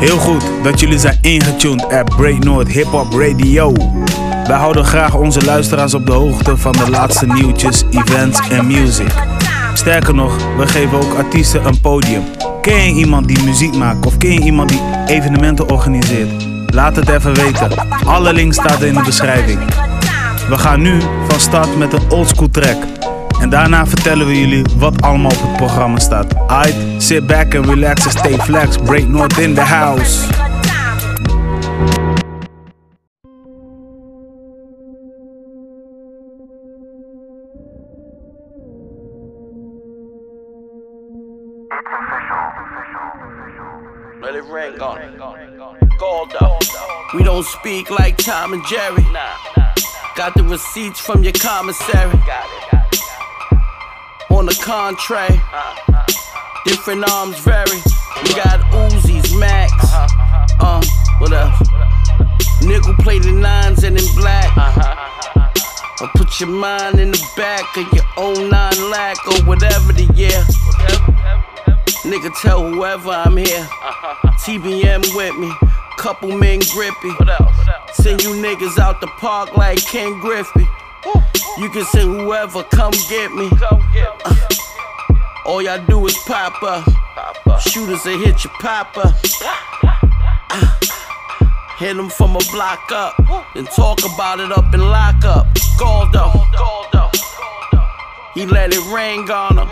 Heel goed dat jullie zijn ingetuned at Break North Hip Hop Radio. Wij houden graag onze luisteraars op de hoogte van de laatste nieuwtjes, events en music. Sterker nog, we geven ook artiesten een podium. Ken je iemand die muziek maakt of ken je iemand die evenementen organiseert? Laat het even weten. Alle links staan in de beschrijving. We gaan nu van start met een oldschool track. En daarna vertellen we jullie wat allemaal op het programma staat. Aight, sit back and relax and stay flex. Break North in the house. Let it ring on. Gold up. We don't speak like Tom and Jerry. Got the receipts from your commissary. On the contrary, different arms vary. We got Uzis, Max. Uh, what else? Nickel plated nines and in black. Or put your mind in the back of your own nine lack or whatever the year. Nigga, tell whoever I'm here. TBM with me, couple men grippy. Send you niggas out the park like Ken Griffey. You can send whoever, come get me. Uh, all y'all do is pop up. Shooters that hit your papa. Uh, hit them from a block up. Then talk about it up and lock up. Goldo. He let it rain on him.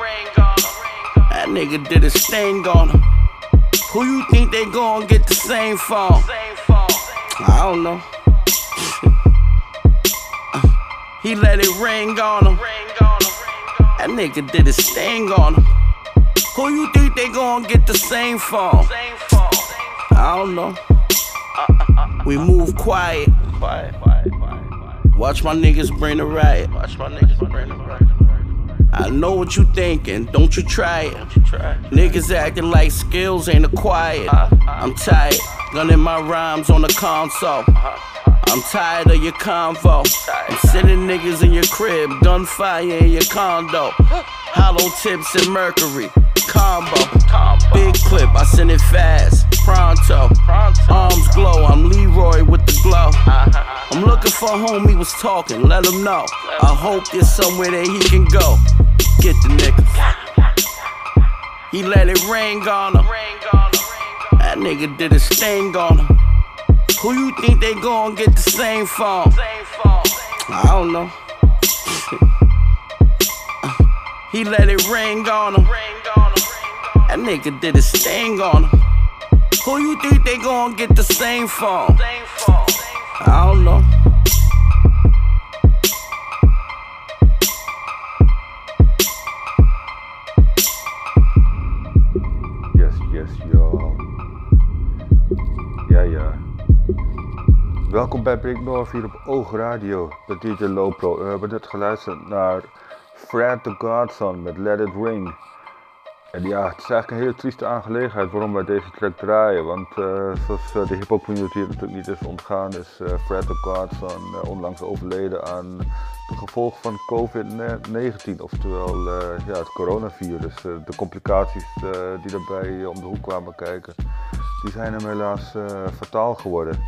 That nigga did a stain on him. Who you think they gon' get the same phone? I don't know. He let it ring on him. That nigga did a stain on him. Who you think they gon' get the same phone? I don't know. We move quiet. Watch my niggas bring the riot. Watch my niggas bring the riot. I know what you thinking, don't you try it. Niggas acting like skills ain't acquired. I'm tired, gunning my rhymes on the console. I'm tired of your convo. I'm sending niggas in your crib, gunfire in your condo. Hollow tips and mercury, combo. Big clip, I send it fast, pronto. Arms glow, I'm Leroy with the glow. I'm looking for whom he was talking, let him know. I hope there's somewhere that he can go. Get the nigga. He let it rain on him. That nigga did a stain on him. Who you think they gon' get the same phone? I don't know. he let it rain on him. That nigga did a stain on him. Who you think they gon' get the same phone? I don't know. Yes, yes, yo. Ja, ja. Welkom bij Break North hier op Oog Radio, de DJ Lopro. We hebben net geluisterd naar Fred the Godson met Let It Ring. En ja, het is eigenlijk een hele trieste aangelegenheid waarom wij deze track draaien. Want eh, zoals eh, de hip-hop community natuurlijk niet is ontgaan, is eh, Fred the Godson onlangs overleden aan de gevolgen van COVID-19, oftewel ja, het coronavirus. De complicaties die daarbij om de hoek kwamen kijken, die zijn hem helaas fataal geworden.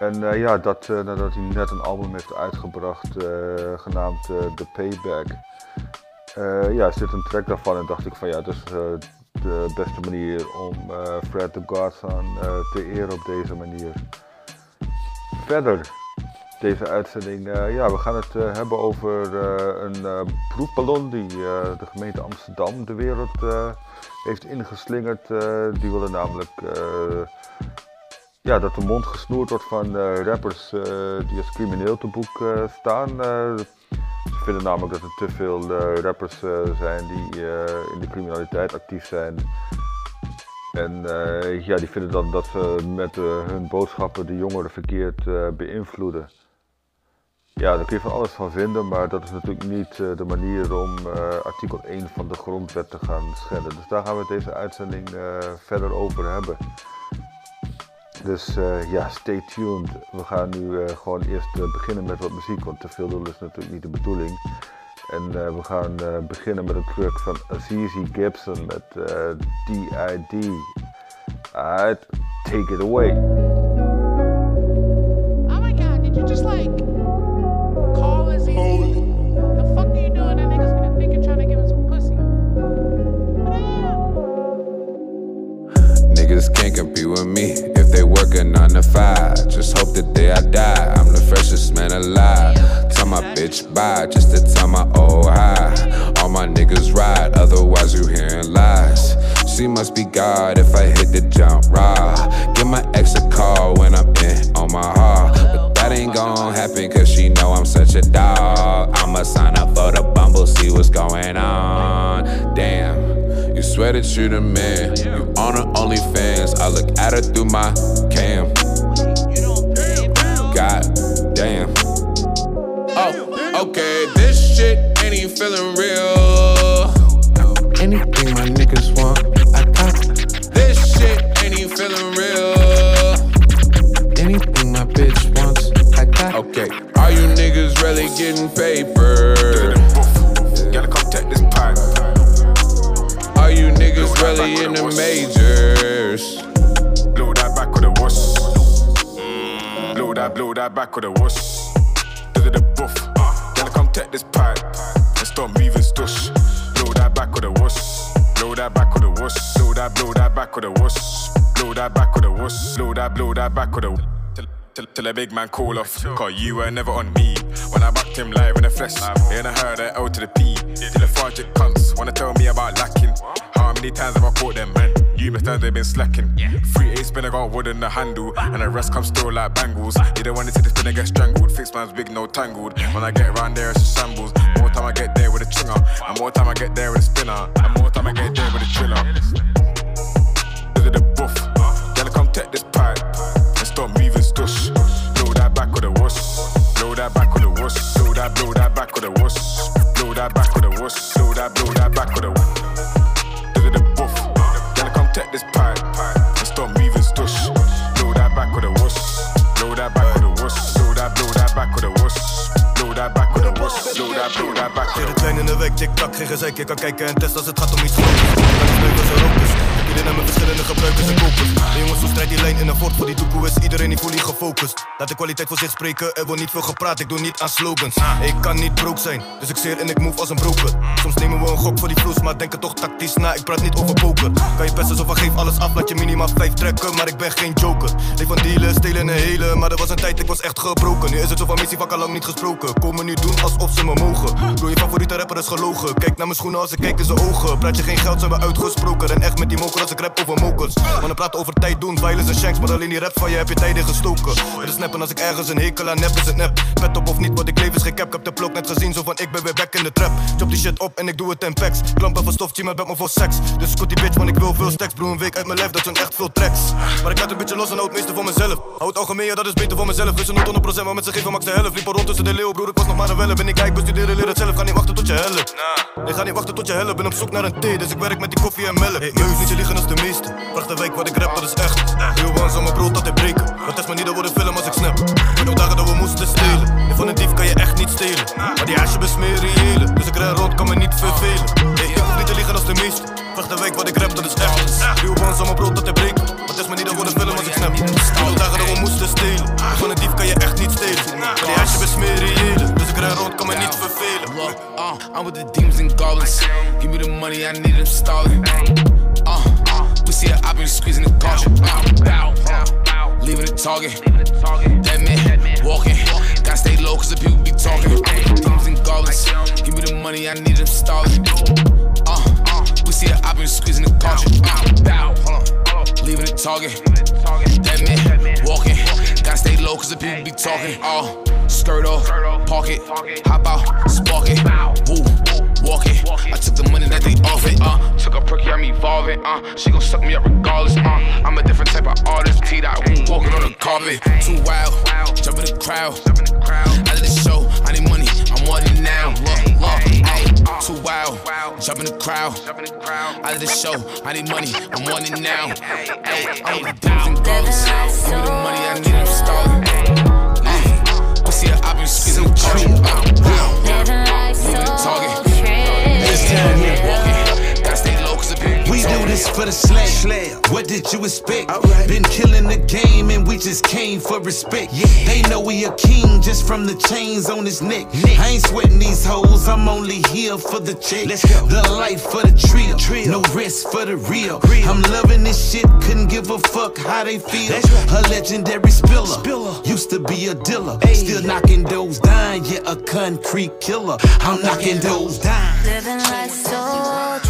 En eh, ja, dat eh, nadat hij net een album heeft uitgebracht, eh, genaamd The Payback. Ja, dit een track daarvan en dacht ik van ja, dat is de beste manier om Fred the Godson te eren op deze manier. Verder, deze uitzending, ja, we gaan het hebben over een proefballon die de gemeente Amsterdam de wereld heeft ingeslingerd. Die willen namelijk ja, dat de mond gesnoerd wordt van eh, rappers eh, die als crimineel te boek eh, staan. Ze vinden namelijk dat er te veel rappers zijn die in de criminaliteit actief zijn. En ja, die vinden dan dat ze met hun boodschappen de jongeren verkeerd beïnvloeden. Ja, daar kun je van alles van vinden, maar dat is natuurlijk niet de manier om artikel 1 van de grondwet te gaan schenden. Dus daar gaan we deze uitzending verder over hebben. Dus eh, ja, stay tuned. We gaan nu eh, gewoon eerst eh, beginnen met wat muziek, want te veel doen is natuurlijk niet de bedoeling. En eh, we gaan eh, beginnen met een track van Azizi Gibson met eh, DID. Alright, take it away. Oh my god, did you just like call us in? The fuck are you doing? That nigga's gonna think you're trying to give him some pussy. Niggas can't compete with me they work a nine to five. Just hope that day I die. I'm the freshest man alive. Tell my bitch bye just to tell my old high. All my niggas ride, otherwise you hearing lies. She must be God if I hit the jump raw. Give my ex a call when I'm in on my heart. But that ain't gon' happen cause she know I'm such a dog. I'ma sign up for the bumble, see what's going on. Damn. You swear that you the man. You on her OnlyFans. I look at her through my cam. God damn. Oh, okay. This shit ain't even feeling real. Anything my niggas want, I got. This shit ain't even feeling real. Anything my bitch wants, I got. Okay. Are you niggas really getting paper? Gotta come take this Are you niggas really in the majors? Blow that back with a wuss. Mm. Blow that, blow that back with a wuss. Do the buff. Gotta come take this pipe and stop moving stush. Blow that back with a wuss. Blow that back with a wuss. Blow that, blow that back with a wuss. Blow that back with a wuss. Blow that, blow that back with a wuss. Till, till, a big man call off. Cause you were never on me. When I backed him live in the flesh. And I heard that L to the P. Till the fargic cunts wanna tell me about lacking. Many times have I caught them, man? You must have they been slacking. Three eight spin, I got wood in the handle. And the rest come still like bangles. You don't want to see the spinner get strangled. Fix man's big, no tangled. When I get around there, it's a shambles. More time I get there with a chinger. And more time I get there with a spinner. And more time I get there with a driller. Look at the buff. Gotta come take this pipe. And stop moving stush. Blow that back with a wuss. Blow that back with a wuss. Blow that, blow that back with a wuss. Blow that back with a wuss. Blow that, blow that that, blow with a Tweede trein in de week, tik-tak, geen gezeik. Je kan kijken en testen als het gaat om iets groots. Kan niet blijven zo rokers. Iedereen mijn verschillende gebruikers en kopers. De jongens, zo strijd die lijn in een fort voor die doekoe is iedereen niet fully gefocust. Laat de kwaliteit voor zich spreken, er wordt niet veel gepraat, ik doe niet aan slogans. Ik kan niet broke zijn, dus ik zeer en ik move als een broker. Soms nemen we een gok voor die vloes, maar denken toch tactisch na. Ik praat niet over poker. Kan je pesten of geef alles af, laat je minimaal vijf trekken, maar ik ben geen joker. Leef van dealen, stelen en helen, maar er was een tijd, ik was echt gebroken. Nu is het zo van missie, van al lang niet gesproken. Komen nu doen alsof ze me mogen. Broer, je favoriete rapper is gelogen. Kijk naar mijn schoenen als ik kijk in zijn ogen. Praat je geen geld, zijn we uitgesproken. En echt met die moker als ik rap over mokers. Mannen praten over tijd doen, violence en shanks. Maar alleen die rap van je heb je tijden gestoken. Het is snappen als ik ergens een hekel aan nep, is het nep. Pet op of niet, wat ik leef is geen cap. Ik heb de plok net gezien, zo van ik ben weer back in de trap. Chop die shit op en ik doe het in packs. Klampen van stof, met me voor seks. Dus scot die bitch, want ik wil veel stacks. Broer, een week uit mijn lijf, dat zijn echt veel tracks. Maar ik laat een beetje los en hou het meeste voor mezelf. Hou het algemeen, ja, dat is beter voor mezelf. Dus een 100% maar met ze geven max de helft. Liep rond tussen de leeuw, broer, ik was nog maar een welle. Ben ik rijk, bestuderen, leer het zelf. Ga niet wachten tot je helpt. Ik ga niet wachten tot je helpt. Ben op zoek naar een thee, dus ik werk met die koffie en melk. Hey, neus niet te liegen als de meeste. Vraag de week wat ik rap, dat is echt. Heel zal mijn brood altijd breken. Wat is me niet, dat wordt een film als ik snap. Ik dagen dat we moesten stelen. En van een dief kan je echt niet stelen. Maar die haasje besmeren reële. Dus ik ren rond, kan me niet vervelen. Hey, ik hoef niet te liegen als de meeste. Vraag de week wat ik rap, dat is echt. One zal mijn brood altijd breken. Wat is me niet, dat wordt een film als ik snap. Ik nog dagen dat we moesten stelen. En van een dief kan je echt niet stelen. Maar die haasje besmeren vervelen. Uh, I'm with the demons and goblins. Give me the money, I need them stalling. Uh, we see I've been squeezing the caution. Uh, leaving the target. Dead man, walking. Gotta stay low, cause the people be talking. Demons and goblins. Give me the money, I need them stalling. Uh, we see I've been squeezing the caution. Uh, leaving the target. Stay low, cause the people be talking. Oh, skirt off, park it, hop out, spark it. Woo, walk it. I took the money that they offered. Uh, took a perky, I'm evolving. Uh, she gon' suck me up regardless. Uh, I'm a different type of artist. T dot walking on the carpet. Too wild, jump in the crowd. Out of the show, I need money. I'm wanting now. Look, too wild, jump in the crowd. Out of the show, I need money. I'm wanting now. Ayy, I'm the demons and goblins. Give me the money, I need them stalling. Uh, we see it, I've been squeezing the caution. Uh, Living life so Moving the target. tricky. This time, walking. We do This for the slayer. What did you expect? Been killing the game and we just came for respect. They know we a king just from the chains on his neck. I ain't sweating these hoes, I'm only here for the check. The life for the trio, no rest for the real. I'm loving this shit, couldn't give a fuck how they feel. A legendary spiller, used to be a dealer, still knocking those down. Yeah, a concrete killer. I'm knocking those down. Living life so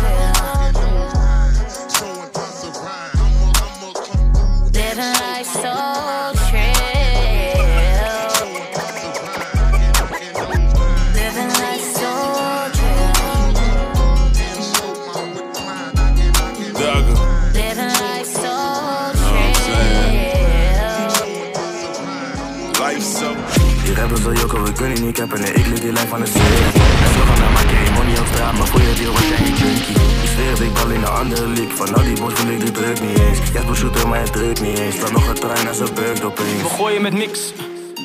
niet cappen, nee, ik liet die lijf aan de serie. En zo gaan naar mijn game, money op straat, maar voor je deal was jij niet junkie. Ik zweer het, ik bal in de andere league, van al die boys voel ik de druk niet eens. Jasper shooter, maar het druk niet eens. Staat nog een trein als een bukt opeens. We gooien met mix.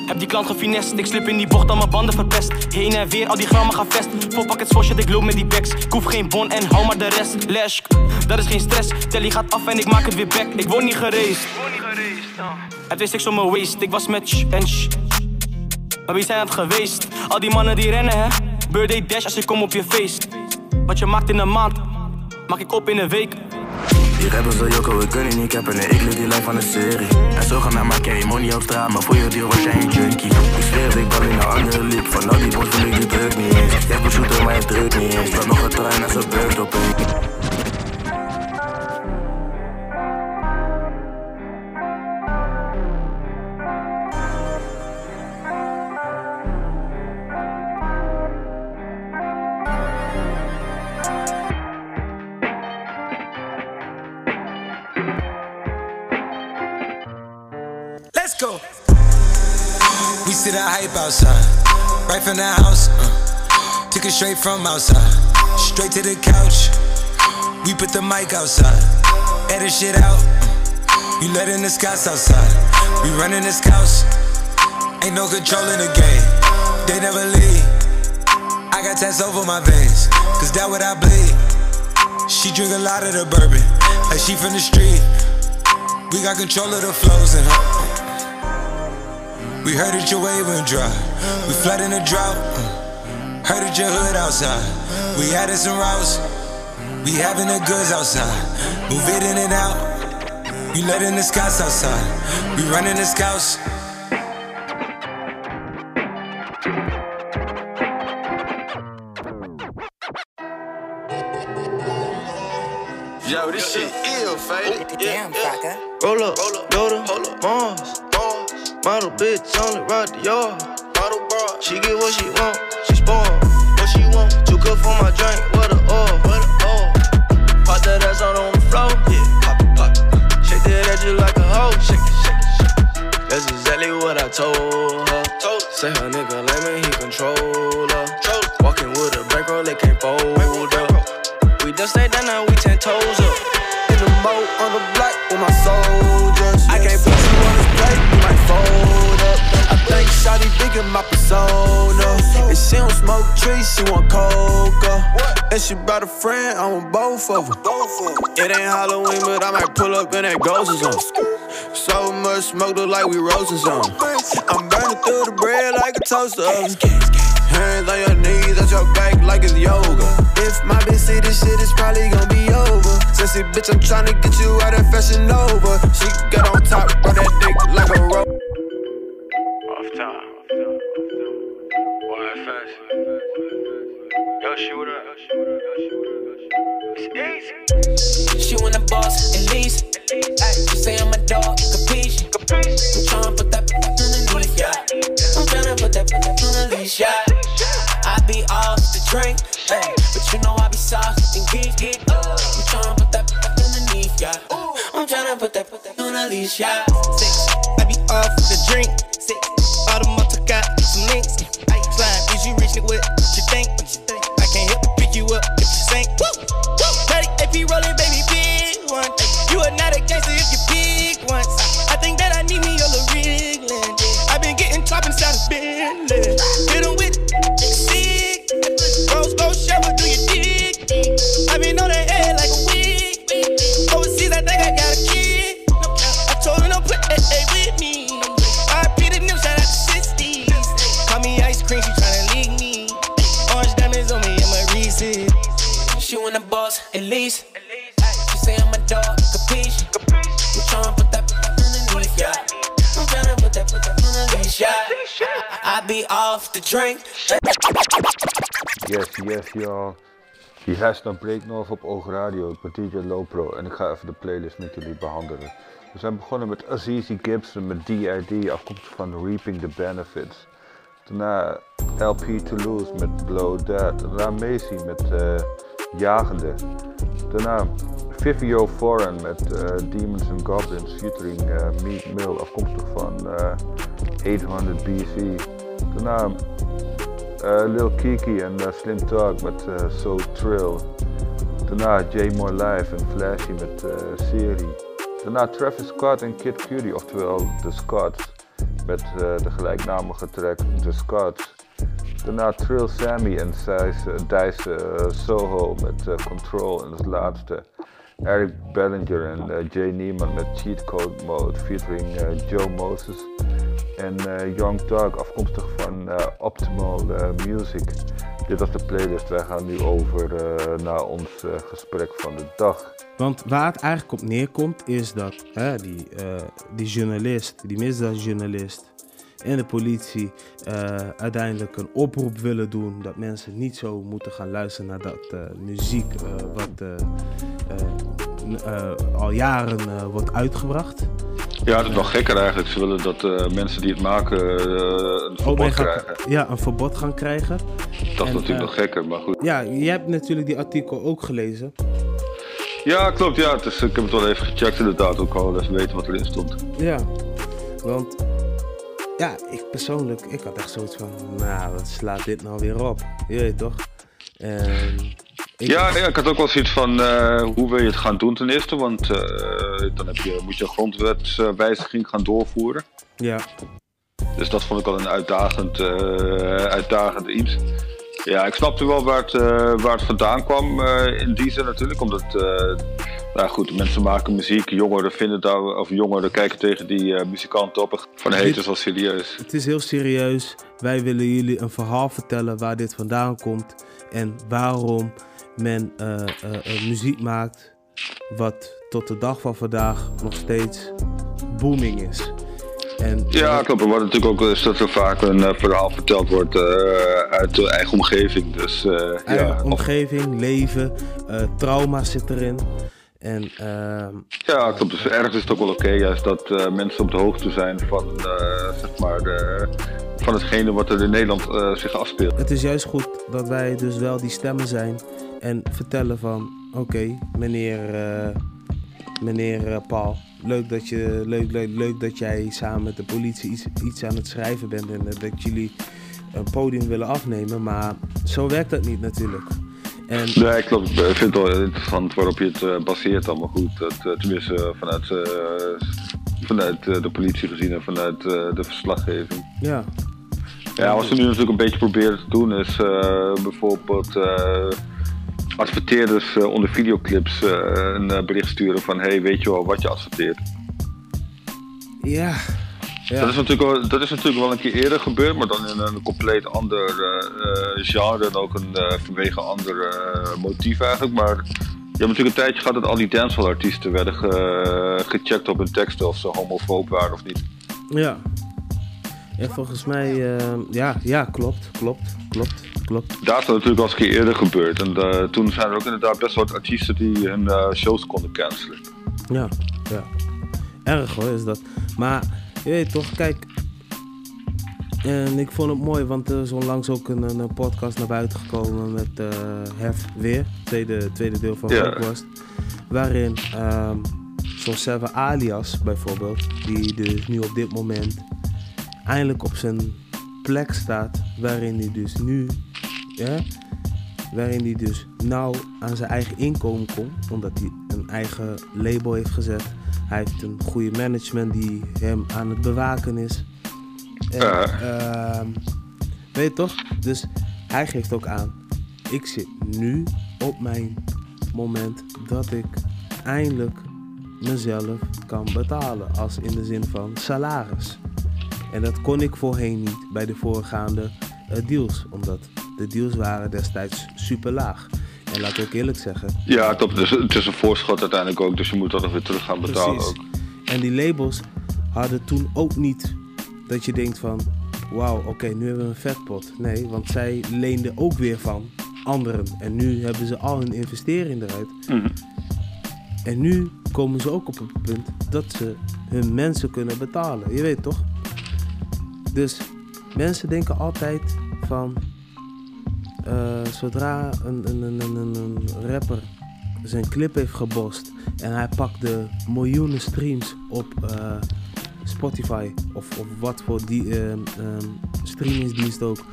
Heb die klant gefinest, ik slip in die bocht, al mijn banden verpest. Heen en weer, al die grammen gaan vest. Vol pakkets voor shit, ik loop met die backs. Ik hoef geen bon en hou maar de rest. Lash, dat is geen stress. Telly gaat af en ik maak het weer back. Ik word niet gereisd. Het wist ik om mijn waist, ik was met sh en sh. Maar wie zijn het geweest? Al die mannen die rennen, hè? Birthday dash als ik kom op je feest. Wat je maakt in een maand, maak ik op in een week. Die rappers wil jokken, we kunnen niet cappen, ik liet die lijf aan de serie. En zo gaan naar mijn game, money op straat, maar voor je deal was jij een junkie. Ik zweer het, ik bal in de andere league, van al die boys de druk niet eens. Jasper shooter, maar het druk niet eens. Staat nog een trein als een bukt opeens. Let's hype outside, right from the house. Uh, took it straight from outside, straight to the couch. We put the mic outside, edit shit out. Uh, we letting the scouts outside, we running the scouts. Ain't no control in the game, they never leave. I got tats over my veins, cause that what I bleed. She drink a lot of the bourbon, like she from the street. We got control of the flows and we heard that your wave went dry. We flood in the drought. uh. Heard that your hood outside. We added some routes. We having the goods outside. Move it in and out. You letting the scouts outside. We running the scouts. Model bitch only rock the yard. Model bar. She get what she want, she spoil. What she want? Too good for my drink, what a oil, what a oil. Pop that ass out on the floor, yeah, pop it, pop it. Shake that ass just like a hoe, shake it, shake it, shake it. That's exactly what I told her. Told Say her nigga lame and he control digging my persona. And she don't smoke trees, she want coca. And she brought a friend, I want both of them. It ain't Halloween, but I might pull up in that ghost or something. So much smoke, look like we roasting something. I'm burning through the bread like a toaster. Hands on your knees, at your back like it's yoga. If my bitch see this shit, it's probably gonna be over. Sissy bitch, I'm tryna get you out of fashion over. She got on top, run that dick like a rope. She want a boss, at least. She say I'm a dog, capiche. I'm tryna put that on the leash, yeah. I'm tryna put that on the leash, yeah. I be off the drink, ay, but you know I be soft and geek. I'm tryna put that underneath, yeah. I'm tryna put that on the leash, yeah. Six, I be off the drink. Six, all the motor got some links. Bentley. Hit him with sick. Rose gold shower, do your dick. I been on the head like a wig. Overseas, I think I got a kid. I told him don't play with me. RIP the new shout out to 60s. Call me ice cream, she tryna leak me. Orange diamonds on me I'm a Reese's. She want a boss, at least. Off the drink. Yes, yes, y'all. Je luistert naar Breaknorth op Oog Radio. Ik ben DJ Lopro en ik ga even de playlist met jullie behandelen. We zijn begonnen met Azizi Gibson met D.I.D. afkomstig van Reaping the Benefits. Daarna LP Toulouse met Blow That. Daarna Macy met eh, Jagende. Daarna Vivio Foreign met eh, Demons and Goblins featuring uh, Meek Mill afkomstig van eh, 800 BC. Daarna eh, Lil Kiki en eh, Slim Talk met eh, So Trill. Daarna J More Live en Flashy met Serie. Daarna Travis Scott en Kid Cudi, oftewel The Scots. Met de gelijknamige track The Scots. Daarna Trill Sammy en Dice, Soho met Control. En als laatste Eric Bellinger en Jay Neiman met Cheat Code Mode featuring Joe Moses en eh, Young Thug afkomstig van eh, Optimal eh, Music. Dit was de playlist. Wij gaan nu over naar ons gesprek van de dag. Want waar het eigenlijk op neerkomt is dat hè, die, die journalist, die misdaadjournalist en de politie uiteindelijk een oproep willen doen dat mensen niet zo moeten gaan luisteren naar dat muziek wat al jaren wordt uitgebracht. Ja, dat is nog gekker eigenlijk. Ze willen dat eh, mensen die het maken eh, een verbod krijgen. ja, een verbod gaan krijgen. Dat is En, natuurlijk eh, nog gekker, maar goed. Ja, je hebt natuurlijk die artikel ook gelezen. Ja, klopt. Ja, is, ik heb het wel even gecheckt inderdaad. Ook al even weten wat erin stond. Ja, want ja, ik persoonlijk, ik had echt zoiets van, nou, wat slaat dit nou weer op? Je weet toch? Ik- Ja, ja, ik had ook wel zoiets van eh, hoe wil je het gaan doen ten eerste. Want eh, dan heb je, moet je een grondwetswijziging gaan doorvoeren. Ja. Dus dat vond ik al een uitdagend, eh, uitdagend iets. Ja, ik snapte wel waar het, waar het vandaan kwam in die zin natuurlijk. Omdat, nou goed, mensen maken muziek, jongeren vinden daar, of jongeren kijken tegen die muzikanten op. Van het is wel serieus. Het is heel serieus. Wij willen jullie een verhaal vertellen waar dit vandaan komt en waarom men eh, eh, eh, muziek maakt wat tot de dag van vandaag nog steeds booming is. En Ja, klopt. Maar wat natuurlijk ook is dat er vaak een verhaal verteld wordt uit de eigen omgeving. Dus eigen ja, omgeving, leven, trauma zit erin. En ehm, Ja, klopt. Dus ergens is het ook wel oké, juist dat mensen op de hoogte zijn van, eh, zeg maar, de, van hetgene wat er in Nederland eh, zich afspeelt. Het is juist goed dat wij dus wel die stemmen zijn en vertellen van oké, meneer, eh, meneer eh, Paul, leuk dat, je, leuk, leuk, leuk dat jij samen met de politie iets, iets aan het schrijven bent en dat jullie een podium willen afnemen, maar zo werkt dat niet natuurlijk. En Nee, klopt. Ik vind het wel interessant waarop je het baseert allemaal goed. Dat, tenminste vanuit, vanuit de politie gezien en vanuit de verslaggeving. ja, Ja, wat ze nu natuurlijk een beetje proberen te doen is eh, bijvoorbeeld eh, adverteerders eh, onder videoclips een bericht sturen van hey, weet je wel wat je adverteert? ja, ja. Dat, is natuurlijk wel, dat is natuurlijk wel een keer eerder gebeurd, maar dan in een compleet ander eh, genre en ook een, vanwege een ander motief eigenlijk. Maar je hebt natuurlijk een tijdje gehad dat al die dancehall artiesten werden ge- gecheckt op hun teksten of ze homofoob waren of niet. ja. En volgens mij, eh, ja, ja, klopt, klopt, klopt, klopt. Daar is dat natuurlijk al eens een keer eerder gebeurd. En eh, toen zijn er ook inderdaad best wel wat artiesten die hun eh, shows konden cancelen. Ja, ja. Erg hoor, is dat. Maar je weet toch, kijk. En ik vond het mooi, want er is onlangs ook een, een podcast naar buiten gekomen met Hef weer, tweede, tweede deel van Ja. podcast. Waarin ehm zo'n Seven Alias bijvoorbeeld, die dus nu op dit moment eindelijk op zijn plek staat, waarin hij dus nu, ja, waarin hij dus nou aan zijn eigen inkomen komt, omdat hij een eigen label heeft gezet. Hij heeft een goede management die hem aan het bewaken is. En, ehm, weet je toch? Dus hij geeft ook aan, ik zit nu op mijn moment dat ik eindelijk mezelf kan betalen. Als in de zin van salaris. En dat kon ik voorheen niet bij de voorgaande eh, deals. Omdat de deals waren destijds super laag. En laten we ook eerlijk zeggen. Ja, klopt. Dus het is een voorschot uiteindelijk ook, dus je moet dat nog weer terug gaan betalen Precies. ook. En die labels hadden toen ook niet dat je denkt van... Wauw, oké, nu hebben we een vetpot. Nee, want zij leenden ook weer van anderen. En nu hebben ze al hun investering eruit. Mhm. En nu komen ze ook op het punt dat ze hun mensen kunnen betalen. Je weet toch? Dus mensen denken altijd van... eh, zodra een, een, een, een, rapper zijn clip heeft gebost... en hij pakt de miljoenen streams op eh, Spotify... Of, of wat voor die, ehm, ehm, streamingsdienst ook...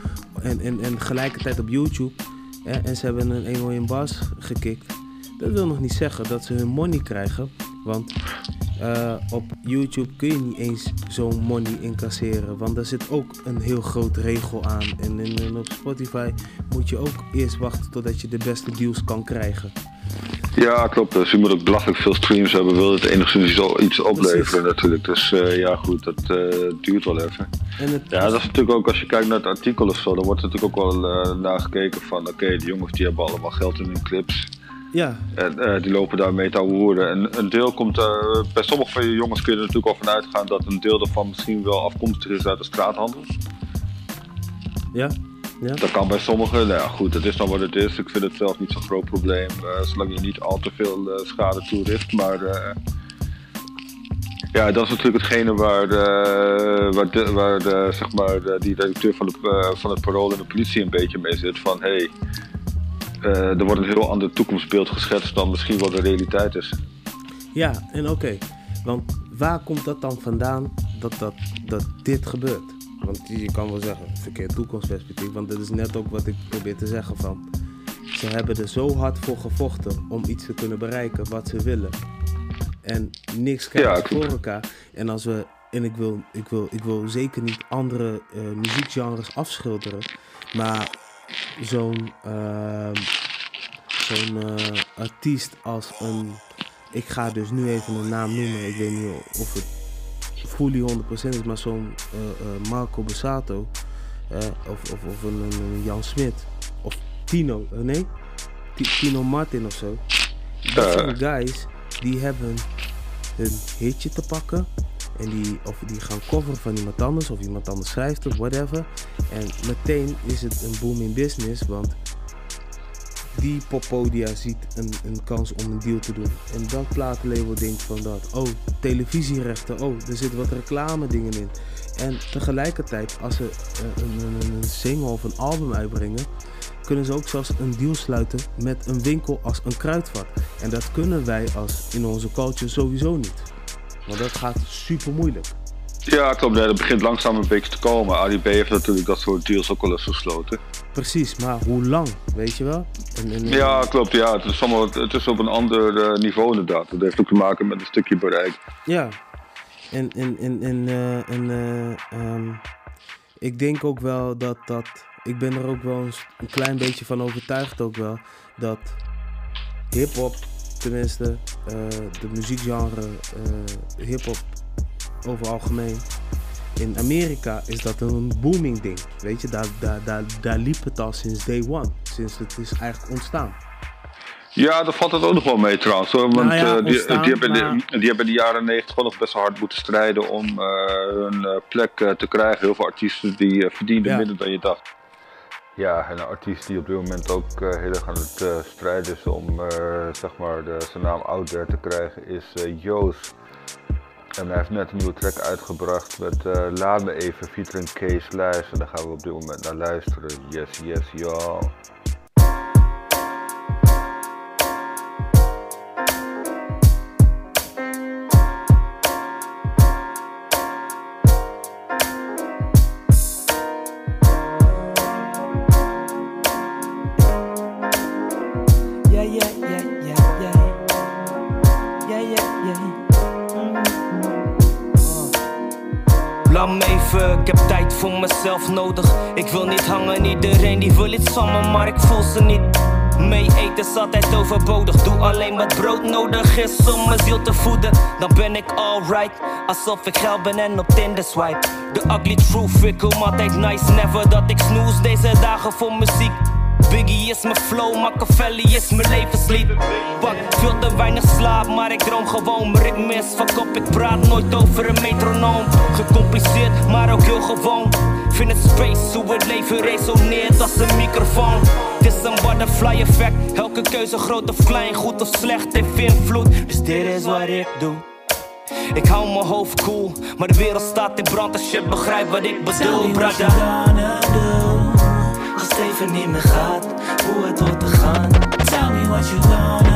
En, en, en gelijkertijd op YouTube... en ze hebben een 1 miljoen bars gekikt... Dat wil nog niet zeggen dat ze hun money krijgen. Want eh, op YouTube kun je niet eens zo'n money incasseren. Want daar zit ook een heel groot regel aan. En, en, en op Spotify moet je ook eerst wachten totdat je de beste deals kan krijgen. Ja, klopt. Dus je moet ook belachelijk veel streams hebben, wil het enigszins iets- iets opleveren natuurlijk. Dus eh, ja, goed, dat eh, duurt wel even. En het, Ja, dat is natuurlijk ook als je kijkt naar het artikel of zo, dan wordt er natuurlijk ook wel naar gekeken van oké, die jongens die hebben allemaal geld in hun clips. Ja, En eh, die lopen daarmee te hoeren. En een deel komt, eh, bij sommige van je jongens kun je er natuurlijk al van uitgaan dat een deel daarvan misschien wel afkomstig is uit de straathandel. ja, ja. Dat kan bij sommigen. Nou ja, goed, het is dan wat het is. Ik vind het zelf niet zo'n groot probleem, eh, zolang je niet al te veel schade toericht. Maar ja, dat is natuurlijk hetgene waar, de, waar, de, waar de, zeg maar, de, die directeur van, de, van het parool en de politie een beetje mee zit. Van hé, hey, eh, er wordt een heel ander toekomstbeeld geschetst dan misschien wel de realiteit is. Ja, en oké. Want waar komt dat dan vandaan dat, dat, dat dit gebeurt? Want je kan wel zeggen, verkeerd toekomstperspectief. Want dat is net ook wat ik probeer te zeggen van... Ze hebben er zo hard voor gevochten om iets te kunnen bereiken wat ze willen. En niks krijgen ze voor elkaar. En als we... En ik wil, ik wil, ik wil zeker niet andere eh, muziekgenres afschilderen. Maar zo'n... ehm, zo'n eh, artiest als een. Ik ga dus nu even een naam noemen. Ik weet niet of het fully 100% is, maar zo'n eh, eh, Marco Bassato. of, of, of een, een- een Jan Smit. Of Tino. nee? Ti- Tino Martin of zo. Dat guys die hebben hun hitje te pakken. En die, of die gaan coveren van iemand anders. Of iemand anders schrijft of whatever. En meteen is het een booming business. Want die poppodia ziet een, een kans om een deal te doen. En dat platenlabel denkt van dat. Oh, televisierechten. Oh, er zitten wat reclame dingen in. En tegelijkertijd, als ze eh, een, een, een single of een album uitbrengen, kunnen ze ook zelfs een deal sluiten met een winkel als een kruidvat. En dat kunnen wij als in onze culture sowieso niet. Want dat gaat super moeilijk. Ja, klopt. Dat begint langzaam een beetje te komen. ADB heeft natuurlijk dat soort deals ook wel eens gesloten. Precies, maar hoe lang, weet je wel? En, en- Ja, klopt. Ja, het, is allemaal, het is op een ander eh, niveau inderdaad. Dat heeft ook te maken met een stukje bereik. Ja. En, en, en, en, eh, en eh, ehm, ik denk ook wel dat dat. Ik ben er ook wel een, een klein beetje van overtuigd ook wel. Dat hip-hop, tenminste, eh, de muziekgenre eh hip-hop over algemeen. In Amerika is dat een booming ding. Weet je, daar, daar, daar, daar liep het al sinds day one. Sinds het is eigenlijk ontstaan. Ja, daar valt het ook nog wel mee trouwens. Hoor. Want Nou ja, eh, die, die, hebben maar- die, die hebben de jaren negentig wel nog best wel hard moeten strijden om hun plek te krijgen. Heel veel artiesten die verdienden Ja. minder dan je dacht. Ja, en een artiest die op dit moment ook eh, heel erg aan het eh, strijden is om eh, zeg maar de, zijn naam out there te krijgen is Joost. En hij heeft net een nieuwe track uitgebracht met Laat me even featuring Kees Lijs. En daar gaan we op dit moment naar luisteren. Yes, yes, yo. Mezelf nodig. Ik wil niet hangen, iedereen die wil iets van me, maar ik voel ze niet. Mee eten is altijd overbodig. Doe alleen wat brood nodig is om mijn ziel te voeden. Dan ben ik alright, alsof ik geld ben en op Tinder swipe. The ugly truth, ik kom altijd nice, never dat ik snoes deze dagen voor muziek. Biggie is mijn flow, Machiavelli is mijn levenslied. Pak veel te weinig slaap, maar ik droom gewoon mijn ritme is fuck op. Ik praat nooit over een metronoom. Gecompliceerd, maar ook heel gewoon. Vind het space, hoe het leven resoneert als een microfoon. Het is een butterfly effect, elke keuze groot of klein, goed of slecht heeft invloed. Dus dit is wat ik doe. Ik hou mijn hoofd cool, maar de wereld staat in brand als je begrijpt wat ik bedoel, brother. Als het even niet meer gaat, hoe het hoort te gaan. Tell me what you gonna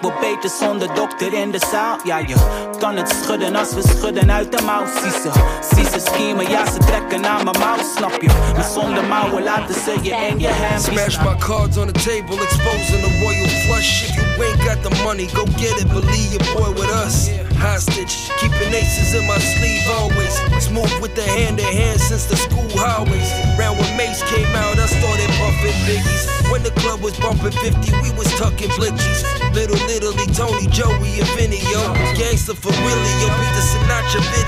word beter zonder dokter in de zaal. Ja, je kan het schudden als we schudden uit de mouw. Zie er. ze, zie ze schemen, ja, ze trekken aan mijn mouw, snap je? Maar zonder mouwen er laten ze je in je hand. Smash my cards on the table, exposing the royal flush. If you ain't got the money, go get it. Believe your boy with us. Hostage, keeping aces in my sleeve always. Smooth with the hand in hand since the school when Mace came out, I started bumping biggies. When the club was bumping 50, we was tucking blickies. Little Italy, Tony, Joey, and Vinny, yo. Gangsta for really, yo. Beat the Sinatra video.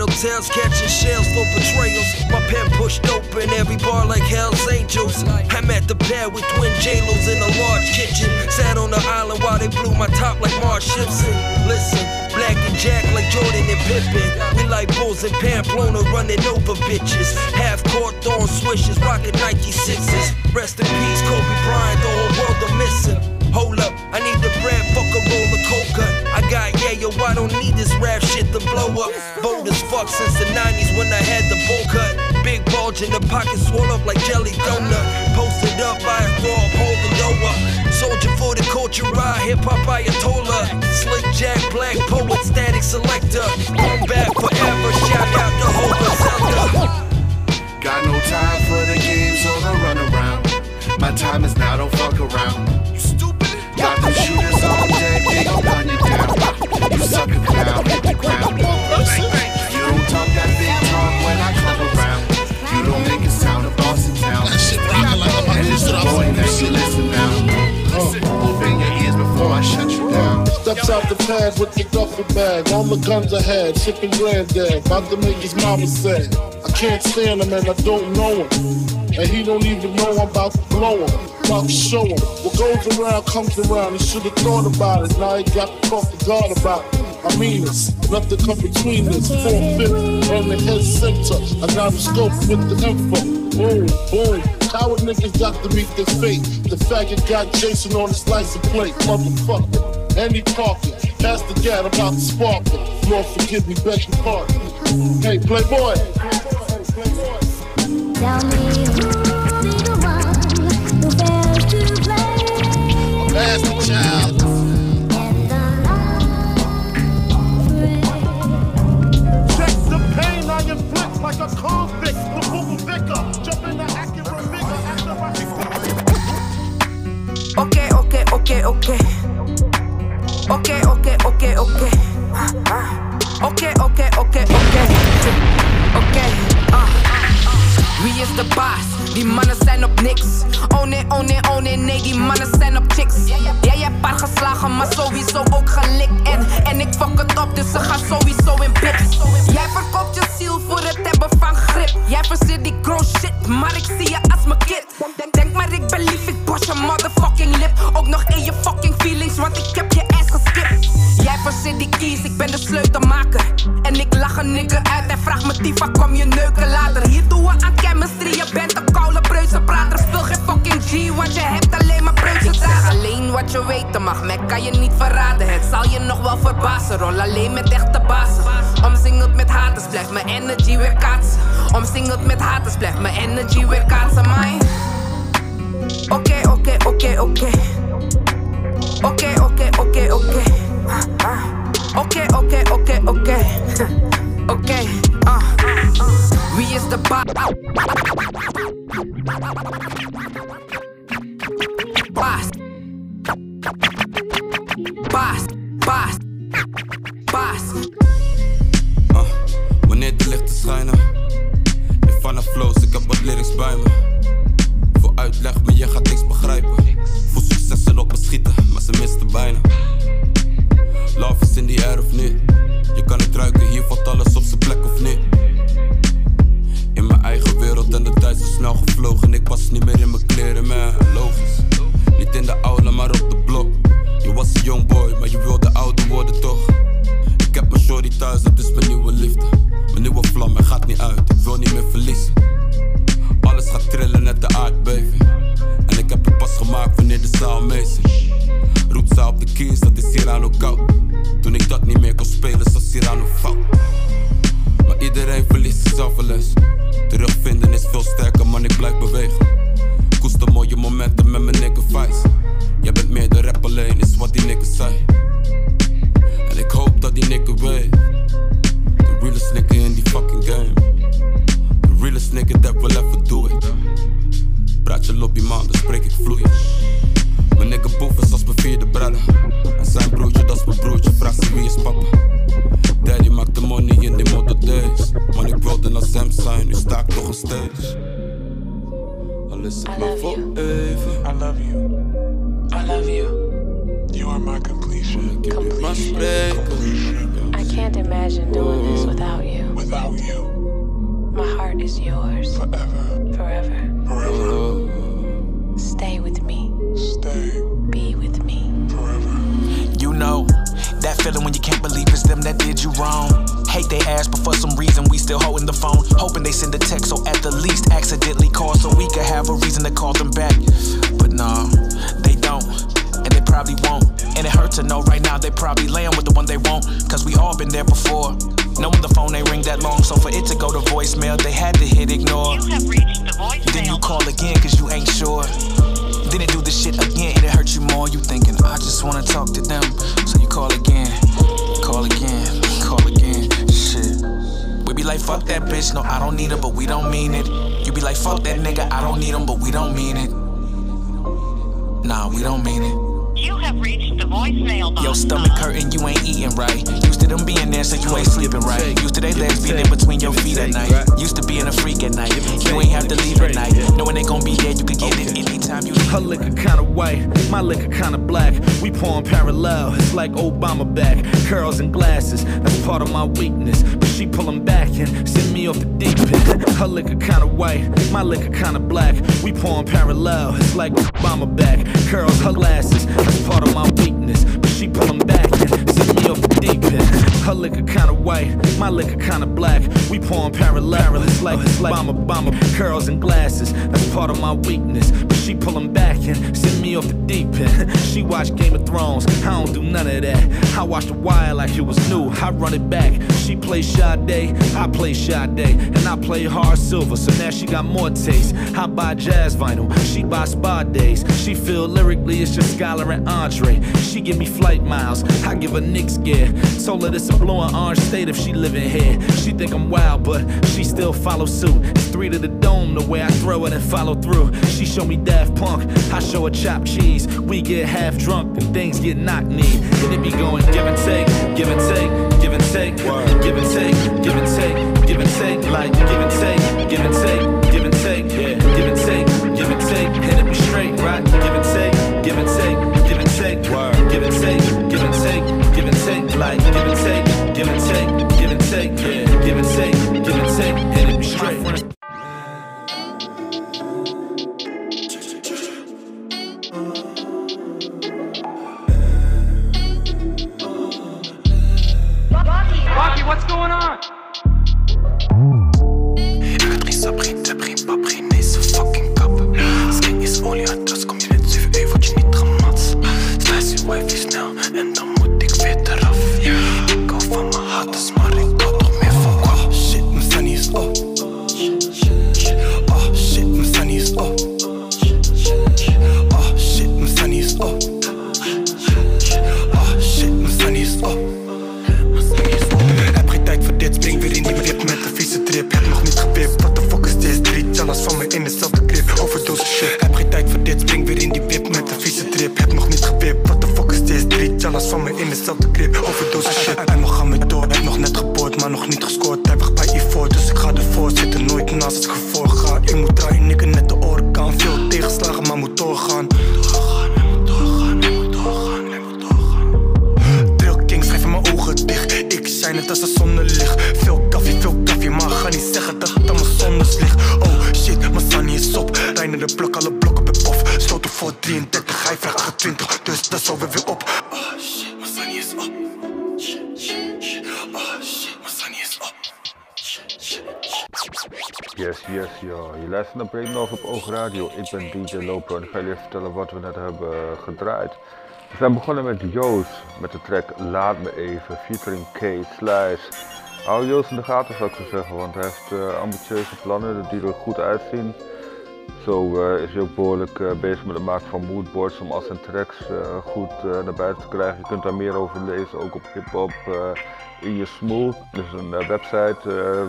Tattletales catching shells for betrayals. My pen pushed open every bar like Hell's Angels. I'm at the pad with twin J-Los in a large kitchen. Sat on the island while they blew my top like Mark Simpson. Listen, black and Jack like Jordan and Pippen. We like bulls and Pamplona running over bitches. Half court throwing swishes, rocking Nike sixes. Rest in peace, Kobe Bryant, the whole world are missing. Hold up, I need I yeah, yo, I don't need this rap shit to blow up. Bold as fuck since the 90s when I had the bowl cut. Big bulge in the pocket, swole up like jelly donut. Posted up by a raw, dough up. Soldier for the culture, ride hip hop Ayatollah. Slick Jack, black poet, static selector. Come back forever, shout out the whole Zelda. Got no time for the games or the runaround. My time is now, don't fuck around. Got them shooters on deck, they gon' gun you down. You sucker clown, hit the ground. You don't talk that big talk when I come around. You don't make a sound of Boston town. And it's the boy that you listen now. Open your ears before I shut you. Steps out the pad with the duffel bag. All the guns I had, sipping granddad. About to make his mama sad. I can't stand him and I don't know him. And he don't even know I'm about to blow him. About to show him. What goes around comes around. He should have thought about it. Now he got to talk to God about it. I mean this, nothing come between this. Four fifth on the head center. I got a scope with the info. Boom, boom. Coward niggas got to meet their fate. The faggot got Jason on his license plate. Motherfucker. And he parking. Pass the gat about to spark it. Lord forgive me, beg your pardon. Hey, playboy. Tell me who'll be the one who fails to play. Pass the child. Check the pain I inflict like a convict. The fool vicar. Jump in the Acura figure after I Okay, okay, okay, okay. Okay, okay, okay, okay. Okay, okay, okay, okay. Okay, uh. Wie is de baas? Die mannen zijn op niks. Oh nee, oh nee, oh nee, nee, die mannen zijn op chicks. Jij hebt paar geslagen, maar sowieso ook gelikt. En, en ik fuck het op, dus ze gaan sowieso in bits. Jij verkoopt je ziel voor het hebben van grip. Jij verzit die grown shit, maar ik zie je als mijn kid. Denk, denk maar ik ben lief, ik bos je motherfucking lip. Ook nog in je fucking feelings, want ik heb je ass geskipt. Jij verzit die keys, ik ben de sleutelmaker. En ik lach een nigger uit en vraag me Tifa, kom je neuken later. Hier doen we aan chemistry, je bent een koude preuzenprater. Speel geen fucking G, want je hebt alleen maar preuzen Zeg alleen wat je weten mag, mij kan je niet verraden. Het zal je nog wel verbazen, rol alleen met echte bazen. Omsingeld met haters, blijft mijn energy weer kaatsen. Omsingeld met haters, blijft mijn energy weer kaatsen, man. Oké, oké, oké, oké. Oké, oké, oké, oké. Oké, oké, oké, oké. Oké, ah. ah. ah. Wie is de baas? Baas. Baas, baas, ah, baas. Wanneer de lichten schijnen. En vanaf flows, ik heb wat lyrics bij me. Voor uitleg, maar je gaat niks begrijpen. Voor successen op me schieten, maar ze misten bijna. Love is in die air of niet? Je kan het ruiken, hier valt alles op zijn plek. vinyl. She buy spa days. She feel lyrically it's just Skylar and Andre. She give me flight miles. I give her Knicks gear. Told her this a blowing orange state if she living here. She think I'm wild, but she still follow suit. It's three to the dome, the way I throw it and follow through. She show me Daft Punk. I show her chopped cheese. We get half drunk and things get knocked knee. And it be going give and take, give and take, give and take, give and take, give and take, give and take, like give and take, give and take. Right. Vertellen wat we net hebben gedraaid. We zijn begonnen met Joost met de track Laat Me Even, featuring K. Slice. Hou Joost in de gaten zou ik zo zeggen, want hij heeft eh, ambitieuze plannen die er goed uitzien. Zo eh, is hij ook behoorlijk eh, bezig met het maken van moodboards om al zijn tracks goed naar buiten te krijgen. Je kunt daar meer over lezen, ook op hiphop in je smooth. Dat is een website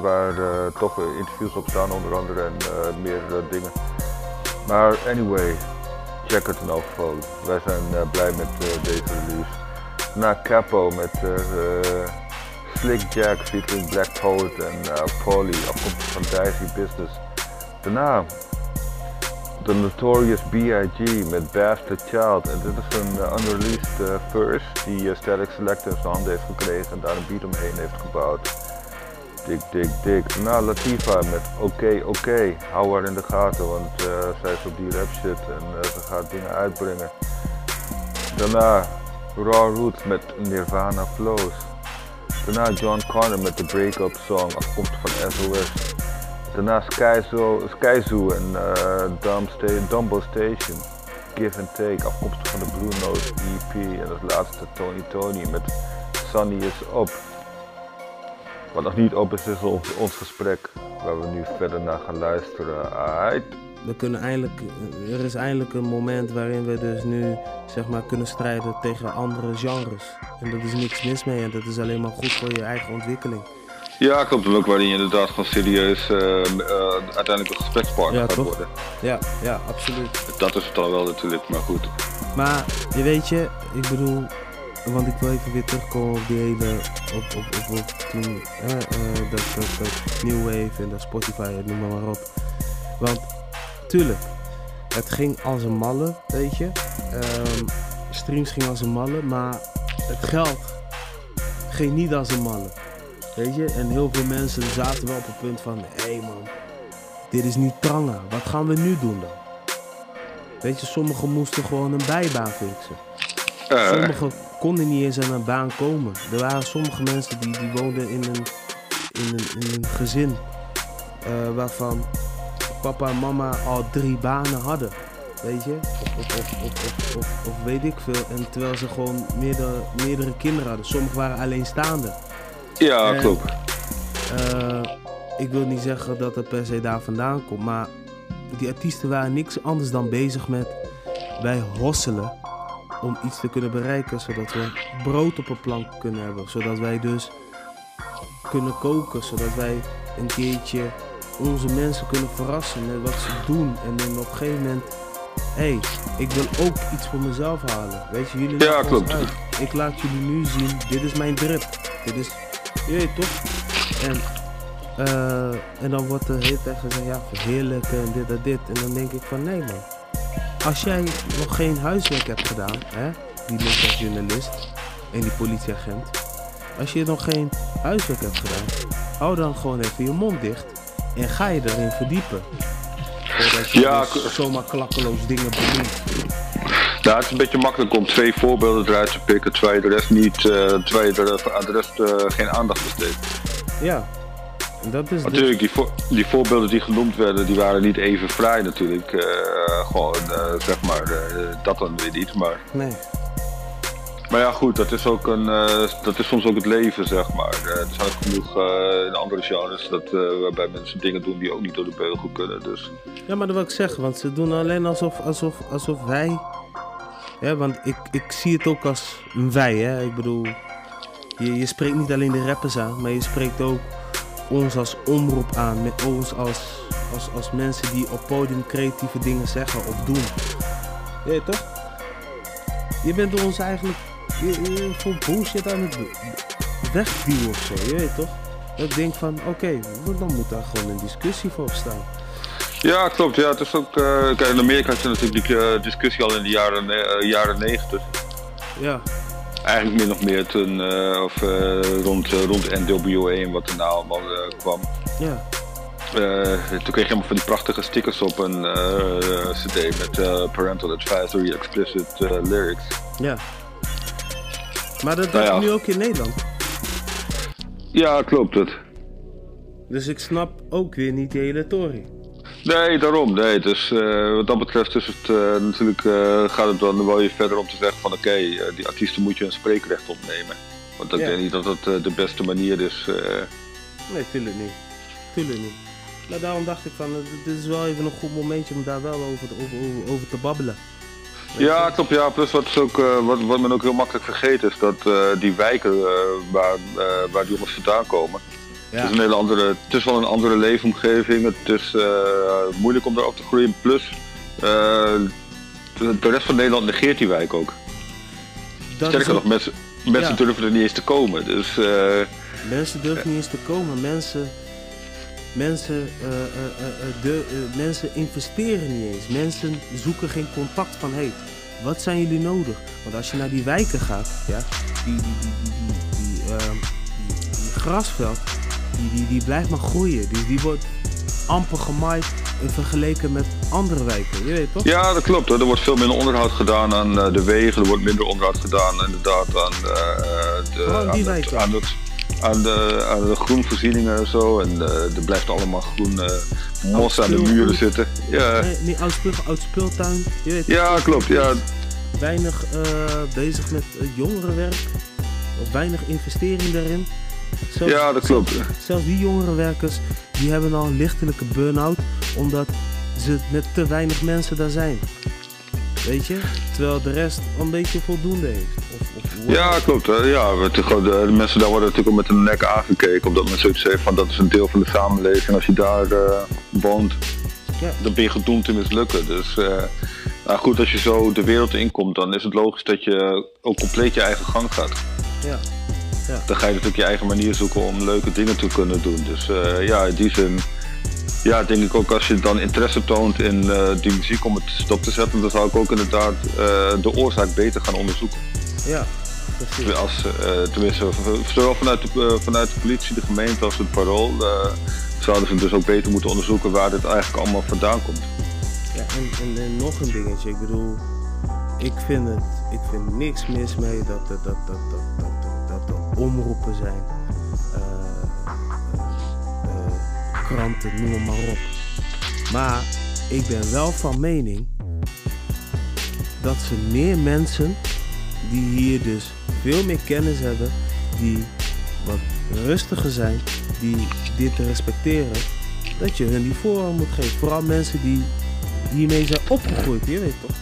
waar toch interviews op staan onder andere en meer dingen. Maar anyway, check het in. Wij zijn eh, blij met eh, deze release. Na Capo met eh, Slick Jack featuring Black Poet en uh, Polly, afkomstig van Dicey Business. Daarna The Notorious B.I.G. met Bastard Child. En dit is een unreleased eh, verse die uh, Static Selector in zijn handen heeft gekregen en daar een beat omheen heeft gebouwd. Dik, dik, dik. Daarna Latifa met Oké, oké. Hou haar in de gaten, want eh, zij is op die rap shit en eh, ze gaat dingen uitbrengen. Daarna Raw Roots met Nirvana Flows. Daarna John Connor met de Breakup Song, afkomstig van SOS. Daarna Skyzo, Skyzoo en uh, Dumbo Station. Give and Take, afkomstig van de Blue Note EP. En als laatste Tony Tony met Sunny is op. Wat nog niet op is, is ons, ons gesprek. Waar we nu verder naar gaan luisteren. We kunnen eindelijk, er is eindelijk een moment waarin we dus nu zeg maar kunnen strijden tegen andere genres. En dat is niks mis mee en dat is alleen maar goed voor je eigen ontwikkeling. Ja, klopt. Ook waarin je inderdaad gewoon serieus eh, eh, uiteindelijk een gesprekspartner Ja, gaat toch? worden. Ja, ja, absoluut. Dat is het dan wel natuurlijk, maar goed. Maar je weet je, ik bedoel, want ik wil even weer terugkomen op die hele, op, op, op, op toen, eh, eh, dat, dat, dat New Wave en dat Spotify, noem maar, maar op. Want, tuurlijk, het ging als een malle, weet je. Ehm, streams gingen als een malle, maar het geld ging niet als een malle. Weet je, en heel veel mensen zaten wel op het punt van, hé hey man, dit is niet pranga, wat gaan we nu doen dan? Weet je, sommigen moesten gewoon een bijbaan fixen. Eh. Sommigen konden niet eens aan een baan komen. Er waren sommige mensen die, die woonden in een, in een, in een gezin eh, waarvan papa en mama al drie banen hadden. Weet je? Of, of, of, of, weet ik veel. En terwijl ze gewoon meerdere, meerdere kinderen hadden. Sommigen waren alleenstaande. Ja, En, klopt. eh, ik wil niet zeggen dat het per se daar vandaan komt, maar die artiesten waren niks anders dan bezig met wij hosselen om iets te kunnen bereiken, zodat we brood op een plank kunnen hebben, zodat wij dus kunnen koken, zodat wij een keertje onze mensen kunnen verrassen met wat ze doen en dan op een gegeven moment, hé, hey, ik wil ook iets voor mezelf halen, weet je, jullie Ja, klopt. uit. Ik laat jullie nu zien, dit is mijn drip, dit is, je toch? En eh, en dan wordt de hele tijd gezegd, ja, verheerlijken en dit en dit. En dan denk ik van, nee man. Als jij nog geen huiswerk hebt gedaan, hè, die misdaadjournalist en die politieagent. Als je nog geen huiswerk hebt gedaan, hou dan gewoon even je mond dicht en ga je erin verdiepen. Voordat je Ja, dus zomaar klakkeloos dingen benoemt. Nou, het is een beetje makkelijk om twee voorbeelden eruit te pikken, terwijl je de rest niet, terwijl je aan de rest geen aandacht besteedt. Ja, dat is Natuurlijk, die, voor- die voorbeelden die genoemd werden, die waren niet even vrij natuurlijk. Eh, gewoon, eh, zeg maar, eh, dat dan weer niet, maar... Nee. Maar ja, goed, dat is, ook een, dat is soms ook het leven, zeg maar. Er zijn ook genoeg in andere genres dat, waarbij mensen dingen doen die ook niet door de beugel kunnen. Dus Ja, maar dat wil ik zeggen, want ze doen alleen alsof, alsof, alsof wij. Ja, want ik, ik zie het ook als een wij, hè. Ik bedoel, je, je spreekt niet alleen de rappers aan, maar je spreekt ook ons als omroep aan. Met ons als, als, als mensen die op podium creatieve dingen zeggen of doen. Ja, toch? Je bent ons eigenlijk je, je, voor bullshit aan het wegduwen of zo, je weet toch? Dat ik denk van, oké, dan moet daar gewoon een discussie voor staan. Ja, klopt. Ja, het is ook, eh, kijk, in Amerika had je natuurlijk die eh, discussie al in de jaren, eh, jaren 90. Ja. Eigenlijk min of meer toen, eh, of, eh, rond, eh, rond NWO 1 wat er nou allemaal kwam. Ja. Toen kreeg je helemaal van die prachtige stickers op een cd met parental advisory explicit lyrics. Ja. Maar dat Nou doet ja. nu ook in Nederland. Ja, klopt het. Dus ik snap ook weer niet die hele tory. Nee, daarom. Nee, dus wat dat betreft is het eh, natuurlijk, eh, gaat het dan wel je verder om te zeggen van oké, die artiesten moet je een spreekrecht ontnemen. Want ik Ja. denk niet dat dat de beste manier is. Nee, tuurlijk niet. Tuurlijk niet. Maar daarom dacht ik van, dit is wel even een goed momentje om daar wel over, te- over, over, te babbelen. Ja, klopt. Ja, plus wat, ook, wat, wat men ook heel makkelijk vergeet is dat die wijken waar, waar die jongens vandaan komen. Ja. Het, is een hele andere, het is wel een andere leefomgeving. Het is eh, moeilijk om daarop te groeien. Plus, eh, de, de rest van Nederland negeert die wijk ook. Dat Sterker nog, mensen, mensen Ja. durven er niet eens te komen. Dus, eh, Mensen durven niet eens te komen. Mensen, mensen, de, mensen investeren niet eens. Mensen zoeken geen contact van, hé, hey, wat zijn jullie nodig? Want als je naar die wijken gaat, ja, die, die, die, die, die, die grasveld, die, die, die blijft maar groeien. Die, die wordt amper gemaaid in vergeleken met andere wijken. Je weet toch? Ja, dat klopt. Hoor. Er wordt veel minder onderhoud gedaan aan eh, de wegen. Er wordt minder onderhoud gedaan inderdaad aan, eh, de, die aan, het, aan, het, aan, de, aan de groenvoorzieningen en zo. En eh, er blijft allemaal groen mos aan de muren zitten. Ja, Nee, niet oud, speel, oud speeltuin. Je weet ja toch? klopt. Ja. Weinig bezig met jongerenwerk. Weinig investering daarin. Ja, dat klopt. Zelfs, zelfs die jongerenwerkers die hebben al een lichtelijke burn-out. Omdat ze met te weinig mensen daar zijn. Weet je? Terwijl de rest een beetje voldoende heeft. Of, of Ja, klopt. hè. Ja, gewoon, de, de mensen daar worden natuurlijk ook met een nek aangekeken. Omdat men zoiets heeft van dat is een deel van de samenleving. Als je daar eh, woont, Ja. dan ben je gedoemd te mislukken. Dus eh, nou goed, als je zo de wereld inkomt, dan is het logisch dat je ook compleet je eigen gang gaat. Ja. Ja. Dan ga je natuurlijk je eigen manier zoeken om leuke dingen te kunnen doen. Dus eh, ja, in die zin ja, denk ik ook als je dan interesse toont in eh, die muziek om het stop te zetten, dan zou ik ook inderdaad eh, de oorzaak beter gaan onderzoeken. Ja, precies. Als, eh, tenminste, zowel vanuit de, vanuit de politie, de gemeente als het parool, zouden ze dus ook beter moeten onderzoeken waar dit eigenlijk allemaal vandaan komt. Ja, en, en, en nog een dingetje. Ik bedoel, ik vind het, ik vind niks mis mee dat dat, dat, dat, dat, omroepen zijn. eh, eh, kranten, noem maar op. Maar ik ben wel van mening dat ze meer mensen die hier dus veel meer kennis hebben, die wat rustiger zijn, die dit respecteren, dat je hun die voorrang moet geven. Vooral mensen die hiermee zijn opgegroeid, je weet toch?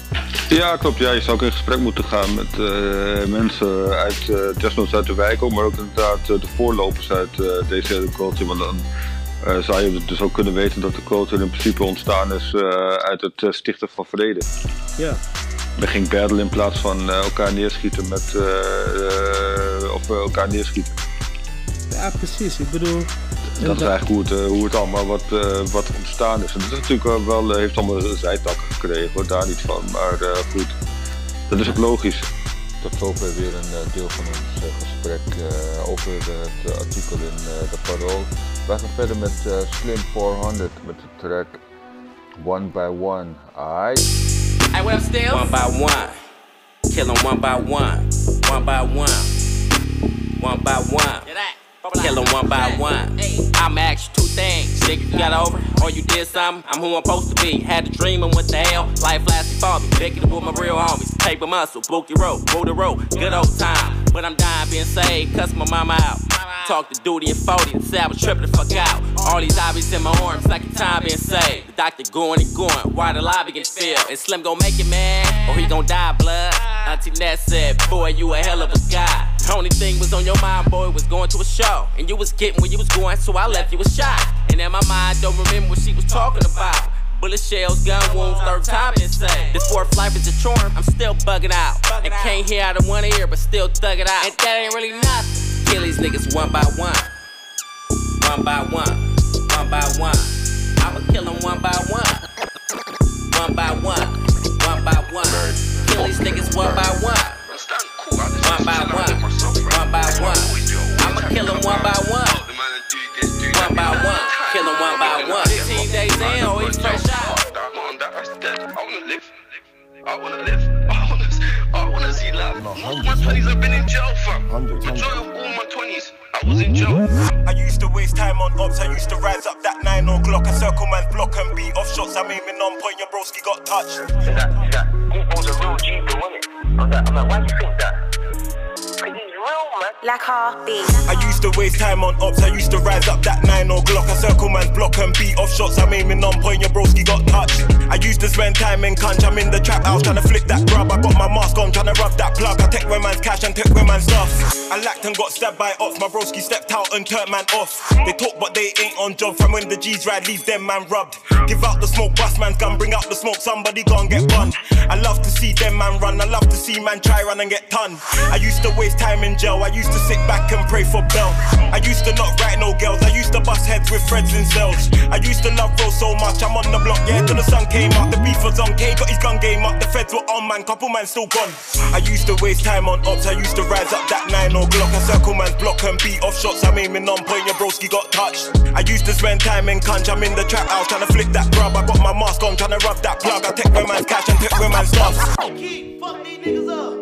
Ja, klopt. Ja, je zou ook in gesprek moeten gaan met eh, mensen uit, eh desnoods uit de wijk, maar ook inderdaad eh, de voorlopers uit eh, deze hele cultuur. Want dan zou je dus ook kunnen weten dat de cultuur in principe ontstaan is uit het stichten van vrede. Ja. Men ging battlen in plaats van elkaar neerschieten met, of elkaar neerschieten. Ja, precies. Ik bedoel... Dat is eigenlijk hoe het, eh, hoe het allemaal wat, eh, wat ontstaan is. En dat is natuurlijk wel, wel, eh, heeft allemaal zijtakken gekregen, hoor, daar niet van. Maar eh, goed, dat is ook logisch. Tot zover weer een deel van ons gesprek eh, over het artikel in eh, de Parool. Wij gaan verder met eh, Slim 400 met de track One by One. Aight. Hey, what up, Stills? One by one. Kill 'em one by one. One by one. One by one. Kill 'em one by one. I'ma ask you two things. Nigga, you got over or you did something? I'm who I'm supposed to be. Had a dream and what the hell? Life lasted for me. Picking up with my real homies. Paper muscle, bookie road, the road. Good old time. But I'm dying being saved, cuss my mama out. Talk to Duty and 40 and say I was tripping the fuck out. All these obbies in my arms like a time being saved. The doctor going and going, why the lobby get filled? And Slim gon' make it, man, or he gon' die, blood. Auntie Ness said, boy, you a hell of a guy. Only thing was on your mind, boy, was going to a show. And you was getting where you was going, so I left you a shot. And in my mind, don't remember what she was talking about. Bullet shells, gun wounds, third time insane. This fourth life is a charm, I'm still bugging out. And can't hear out of one ear, but still thug it out. And that ain't really nothing. Kill these niggas one by one. One by one. One by one. I'ma kill them one by one. One by one. One by one. Kill these niggas one by one. One by one. One by one. I'ma kill them one by one. One by one. Kill them one by one. 15 days in, or he fresh out. I wanna live. I wanna live. I wanna, I wanna see life. Most of my 20s I've been in jail for. Majority of all my 20s, I I was in jail. I used to waste time on ops, I used to rise up that 9 o'clock and circle man's block and beat off shots. I'm aiming on point, your broski got touched. Is that, is that, he was a real G, though, wasn't it? I'm like, I'm like, why do you think that? Like heartbeat. I used to waste time on ops, I used to rise up that 9 o'clock and circle man's block and beat off shots. I'm aiming on point, your broski got touched. I used to spend time in conch, I'm in the trap house trying to flick that grub. I got my mask on, trying to rub that plug. I take where man's cash and take where man's stuff. I lacked and got stabbed by ops, my broski stepped out and turned man off. They talk but they ain't on job from when the G's ride, leave them man rubbed. Give out the smoke, bust man's gun, bring out the smoke, somebody gon' get bun. I love to see them man run, I love to see man try run and get ton. I used to waste time in jail, I used to sit back and pray for bail. I used to not write no girls, I used to bust heads with threads and cells. I used to love bro so much, I'm on the block, yeah, till the sun came up. The beef was on K, got his gun game up, the feds were on man, couple man still gone. I used to waste time on ops, I used to rise up that 9 o'clock and circle man's block and beat off shots. I'm aiming on point, your broski got touched. I used to spend time in conch, I'm in the trap house trying to flip that grub. I got my mask on, trying to rub that plug. I take where man's cash and take where man's stuff. Keep, fuck these niggas up.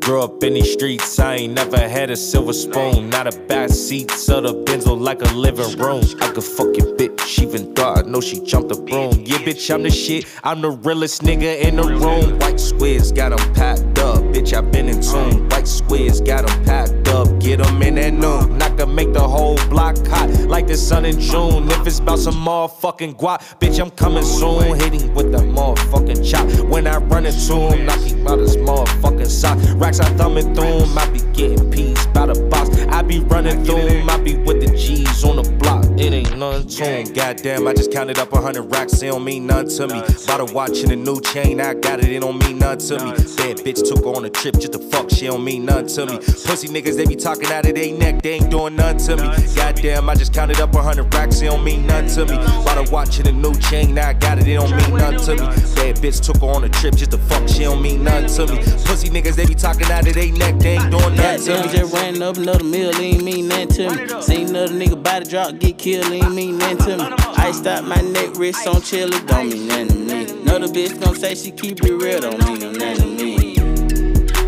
Grew up in these streets, I ain't never had a silver spoon. Not a back seat, so the benzo like a living room. I could fuck your bitch, She even though I know she jumped the broom. Yeah, bitch, I'm the shit, I'm the realest nigga in the room. White squares got 'em packed up, bitch, I been in tune. White squares got 'em packed up, get 'em in that noon. I can make the whole block hot like the sun in June. If it's about some motherfucking guap, bitch, I'm coming soon. Hitting with that motherfucking chop. When I run into him, knock out his motherfucking sock. Racks I thumbing through I be getting peas by the box. I be running through I be with the G's on the block. It ain't nothing to him. Goddamn, I just counted up a hundred racks, it don't mean nothing to me. Bought a watch and a new chain, I got it, it don't mean nothing to me. Bad bitch took on a trip just to fuck, she don't mean nothing to me. Pussy niggas, they be talking out of they neck, they ain't doing nothing to me. Goddamn, I just counted up a hundred racks, it don't mean nothing to me. Bought a watch and a new chain, now I got it, it don't mean nothing to me. Bad bitch took her on a trip just to fuck, she don't mean nothing to me. Pussy niggas, they be talking out of they neck, they ain't doing nothing to me. just ran up another meal, ain't mean nothing to me. Seen another nigga body drop, get killed, ain't mean nothing to me. I stop my neck, wrist on chill, it don't mean nothing to me. Another bitch gon' say she keep it real, don't mean nothing to me.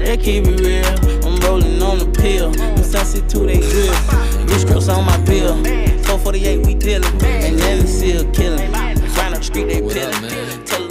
They keep it real, I'm rolling on the pill. From sunset to they drill. Rich girls on my bill. 448, we dealin'. And then it's still killing. Find up street, they pillin'.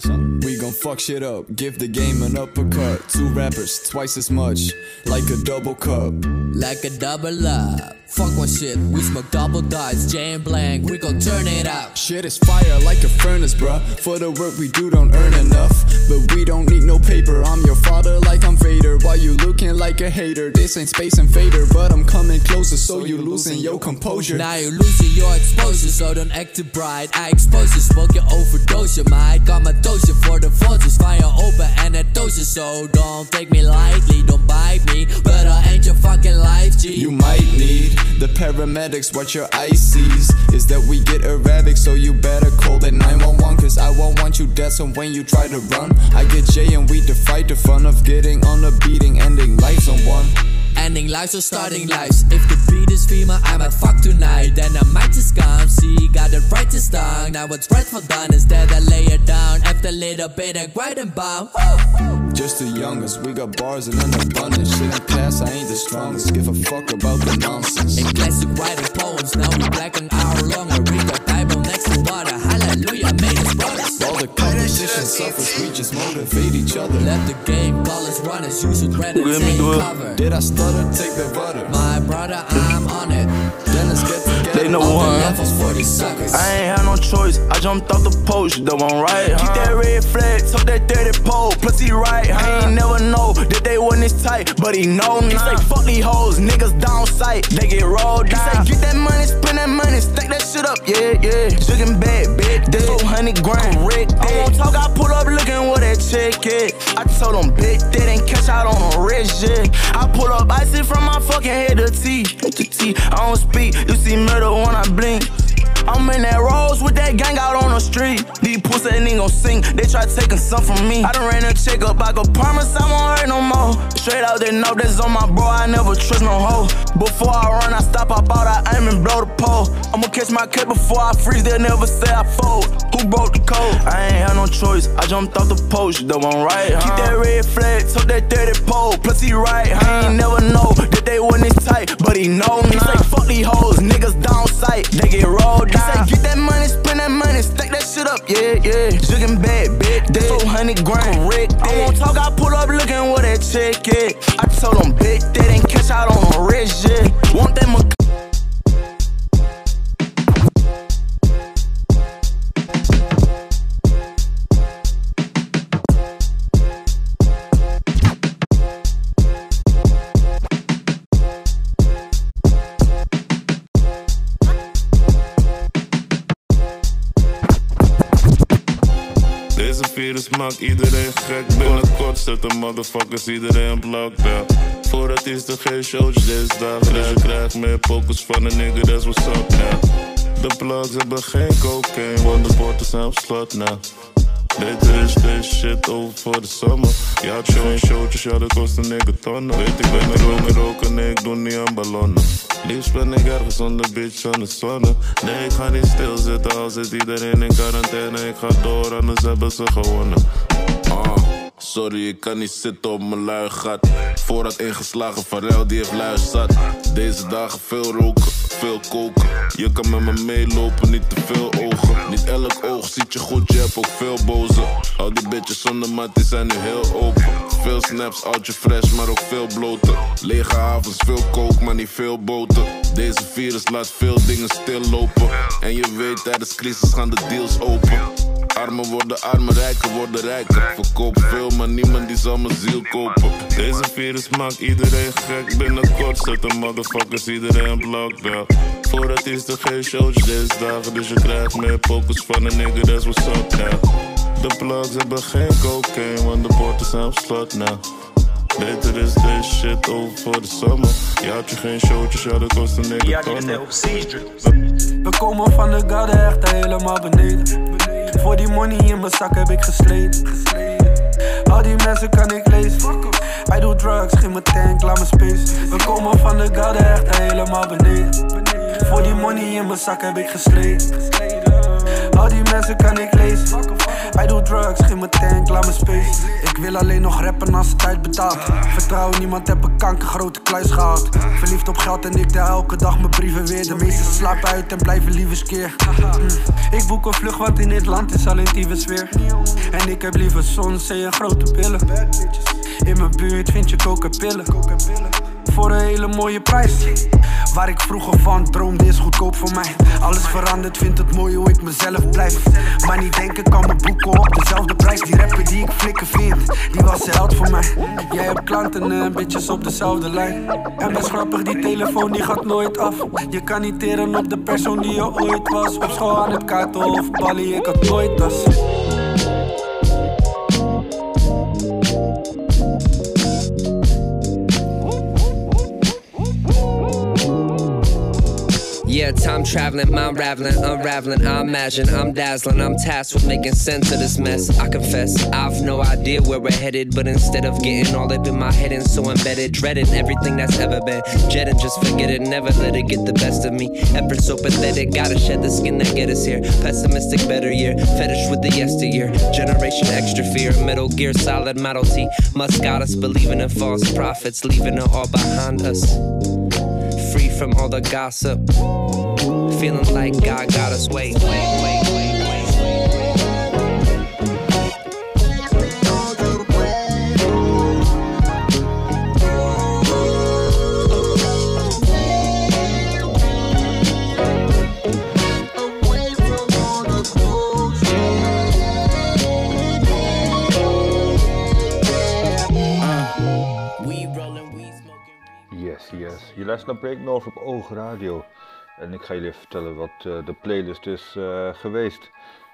Tell little I got a little something. We gon' fuck shit up, give the game an uppercut. Two rappers, twice as much, like a double cup. Like a double up. Fuck one shit, we smoke double dice, jam blank, we gon' turn it up. Shit is fire like a furnace, bruh. For the work we do, don't earn enough. But we don't need no paper. I'm your father, like I'm Vader. Why you looking like a hater? This ain't Space Invader, but I'm coming closer, so you losing your composure. Now you're losing your exposure, so don't act too bright. I expose you, smoking overdose, you might. Got my dosha for the forces, fire over and a dosha, so don't take me lightly, don't bite me. But I ain't your fucking life, G. You might need the paramedics. What your eyes sees is that we get erratic, so you better call that 911. Cause I won't want you dead, so when you try to run, I get J and we to fight the fun of getting on a beating, lives or starting lives. If the beat is female, I might fuck tonight. Then I might just come see. Got the right this time. Now it's right for done. is Instead, I lay it down. After a little bit of grind and bomb. Just the youngest, we got bars and an abundance. Shit in class, I ain't the strongest. Give a fuck about the nonsense. In classic writing poems, now we black an hour long. All the competition suffers, we just motivate each other. Let the game call us runners. You should rather take cover. Did I stutter? Take the butter. My brother, I'm on it. Then let's get together. They know All the one. levels for these suckers. I ain't had no choice. I jumped off the post, the one right. Keep that red flag, took that dirty pole. Plus he right. I ain't never know that they wasn't this tight, but he know now. He say fuck these hoes, niggas down sight, they get rolled down. He say get that money, spend that money, stack that shit up, yeah yeah. Chicken bad, bitch, that's 400 grand. Red, I won't talk, I pull up looking what that check is. I told them bitch, they didn't catch out on a red shit. I pull up icy from my fucking head to T, to T. I don't speak, you see murder when I blink. I'm in that rose with that gang out on the street. These pussy ain't gon' sing, they try taking some from me. I done ran a check up, I could promise I won't hurt no more. Straight out there, know that's on my bro, I never trust no hoe. Before I run, I stop, I out, I aim and blow the pole. I'ma catch my cut before I freeze, they'll never say I fold. Who broke the code? I ain't had no choice, I jumped off the post, the one right, huh? Keep that red flag, took that dirty pole, plus he right, huh? I ain't never know that they wasn't tight, but he know me. He say, fuck these hoes, niggas down sight, they get rolled down. He say, get that money, spend that money, stack that shit up, yeah, yeah. Jiggin' bad, big, that's 400 grand, correct. I won't talk, I pull up looking where that check is. I told them, bitch, that ain't catch out on the wrist, yeah. Want that maakt iedereen gek. Binnenkort zetten motherfuckers iedereen lockdown. Voor het is er geen showtjes deze dagen. Dus je krijgt meer focus van een nigga, that's what's up now. De plugs hebben geen cocaine, want de poorten zijn op slot now. Dit is deze shit over voor de summer. Je had show en showtjes, ja dat kost een nigga tonnen. Weet ik ben met roken, roken, nee ik doe niet aan ballonnen. Liefst ben ik ergens onder bitch aan de zonne. Nee ik ga niet stilzitten als zit iedereen in quarantaine. Ik ga door, anders hebben ze gewonnen. Sorry, ik kan niet zitten op mijn lui gat. Voorraad ingeslagen, Pharrell die heeft lui. Deze dagen veel roken, veel koken. Je kan met me meelopen, niet te veel ogen. Niet elk oog ziet je goed, je hebt ook veel boze. Al die bitches zonder mat, die zijn nu heel open. Veel snaps, oudje fresh, maar ook veel bloten. Lege avonds, veel kook, maar niet veel boter. Deze virus laat veel dingen stillopen. En je weet, tijdens crisis gaan de deals open. Armen worden armer, rijken worden rijker. Verkoop veel, maar niemand die zal mijn ziel kopen. Deze virus maakt iedereen gek. Binnenkort zetten motherfuckers iedereen op lockdown. Voor het is er geen showtjes deze dagen, dus je krijgt meer focus van een nigga, that's what's up now. De plugs hebben geen cocaine, want de poorten zijn op slot now. Beter is deze shit over voor de summer. Je had je geen showtjes, ja dat kost een nigga tonnen. We komen van de garde echt helemaal beneden. Voor die money in mijn zak heb ik gesleten. Al die mensen kan ik lezen. I do drugs, geen mijn tank, laat me space. We komen van de garde echt helemaal beneden. Voor die money in mijn zak heb ik gesleten. Al die mensen kan ik lezen. I do drugs, geen mijn tank, laat me space. Ik wil alleen nog rappen als het tijd betaalt. Vertrouw niemand, heb een kankergrote kluis gehaald. Verliefd op geld en ik tel elke dag mijn brieven weer. De meesten slapen uit en blijven liever skeer. Mm. Ik boek een vlucht, want in dit land is alleen tyfus weer. En ik heb liever zon, zee grote pillen. In mijn buurt vind je coca-pillen. Voor een hele mooie prijs. Waar ik vroeger van droomde is goedkoop voor mij. Alles verandert, vind het mooi hoe ik mezelf blijf. Maar niet denken kan me boeken op dezelfde prijs. Die rapper die ik flikken vind, die was een held voor mij. Jij hebt klanten en bitches op dezelfde lijn. En best grappig, die telefoon die gaat nooit af. Je kan niet teren op de persoon die je ooit was. Op school aan het kaarten of ballie, ik had nooit tas. Yeah, time traveling, mind raveling, unraveling. I imagine I'm dazzling. I'm tasked with making sense of this mess. I confess, I've no idea where we're headed. But instead of getting all up in my head and so embedded, dreading everything that's ever been, jetting, just forget it. Never let it get the best of me. Effort so pathetic, gotta shed the skin that get us here. Pessimistic, better year. Fetish with the yesteryear. Generation extra fear. Metal gear, solid Model T. Must got us believing in false prophets, leaving it all behind us free from all the gossip. Feeling like God got us. Wait, wait, wait. Je luistert naar Break North op Oog Radio. En ik ga jullie vertellen wat eh, de playlist is eh, geweest.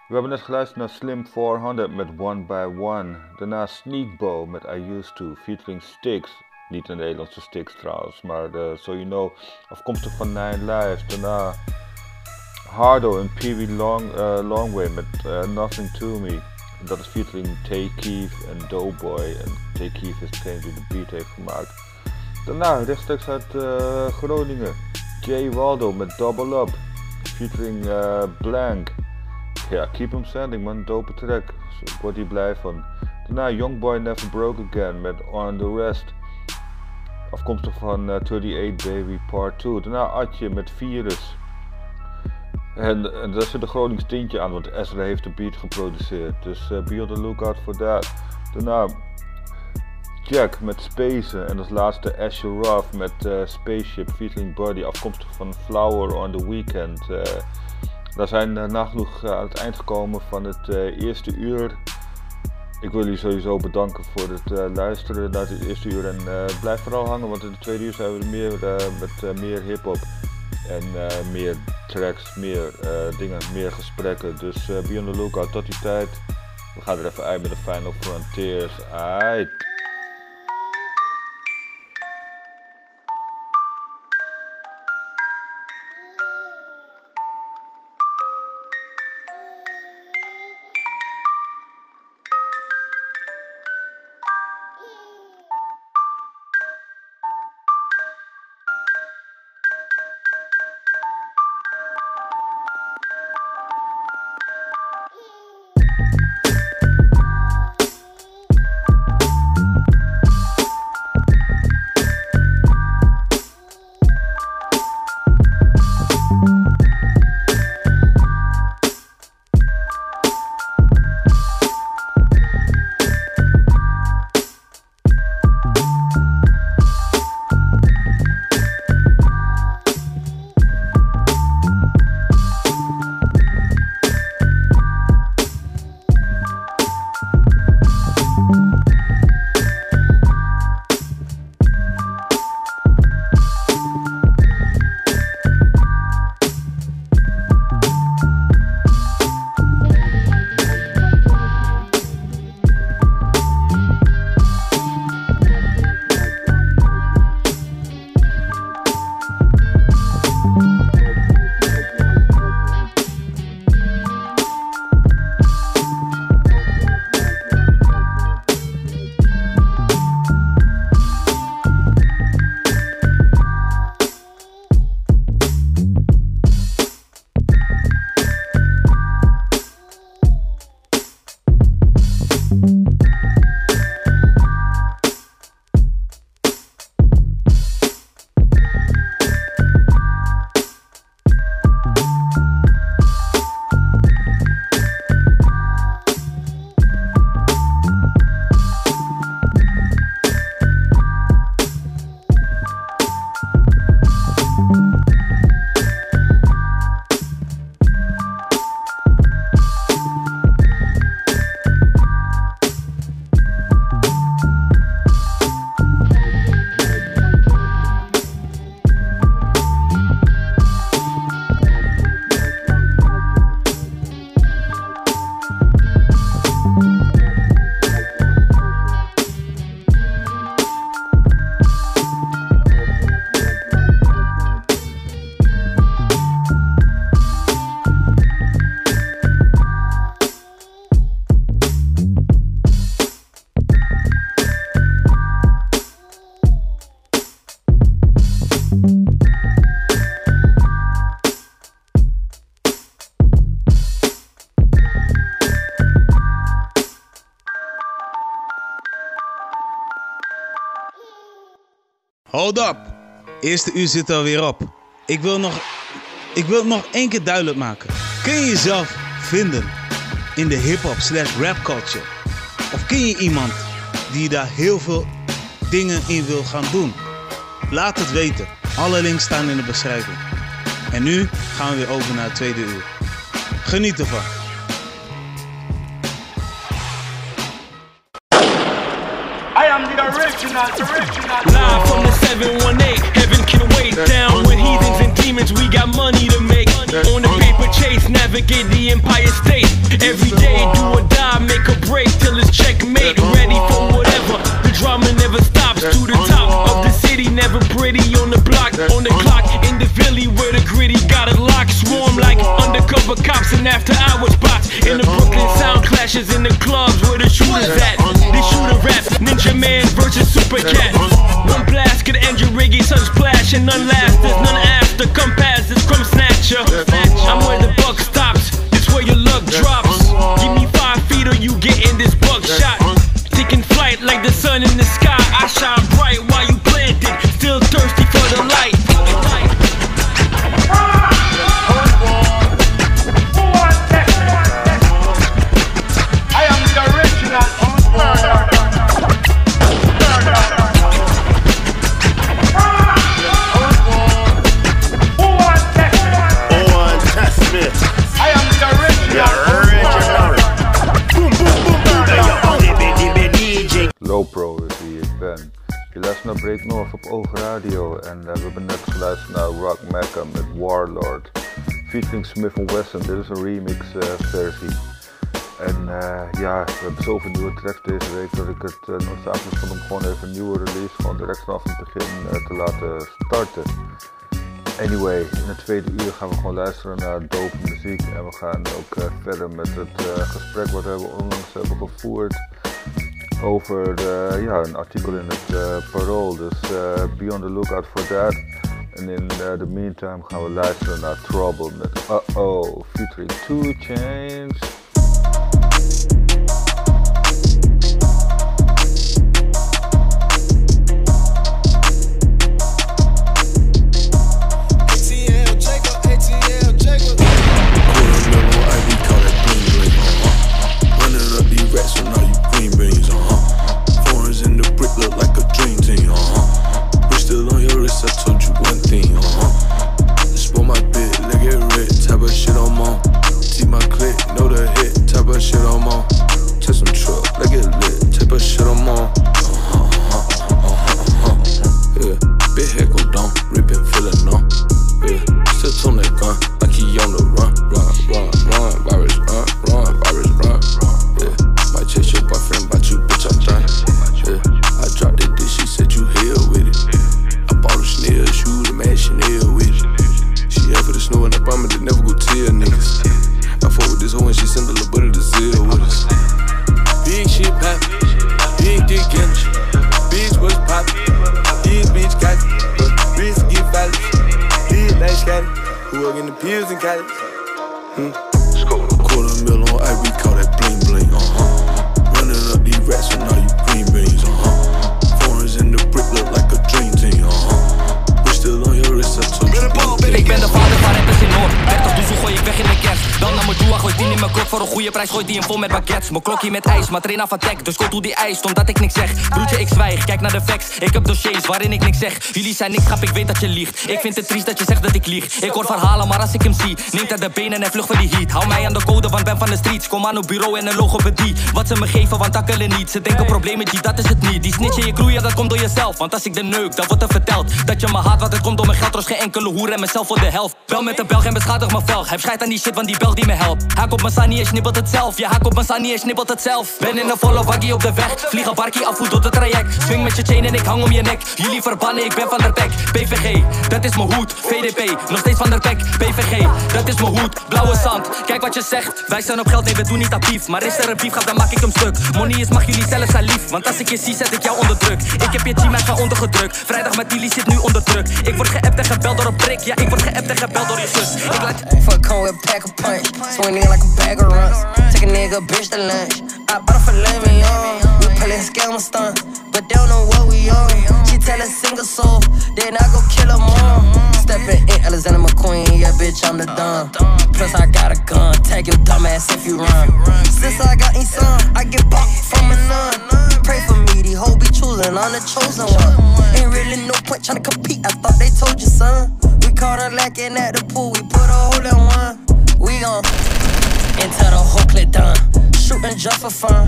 We hebben net geluisterd naar Slim 400 met One by One. Daarna Sneakbo met I Used To, featuring Styx. Niet een Nederlandse Styx trouwens, maar uh, so you know, afkomstig van Nine Lives. Daarna Hardo en Pee Long, Longway met Nothing To Me. Dat is featuring Tay Keith en Doughboy. En Tay Keith is degene die de beat heeft gemaakt. Daarna rechtstreeks uit uh, Groningen. Jay Waldo met Double Up. Featuring Blank. Ja, Keep Him Standing man, dope track. Dus ik word blij van. Daarna Youngboy Never Broke Again met On The Rest. Afkomstig van 38 Baby Part 2. Daarna Atje met Virus. En, en daar zit een Gronings tintje aan, want Ezra heeft de beat geproduceerd. Dus be on the lookout for that. Daarna Jack met Space en als laatste Asher Ruff met uh, Spaceship featuring Body, afkomstig van Flower on the Weekend. Uh, daar zijn uh, nagenoeg aan het eind gekomen van het eerste uur. Ik wil jullie sowieso bedanken voor het luisteren naar het eerste uur en blijf vooral hangen, want in het tweede uur zijn we er meer met meer hip-hop en meer tracks, meer dingen, meer gesprekken. Dus be on the lookout tot die tijd. We gaan er even uit met de Final Frontiers. Aight. Hold up. Eerste uur zit alweer op. Ik wil, nog, ik wil het nog één keer duidelijk maken. Kun je jezelf vinden in de hip-hop slash rap culture? Of ken je iemand die daar heel veel dingen in wil gaan doen? Laat het weten. Alle links staan in de beschrijving. En nu gaan we weer over naar het tweede uur. Geniet ervan. Live from the 718, heaven can wait. Down with heathens and demons, we got money to make. On the paper chase, navigate the Empire State. Every day, do or die, make a break till it's checkmate. Ready for whatever, drama never stops. To the top of the city, never pretty on the block. On the clock, in the valley where the gritty got a lock. Swarm like under for cops and after hours spots. In the Brooklyn sound clashes in the clubs where the shooters at. They shooter rap, Ninja Man versus Super Cat. One blast could end your riggy, sun splash, and none last. There's none after. Come past this crumb snatcher. I'm where the Featuring Smith Wesson, dit is een remix eh, versie. En eh, ja, we hebben zoveel nieuwe tracks deze week dat ik het uh, noodzakelijk vond om gewoon even een nieuwe release gewoon direct vanaf het begin eh, te laten starten. Anyway, in het tweede uur gaan we gewoon luisteren naar dope muziek en we gaan ook eh, verder met het eh, gesprek wat we onlangs hebben gevoerd over eh, ja, een artikel in het eh, Parool. Dus eh, be on the lookout for that. En in eh, the meantime gaan we luisteren naar Trouble met Uh-Oh featuring Two Chains. Mijn klokje met ijs, maar train af attack Dus hoe die ijs, omdat ik niks zeg. Broertje, ik zwijg, kijk naar de facts. Ik heb dossiers waarin ik niks zeg. Jullie zijn niks, grap, ik weet dat je liegt. Ik vind het triest dat je zegt dat ik lieg. Ik hoor verhalen, maar als ik hem zie Neemt hij de benen en vlucht voor die heat. Hou mij aan de code, want ben van de streets. Kom aan op bureau en een logopedie Wat ze me geven, want takkelen niet. Ze denken problemen, die, dat is het niet. Die snitch in je groeien, dat komt door jezelf. Want als ik de neuk, dan wordt er verteld Dat je me haat, want het komt door mijn geld. Er is geen enkele hoer en mezelf voor de helft. Bel met de Belg en beschadig mijn velg. Heb scheid aan die shit, want die Belg die me helpt. Haak op mijn sani en snippelt het zelf. Ja, haak op mijn sani snippelt het zelf. Ben in een volle waggie op de weg. Vlieg een barkie af, door het traject? Swing met je chain en ik hang om je nek. Jullie verbannen, ik ben van der Pek. PVG, dat is mijn hoed. VDP, nog steeds van der Pek. PVG, dat is mijn hoed. Blauwe zand, kijk wat je zegt. Wij zijn op geld, nee we doen niet actief. Maar is er een beef, gaat, dan maak ik hem stuk. Money is, mag jullie zelf zijn lief. Want als ik je zie, zet ik jou onder druk. Ik heb je team even ondergedrukt Vrijdag met Tilly zit nu onder druk. Ik word geappt en gebeld door een prik. Ja, ik word en gebeld door je zus Ik laat Fuck come with a pack of punch. Swing like a bag of runs. Take a nigga bitch to lunch. I bought her for living young. We a scam stunt, but they don't know what we on. She tell a single soul, then I go kill her mom. Stepping in Alexander McQueen, yeah, bitch, I'm the dumb. Plus, I got a gun, tag your dumb ass if you run. Since I got in son, I get bought from a nun. Pray for me, these hoes be choosing, I'm the chosen one. Ain't really no point trying to compete, I thought they told you, son. Caught her lacking at the pool, we put a hole in one. We gon' into the whole clip done. Shooting just for fun.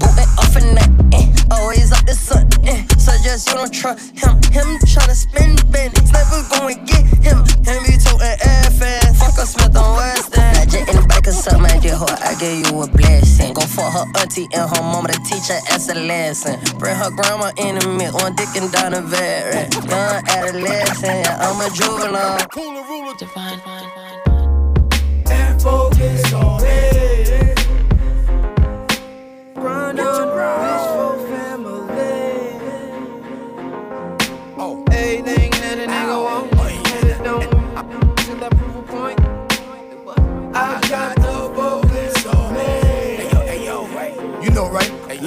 Booting off in that, eh. Always up the sun, eh. Suggest you don't trust him. Him tryna spin, bend. Never going get him. Him be toting air fast. Fuck a Smith on Weston. I did her, I gave you a blessing. Go for her auntie and her mama to teach her as a lesson. Bring her grandma in the mix on Dick and Donovan. Young adolescent, I'm a juvenile. Cooler ruler, divine. And focus on it. Grind on, grind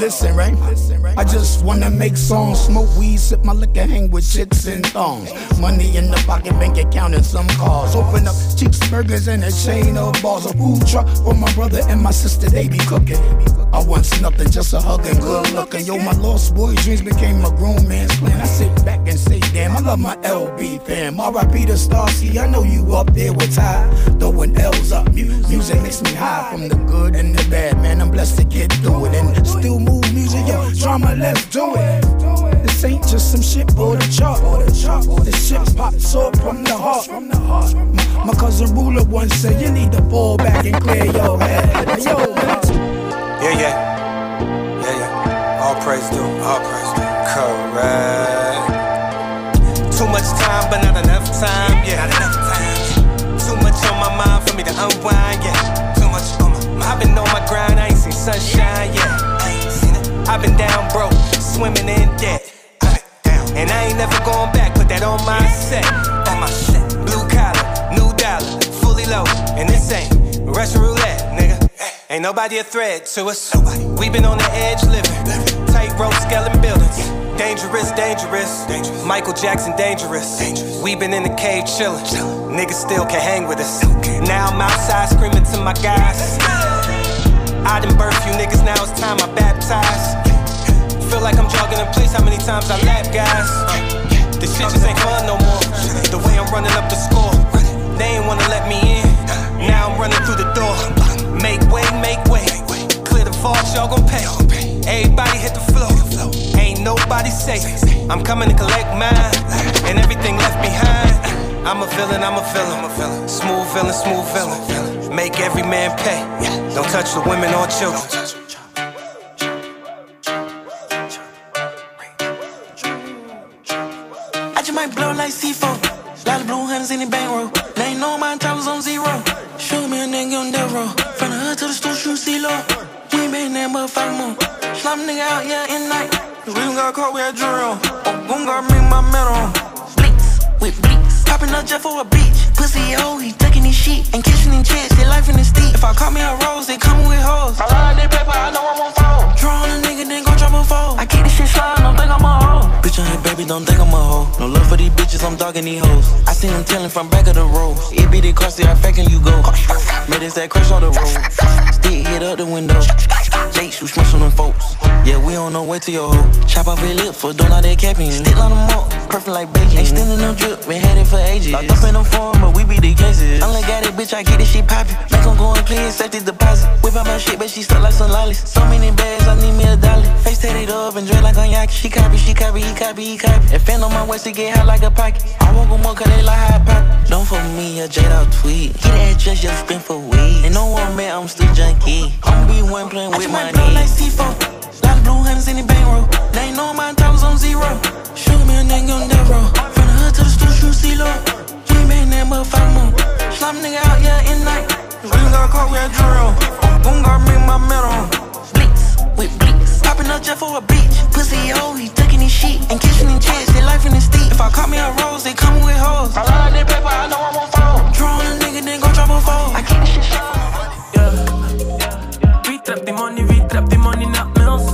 Listen, right? I just wanna make songs, smoke weed, sip my liquor, hang with chicks and thongs. Money in the pocket, bank account, and some cars. Open up cheeks, burgers, and a chain of bars. A food truck for my brother and my sister, they be cooking. I want nothing, just a hug and good looking. Yo, my lost boy dreams became a grown man's plan. I sit back and say, damn, I love my LB fam. R.I.P. the star, see, I know you up there with Ty. Throwing L's up, music makes me high from the good and the bad, man. I'm blessed to get through it and still move music, yo. Drama, let's do it. This ain't just some shit for the chart. This shit pops up from the heart. My, my cousin Ruler once said, you need to fall back and clear your head. Yo, Yeah, yeah. Yeah, yeah. All praise due, all praise due. Correct. Too much time, but not enough time, yeah. Not enough time. Too much on my mind for me to unwind, yeah. Too much on my mind. I've been on my grind, I ain't seen sunshine, yeah. I've been down broke, swimming in debt. And I ain't never going back, put that on my set. On my set. Blue collar, new dollar, fully loaded. And this ain't Russian roulette, nigga. Ain't nobody a threat to us. We been on the edge living. Tight rope scaling buildings. Dangerous, dangerous. Michael Jackson, dangerous. We been in the cave chillin'. Niggas still can't hang with us. Now I'm outside screaming to my guys. I done birth you niggas, now it's time I baptize. Feel like I'm jogging in place, how many times I lap, guys? This shit just ain't fun no more. The way I'm running up the score, they ain't wanna let me in. Now I'm running through the door. Make way, make way. Clear the vault, y'all gon' pay. Everybody hit the floor. Ain't nobody safe. I'm coming to collect mine and everything left behind. I'm a villain, I'm a villain. Smooth villain, smooth villain. Make every man pay. Don't touch the women or children. I just might blow like C4. Lot of blue hunters in the bankroll. Now you know my was on zero. Shoot me a nigga on that road. From the hood to the store, shoot C-Lo. We ain't been there but five more. Slap nigga out, yeah, in night. We done got caught, we had jewelry on. Oh, gon' got me my medal on. Blinks, with blinks. Popping up jet for a beach. Pussy hoe, he sheet. And kissing in chicks, they life in the steep. If I caught me a rose, they coming with hoes. I they baby, don't think I'm a hoe. No love for these bitches, I'm dogging these hoes. I seen them telling from back of the road. It be the cross, I faking you go. Made this that crash on the road. Stick hit up the window. Jake shoot smush on them folks. Yeah, we on no way to your hoe. Chop off your lip for doing all that capping. Stick on them up, perfect like bacon. Ain't still in no drip, been had it for ages. Locked up in the form, but we be the cases. I'm like, got it, bitch, I get this shit poppin'. Make 'em go and clean, safety deposit. Whip out my shit, but she stuck like some lollies. So many bags, I need me a dollar. Face tatted up and dread like on yak. She copy, she copy, he copy, he copy. And fan on my waist to get hot like a pocket. I won't go more cause they like hot pop. Don't fuck me, a J out tweet. Get that dress, just spin for weed. And no one man, I'm still junkie. I'm be one playing with my knee. like C4. Lot of blue hunters in the bankroll. You know my was on zero. Shoot me a nigga on that road. From the hood to the store, shoot C-Lo. Been there but five more. Slap nigga out, yeah, in night. We got caught, had jewelry on. Boom, got me my medal on. Blinks, with blinks. Popping up jet for a beach. Pussy hoe, he tucking his sheet. And kissing in chicks, they life in the steep. If I caught me a rose, they coming with hoes. I lie they paper, I know I'm on phone. Draw on a nigga, then go drop a phone. I keep this shit Wie trapt die money, wie trapt die money naar Mills?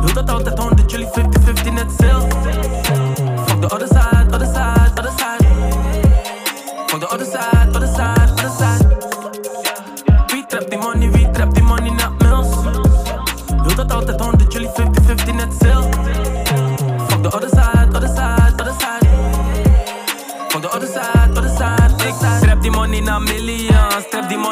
Doe dat altijd 100,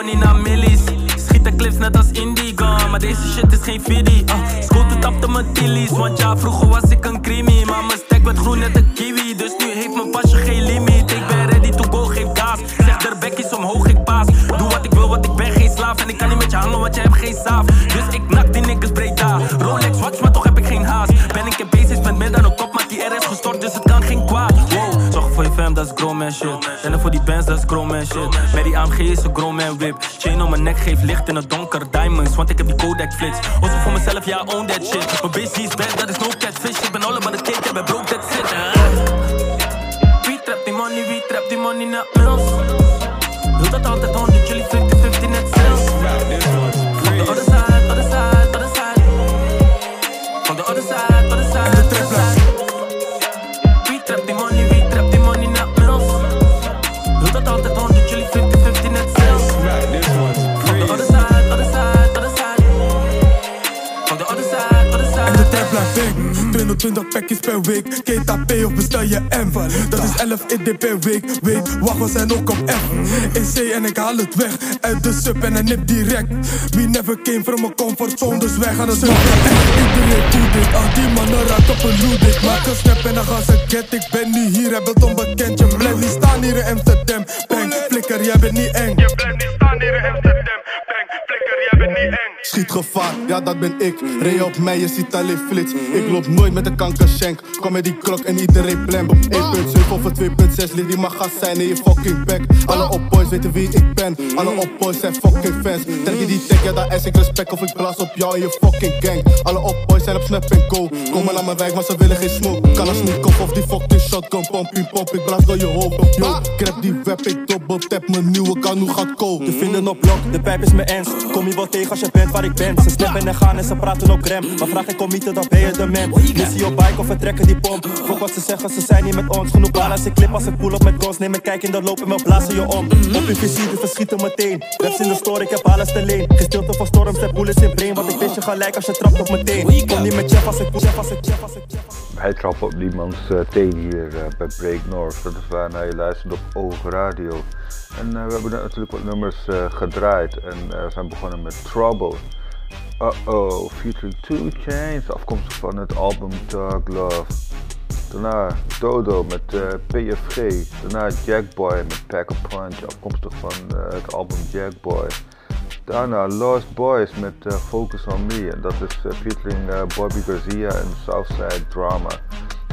money naar millies. Schiet de clips net als Indigo, maar deze shit is geen video. Uh, Scooter tapte mijn tillies, want ja, vroeger was ik een creamy. Maar mijn stack werd groen net een kiwi, dus nu heeft mijn pasje geen limiet. Ik ben ready to go, geef gas. Zeg er bekkies omhoog, ik paas. Doe wat ik wil, want ik ben geen slaaf. En ik kan niet met je hangen, want je hebt geen saaf. Dus ik nak die niggas breed daar. Rolex watch, maar toch heb ik geen haast. Ben ik in bezig, met meer dan een kop, maar die R is gestort, dus het kan geen kwaad. Wow, zorg voor je fam, dat is grown man shit. Rennen voor die bands, dat is man shit. Met die AMG is een grown man whip. Chain om mijn nek geeft licht in het donker, diamonds, want ik heb die Kodak flits. Also voor mezelf, ja, own that shit. Mijn busy is bad, dat is no catfish. Ik ben all about the cake, ik ben broke, that's it. Uh. Wie trapt die money, wie trapt die money naar Mills? 20 pakjes per week. KTP of bestel je M. Dat is 11 ID per week. Weet, wacht, zijn ook op F. EC en ik haal het weg. Uit de sub en een nip direct. We never came from a comfort zone, dus wij gaan het nog Iedereen doet dit, al die mannen raakt op een loot dit. Maak een snap en dan gaan ze get. Ik ben nu hier, hij wilt onbekend. Je blijft niet staan hier in Amsterdam. Bang, flikker, jij bent niet eng. Je blijft niet staan hier in Amsterdam. Schiet gevaar, ja dat ben ik. Rij op mij, je ziet alleen flits. Ik loop nooit met een kankershank. Kom met die klok en iedereen blam. Op 1.7 of 2.6, lid die mag zijn in je fucking back. Alle opboys weten wie ik ben. Alle opboys zijn fucking fans. Trek je die tag, ja daar is ik respect of ik blaas op jou en je fucking gang. Alle opboys zijn op snap en go. Komen naar mijn wijk, maar ze willen geen smoke. Kan een off of die fucking shotgun. Pompie pop, ik blaas door je hoofd. Yo, grab die web, ik double tap mijn nieuwe kanoe gaat koop. Te vinden op blok, de pijp is mijn ernst. Kom je wel tegen als je bent waar ik. Ze snappen en gaan en ze praten ook rem. Maar vraag ik om niet, dan ben je de man. Missie op bike of vertrekken die pomp. Volg wat ze zeggen, ze zijn niet met ons. Genoeg balen als ik clip als ik pull op met guns. Neem een kijk in de loop en we blazen je om. Op je visie, dus verschieten meteen. Webs in de store, ik heb alles te leen. Gestilte van storms en bullets in brain. Want ik wist je gelijk als je trapt op meteen. Kom niet met chef als ik chef als ik chef als ik chef. Wij trappen op niemands uh, teen hier uh, bij Break North. Dat is waar je luistert op Oog Radio. En uh, we hebben natuurlijk wat nummers gedraaid en zijn begonnen met Trouble. Uh-oh, featuring Two Chains, afkomstig van het album Dark Love. Daarna Dodo met PFG. Daarna Jackboy met Pack a Punch, afkomstig van het album Jackboy. Daarna Lost Boys met uh, Focus on Me. Dat is featuring Bobby Garcia en Southside Drama.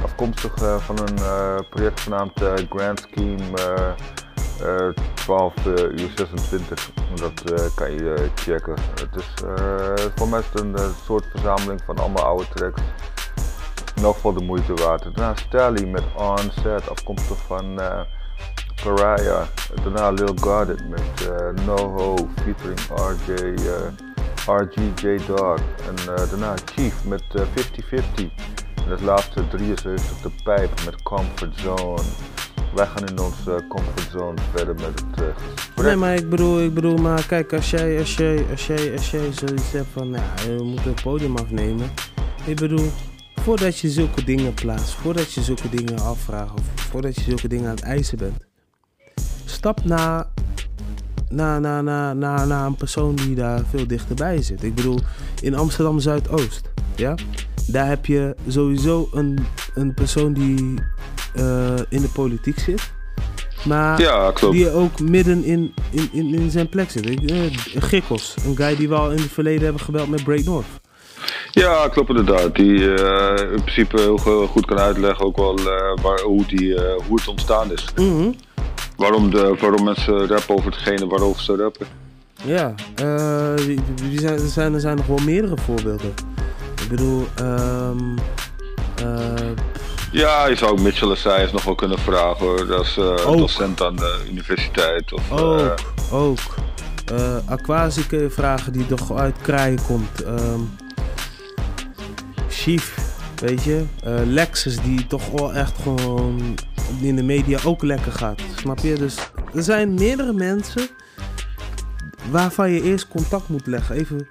Afkomstig van een project genaamd Grand Scheme. Uh, 12 uh, uur 26, dat kan je checken. Het is voor mij een soort verzameling van allemaal oude tracks. Nog voor de moeite waard. Daarna Stally met Onset, afkomstig van Pariah. Daarna Lil Guarded met No Ho featuring RJ, RGJ Dog. En daarna Chief met 50-50. en het laatste 73 de pijp met Comfort Zone wij gaan in onze comfortzone verder met het uh, gesprek. Nee, maar ik bedoel, ik bedoel, maar kijk, als jij, als jij, als jij, als jij zoiets hebt van, nou, we moeten het podium afnemen. Ik bedoel, voordat je zulke dingen plaatst, voordat je zulke dingen afvraagt, of voordat je zulke dingen aan het eisen bent, stap naar, naar, naar, naar, naar, naar een persoon die daar veel dichterbij zit. Ik bedoel, in Amsterdam Zuidoost, ja, daar heb je sowieso een, een persoon die uh, in de politiek zit. Maar ja, die ook midden in, in, in, in zijn plek zit. Uh, Gikkels, een guy die we al in het verleden hebben gebeld met Break North. Ja, klopt inderdaad. Die uh, in principe heel goed kan uitleggen ook wel waar, hoe, die, hoe het ontstaan is. Mm -hmm. Waarom, de, waarom mensen rappen over hetgene waarover ze rappen. Ja, die, die zijn, er, zijn, er zijn nog wel meerdere voorbeelden. Ik bedoel, um, ja, je zou ook Mitchell Essayes nog wel kunnen vragen hoor. Dat is uh, docent aan de universiteit. Of, ook, uh, ook. Uh, Aquasi kun je vragen die toch uit kraaien komt. Um, Chief, weet je. Lexus die toch wel echt gewoon in de media ook lekker gaat. Snap je? Dus er zijn meerdere mensen waarvan je eerst contact moet leggen. Even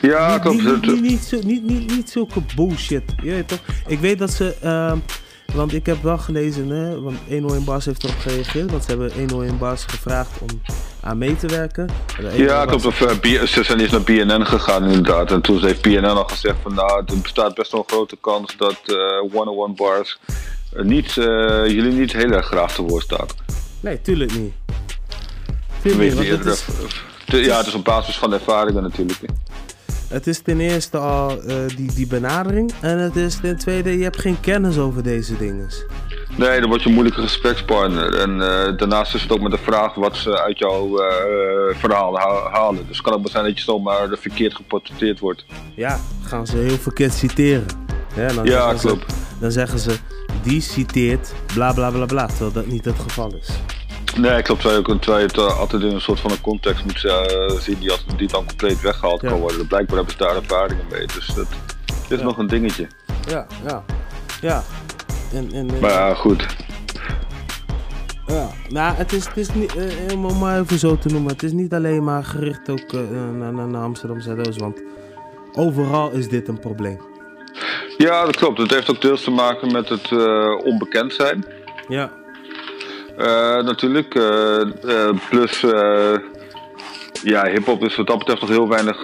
ja, niet, klopt. Niet, niet, niet, zo, niet, niet, niet zulke bullshit. Je weet toch? Ik weet dat ze. Uh, want ik heb wel gelezen, hè, want 101 Bars heeft erop gereageerd. Want ze hebben 101 Bars gevraagd om aan mee te werken. Ja, klopt. Of, uh, ze zijn eerst naar BNN gegaan inderdaad. En toen heeft BNN al gezegd van nou, er bestaat best wel een grote kans dat uh, 101 Bars niet, uh, jullie niet heel erg graag te woord staat. Nee, tuurlijk niet. Tuurlijk niet, het is, ja, het is op basis van ervaringen natuurlijk. Het is ten eerste al uh, die, die benadering. En het is ten tweede, je hebt geen kennis over deze dingen. Nee, dan word je een moeilijke gesprekspartner. En uh, daarnaast is het ook met de vraag wat ze uit jouw uh, verhaal halen. Dus kan het zijn dat je zomaar verkeerd geportretteerd wordt. Ja, gaan ze heel verkeerd citeren. Ja, dan ja klopt. Ze, dan zeggen ze, die citeert bla bla bla bla, terwijl dat niet het geval is. Nee, klopt. Terwijl je, het altijd in een soort van een context moet uh, zien die, die dan compleet weggehaald kan worden. Blijkbaar hebben ze daar ervaringen mee. Dus dat is ja. nog een dingetje. Ja, ja. Ja. En, en, maar ja, goed. Ja, nou, het is, het is niet, uh, om maar even zo te noemen, het is niet alleen maar gericht ook naar, naar Amsterdam Zuidoost, want overal is dit een probleem. Ja, dat klopt. Het heeft ook deels te maken met het eh, onbekend zijn. Ja. Eh, natuurlijk. eh, eh, plus, ja, hip-hop is wat dat betreft nog heel weinig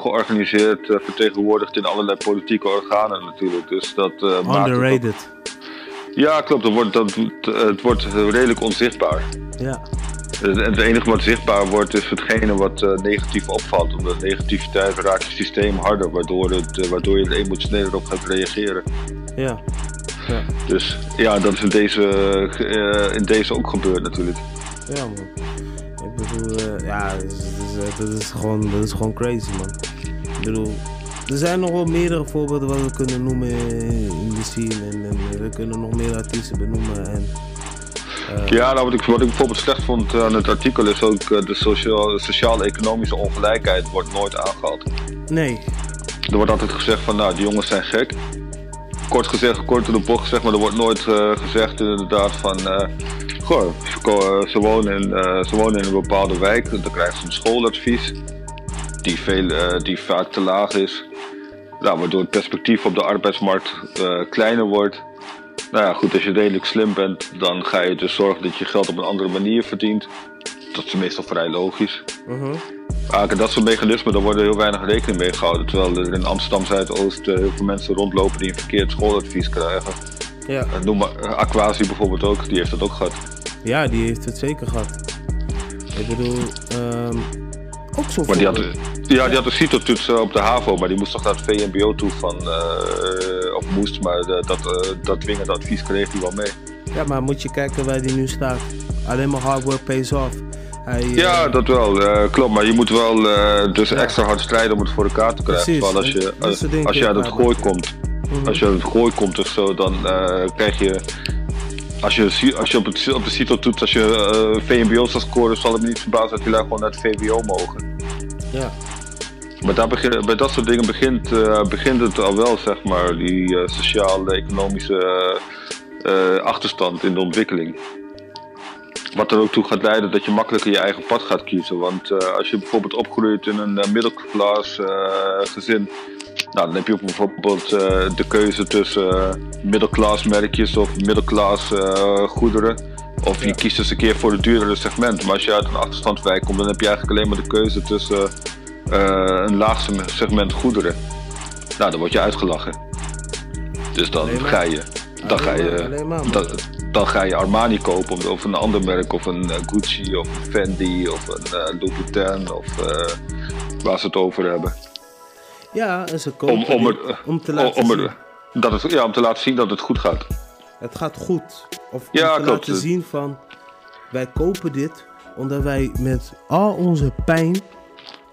georganiseerd, vertegenwoordigd in allerlei politieke organen natuurlijk. Dus dat het Underrated. Ja, klopt. Het wordt, dat, het wordt redelijk onzichtbaar. Ja. Het het enige wat zichtbaar wordt is hetgene wat negatief opvalt. Omdat negativiteit raakt je systeem harder, waardoor, het, waardoor je er emotioneler op gaat reageren. Ja. Ja. Dus ja, dat is in deze, eh, in deze ook gebeurd natuurlijk. Ja, man. Ik bedoel, eh, ja, dat is, dat, is, is gewoon, dat is gewoon crazy, man. Ik bedoel, er zijn nog wel meerdere voorbeelden wat we kunnen noemen in de scene. En, en we kunnen nog meer artiesten benoemen. En, eh, Ja, nou, wat, ik, wat ik bijvoorbeeld slecht vond aan het artikel is ook eh, de sociaal- sociaal-economische ongelijkheid wordt nooit aangehaald. Nee. Er wordt altijd gezegd van, nou, die jongens zijn gek. Kort gezegd, kort door de bocht gezegd, maar er wordt nooit eh, gezegd inderdaad van... eh, goh, eh, ze, wonen in, ze wonen in een bepaalde wijk, dan krijgen ze een schooladvies. Die, veel, die vaak te laag is. Nou, waardoor het perspectief op de arbeidsmarkt kleiner wordt. Nou ja, goed, als je redelijk slim bent, dan ga je dus zorgen dat je geld op een andere manier verdient. Dat is meestal vrij logisch. mhm. Eigenlijk dat soort mechanismen, daar worden heel weinig rekening mee gehouden. Terwijl er in Amsterdam Zuidoost eh, heel veel mensen rondlopen die een verkeerd schooladvies krijgen. Ja. Eh, noem maar eh, Aquasi bijvoorbeeld ook, die heeft dat ook gehad. Ja, die heeft het zeker gehad. Ik bedoel, ehm ook zo Maar die had, ja, die had een CITO-toets op de HAVO, maar die moest toch naar het VMBO toe van, eh, of moest, maar dat, dat dwingende advies kreeg hij wel mee. Ja, maar moet je kijken waar die nu staat. Alleen maar hard work pays off. Hij, eh, Ja, dat wel, eh, klopt. Maar je moet wel eh, dus extra hard strijden om het voor elkaar te krijgen. Precies, als je, dingen als je uit het gooi komt, Mhm. als je uit het gooi komt of zo, dan krijg je... Als je, als je op, het, op de CITO toet, als je VMBO zal scoren, zal het me niet verbazen dat je daar gewoon naar het VWO mogen. Ja. Maar daar begin, bij dat soort dingen begint, begint het al wel, zeg maar, die sociaal-economische achterstand in de ontwikkeling. Wat er ook toe gaat leiden dat je makkelijker je eigen pad gaat kiezen. Want eh, als je bijvoorbeeld opgroeit in een uh, middelklas eh, gezin, nou, dan heb je bijvoorbeeld eh, de keuze tussen middelklas merkjes of middelklas goederen. Of je kiest dus een keer voor het duurdere segment. Maar als je uit een achterstandswijk komt, dan heb je eigenlijk alleen maar de keuze tussen een laag segment goederen. Nou, dan word je uitgelachen. Dus dan ga je. Dan ga je, dan, dan ga je Armani kopen of, een ander merk, of een uh, Gucci, of Fendi, of een uh, Louboutin, of uh, waar ze het over hebben. Ja, en ze kopen om, om, om te laten om, zien. dat het, ja, om te laten zien dat het goed gaat. Het gaat goed. Of om ja, te klopt. laten zien van, wij kopen dit omdat wij met al onze pijn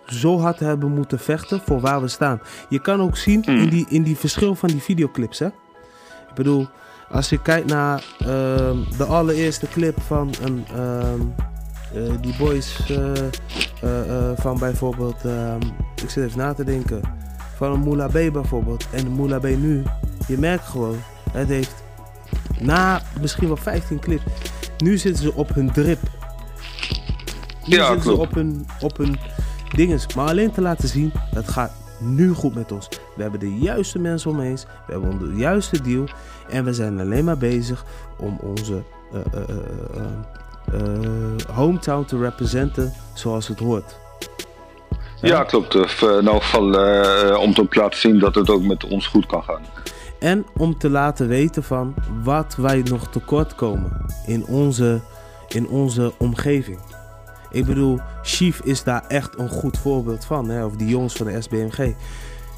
zo hard hebben moeten vechten voor waar we staan. Je kan ook zien in, die, in die verschil van die videoclips, hè. Ik bedoel, als je kijkt naar uh, de allereerste clip van een, uh, uh, die boys uh, van bijvoorbeeld, ehm, ik zit even na te denken, van een Moula B bijvoorbeeld en Moula B nu, je merkt gewoon, het heeft na misschien wel 15 clips, nu zitten ze op hun drip. Nu ja, zitten klopt. ze op hun, op hun dinges, maar alleen te laten zien, het gaat nu goed met ons. We hebben de juiste mensen om eens. We hebben de juiste deal. En we zijn alleen maar bezig om onze uh, uh, uh, hometown te representen zoals het hoort. Ja, ja klopt. in elk geval om te laten zien dat het ook met ons goed kan gaan. En om te laten weten van wat wij nog tekort komen in onze, in onze omgeving. Ik bedoel, Chief is daar echt een goed voorbeeld van. Hè? Of die jongens van de SBMG.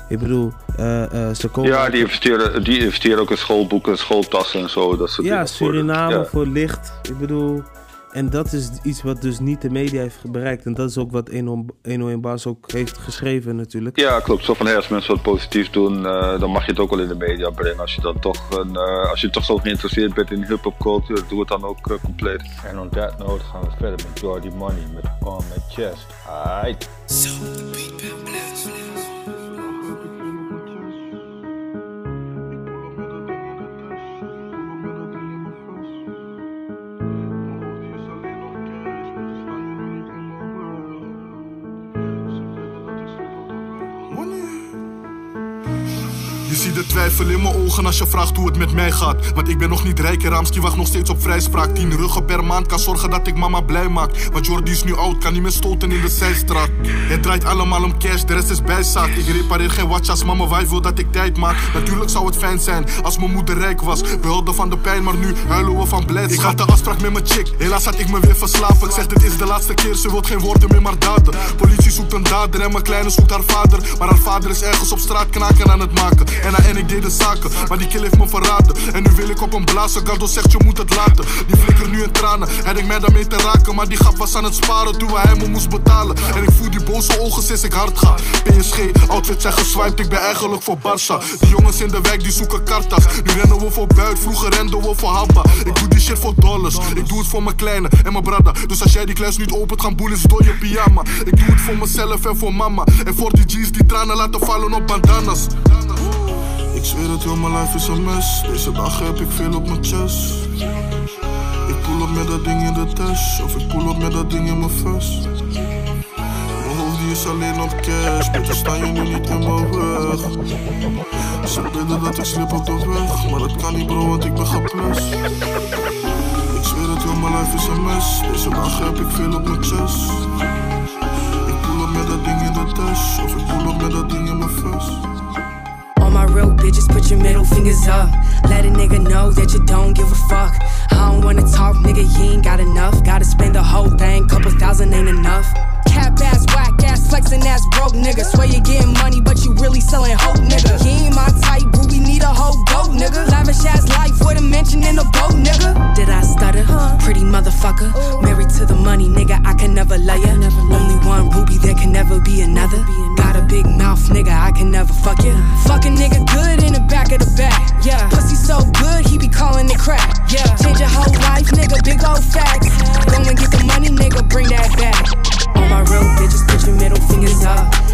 Ik bedoel, uh, uh, ze komen... Ja, die investeren, die investeren ook in schoolboeken, schooltassen en zo. Dat soort ja, Suriname voor, ja. voor licht. Ik bedoel... En dat is iets wat dus niet de media heeft bereikt. En dat is ook wat 101 Bars ook heeft geschreven natuurlijk. Ja, klopt. Zo van, hey, als mensen wat positiefs doen, uh, dan mag je het ook wel in de media brengen. Als je dan toch, een, uh, als je toch zo geïnteresseerd bent in hip-hop culture, doe het dan ook uh, compleet. En on that note gaan we verder met Jordy Money met On My Chest. Aight. So the beat zie de twijfel in mijn ogen als je vraagt hoe het met mij gaat. Want ik ben nog niet rijk en Ramski wacht nog steeds op vrijspraak. Tien ruggen per maand kan zorgen dat ik mama blij maak. Want Jordi is nu oud, kan niet meer stoten in de zijstraat. Het draait allemaal om cash, de rest is bijzaak. Ik repareer geen watch als mama wife wil dat ik tijd maak. Natuurlijk zou het fijn zijn als mijn moeder rijk was. We hadden van de pijn, maar nu huilen we van blijdschap. Ik had de afspraak met mijn chick, helaas had ik me weer verslapen. Ik zeg dit is de laatste keer, ze wil geen woorden meer maar daden. Politie zoekt een dader en mijn kleine zoekt haar vader. Maar haar vader is ergens op straat knaken aan het maken. En en ik deden zaken, maar die kill heeft me verraden. En nu wil ik op een blazen, Gardo zegt je moet het laten. Die flikker nu in tranen, hij denkt mij daarmee te raken. Maar die grap was aan het sparen toen hij me moest betalen. En ik voel die boze ogen sinds ik hard ga. PSG, outfits zijn geswiped, ik ben eigenlijk voor Barça. Die jongens in de wijk die zoeken kartas. Nu rennen we voor buit, vroeger renden we voor Habba. Ik doe die shit voor dollars, ik doe het voor mijn kleine en mijn brada. Dus als jij die kluis niet opent, gaan boelen ze door je pyjama. Ik doe het voor mezelf en voor mama. En voor die G's die tranen laten vallen op bandanas. Ik zweer het, heel mijn life is een mes. Deze dag heb ik veel op mijn chest. Ik pull op met dat ding in de tas. Of ik pull op met dat ding in mijn vest. Mijn hoofd die is alleen op cash. Beter sta je nu niet in mijn weg. Ze willen dat ik slip op de weg. Maar dat kan niet bro, want ik ben geplust. Ik zweer het, heel mijn life is een mes. Deze dag heb ik veel op mijn chest. Ik pull op met dat ding in de tas. Of ik pull op met dat ding in mijn vest. Real bitches, put your middle fingers up. Let a nigga know that you don't give a fuck. I don't wanna talk, nigga, you ain't got enough. Gotta spend the whole thing, couple thousand ain't enough. Cap ass, whack ass, flexing ass, broke nigga. Swear you getting money, but you really selling hope, nigga. You ain't my type, but we need a whole goat, nigga. Lavish ass life with a mention in the boat, nigga. Did I stutter? Pretty motherfucker. Married to the money, nigga, I can never lay ya. Only one ruby, there can never be another. Got a big mouth, nigga, I can never fuck ya. Fuck a nigga good in the back of the back, yeah. Pussy so good, he be calling it crack, yeah. Change your whole life, nigga, big old facts. Go and get the money, nigga, bring that back. All my real bitches, put your middle fingers up.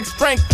Like strength.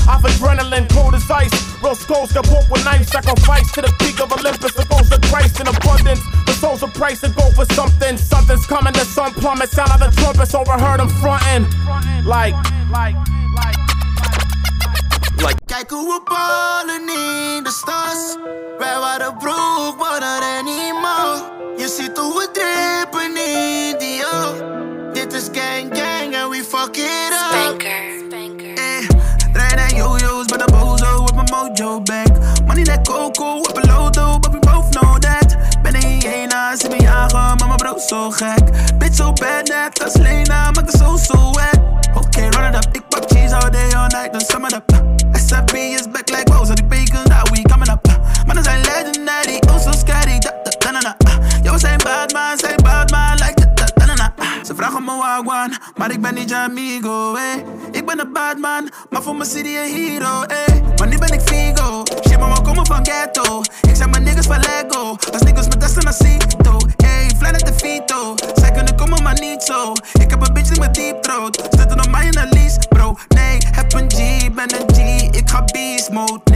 Mode,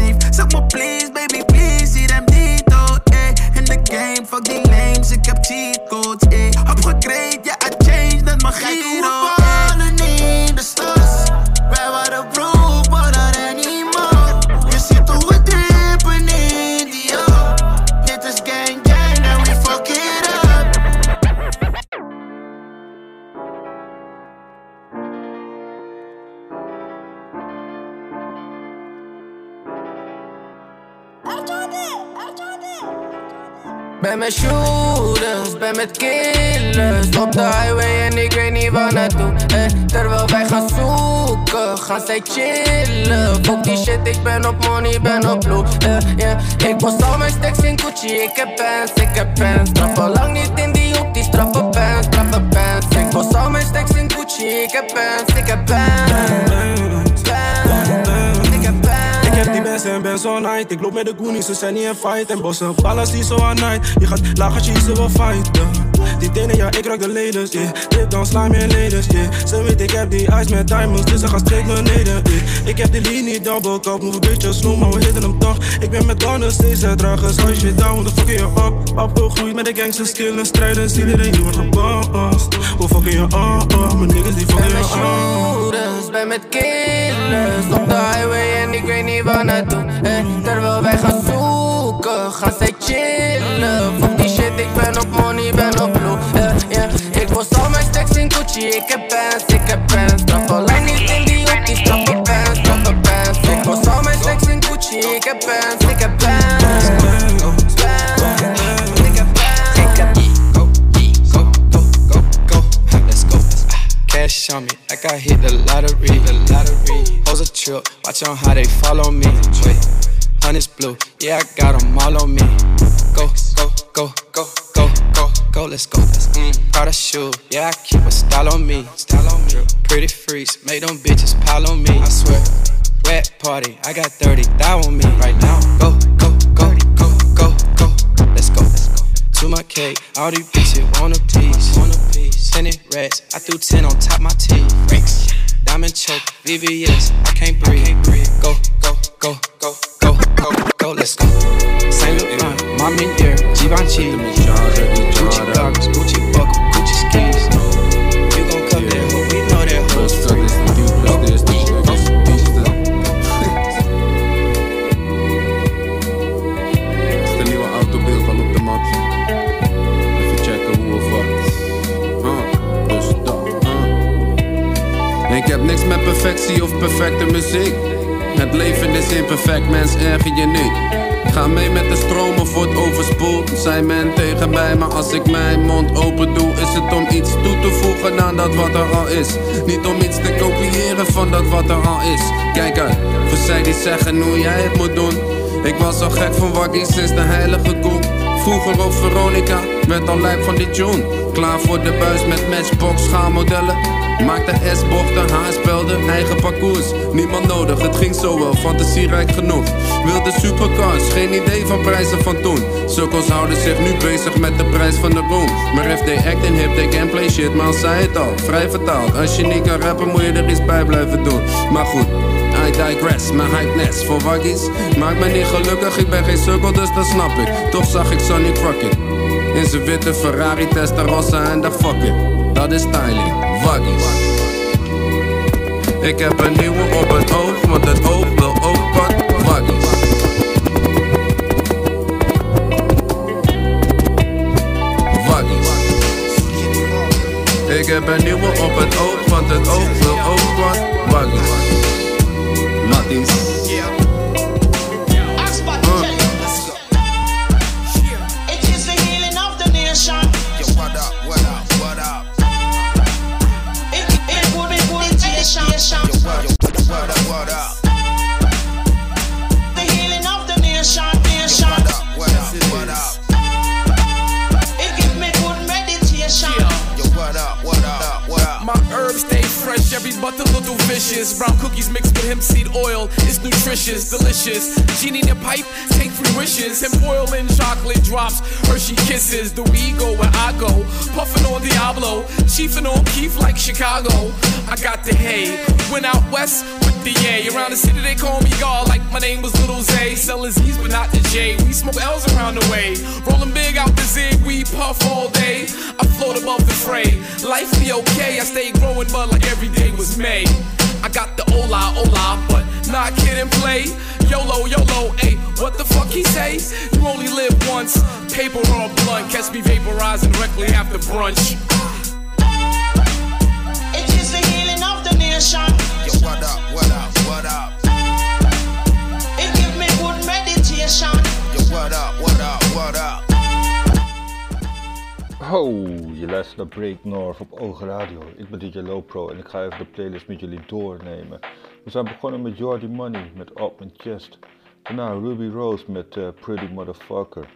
met killers. Op de highway en ik weet niet waar naartoe eh, Terwijl wij gaan zoeken, gaan zij chillen. Fuck die shit, ik ben op money, ben op blue eh, yeah. Ik post al mijn stacks in Gucci, ik heb pants, ik heb pants. Straf al lang niet in die hoek, die straffe pants, straffe pants. Ik post al mijn stacks in Gucci, ik heb pants, ik heb pants pants Ik heb die best en ben zo night. Ik loop met de goonies, ze zijn niet in fight. En bossen, ballas die zo aan night. Je gaat laag als je ze wil fighten. Die tenen, ja, ik raak de leders, yeah. Dan sla meer leders, yeah. Ze weet ik heb die ice met diamonds, dus ze gaan straight naar beneden, yeah. Ik heb die linie double cup, move een beetje slow, maar we hitten hem toch. Ik ben met Donner, steeds uitdragen, sla je shit down, dan fucking je up. Opgegroeid met de gangsters, skillen, strijden, stiel iedereen, je wordt gepast. Hoe fucking je up, mijn niggas die fucking Ben je met up. shooters, ben met killers Op de highway en ik weet niet waar naartoe eh, Terwijl wij gaan zoeken, gaan zij chillen Fuck die shit, ik ben op money, ben op blue eh, yeah. Ik post al mijn stacks in Gucci, ik heb pants, ik heb pants Straf alleen niet in die hoek, die straffe pants, straffe pants Ik post al mijn stacks in Gucci, ik heb pants, ik heb pants. Cash on me, like I hit the lottery. The lottery. Hoes a trip, watch on how they follow me. Wait, honey's blue, yeah I got 'em all on me. Go, go, go, go, go, go, go, let's go. Mm, Prada shoe, yeah I keep a style on me. Style on me. Pretty freaks, make them bitches pile on me. I swear. Wet party, I got 30 thou on me right now. Go, go, go, go, go, go, let's go. Let's go. To my cake, all these bitches want a piece. Want a piece. Ten rats, I threw ten on top my teeth. Diamond choke, VVS, I can't breathe. Go, go, go, go, let's go. Saint Laurent, mommy dear, Givenchy, Gucci goggles, Gucci buckle, Gucci skis. You gon' cut that hoe, we know that hoe's free. Ik heb niks met perfectie of perfecte muziek. Het leven is imperfect, mens, erger je niet. Ga mee met de stromen, wordt overspoeld. Zijn men tegen mij, maar als ik mijn mond open doe, is het om iets toe te voegen aan dat wat er al is. Niet om iets te kopiëren van dat wat er al is. Kijk uit, voor zij die zeggen hoe jij het moet doen. Ik was al gek van Waggy sinds de heilige koe. Vroeger op Veronica, werd al lijp van die tune. Klaar voor de buis met matchbox schaalmodellen. Maakte S-bochten, haarspelden, eigen parcours. Niemand nodig, het ging zo wel, fantasierijk genoeg. Wilde supercars, geen idee van prijzen van toen. Sukkels houden zich nu bezig met de prijs van de room. Maar they act in hip, they can play shit, maar zei het al, vrij vertaald. Als je niet kan rappen, moet je er iets bij blijven doen. Maar goed. I digress, mijn hypeness voor waggies Maakt me niet gelukkig, ik ben geen sukkel, dus dat snap ik Toch zag ik Sonny Crockett in zijn witte Ferrari, Testarossa en de fuck it. Dat is styling, waggies. Ik heb een nieuwe op het oog, want het oog wil ook wat waggies. Ik heb een nieuwe op het oog, want het oog wil ook wat waggies. Matties. Nutritious, delicious. Genie in your pipe, take three wishes. And chocolate drops, Hershey kisses. The we go where I go, puffin' on Diablo, chiefin' on Keith like Chicago. I got the hay, went out west with the A. Around the city they call me God, like my name was Little Zay. Sellin' Z's but not the J. We smoke L's around the way, rollin' big out the zig. We puff all day. I float above the fray. Life be okay, I stay growing, but like every day was May. I got the hola, hola, but not kid and play. YOLO, YOLO, ayy, what the fuck he say? You only live once, paper or blunt. Catch me vaporizing directly after brunch. It is the healing of the nation. Yo, what up, what up, what up? It give me good meditation. Yo, what up, what up, what up? Ho, je luistert naar Break North op Oog Radio. Ik ben DJ Lopro en ik ga even de playlist met jullie doornemen. We zijn begonnen met Jordy Money met and Chest. Daarna Ruby Rose met eh, Pretty Motherfucker.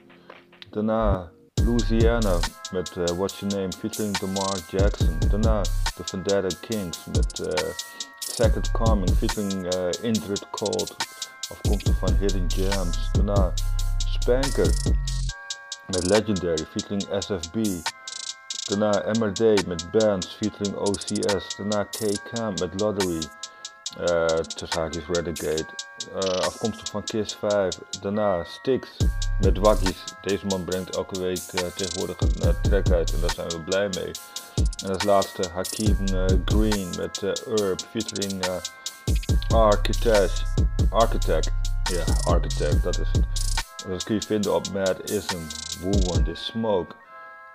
Daarna Louisiana met eh, What's Your Name featuring Demar Jackson. Daarna The Vendetta Kings met eh, Second Coming featuring Indrid Cold. Afkomstig van Hidden Gems. Daarna Spanker met Legendary featuring SFB. Daarna MRD met Bands featuring OCS. Daarna K-Camp met Lottery. Uh, haakjes Renegade. Eh, afkomstig van Kiss 5. Daarna Styx met Waggies. Deze man brengt elke week eh, tegenwoordig een eh, track uit en daar zijn we blij mee. En als laatste Hakeem eh, Green met Herb featuring Architect. Architect. Ja, Architect, dat is het. Dat kun je vinden op Mad Ism, Who Won This Smoke.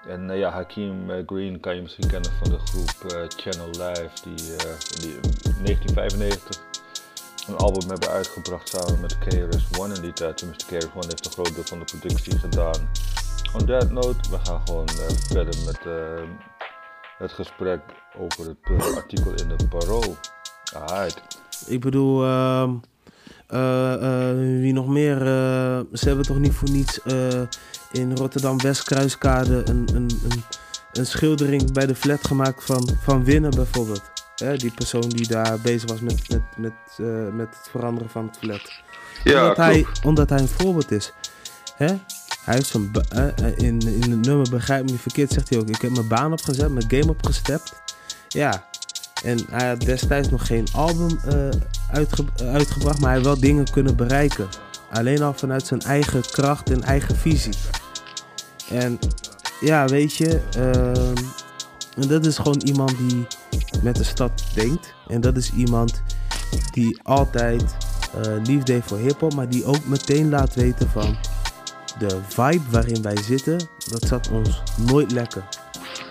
En eh, ja, Hakeem eh, Green kan je misschien kennen van de groep eh, Channel Live, die, in 1995 een album hebben uitgebracht samen met KRS-One in die tijd. Tenminste, KRS-One heeft een groot deel van de productie gedaan. On that note, we gaan gewoon verder met het gesprek over het artikel in de Parool. Alright. Ik bedoel, ehm, eh, eh, wie nog meer? ze hebben toch niet voor niets in Rotterdam Westkruiskade een, een, een, een schildering bij de flat gemaakt van, van Winnen bijvoorbeeld. Hè, die persoon die daar bezig was met, met, met, eh, met het veranderen van het flat. Ja, omdat, hij, omdat hij een voorbeeld is. Hè? Hij heeft zijn eh, in, in het nummer Begrijp me niet verkeerd zegt hij ook. Ik heb mijn baan opgezet, mijn game opgestept. Ja, en hij had destijds nog geen album uitge- uitgebracht, maar hij heeft wel dingen kunnen bereiken. Alleen al vanuit zijn eigen kracht en eigen visie. En ja, weet je, ehm, dat is gewoon iemand die met de stad denkt. En dat is iemand die altijd eh, liefde heeft voor hip-hop, maar die ook meteen laat weten van de vibe waarin wij zitten, dat zat ons nooit lekker.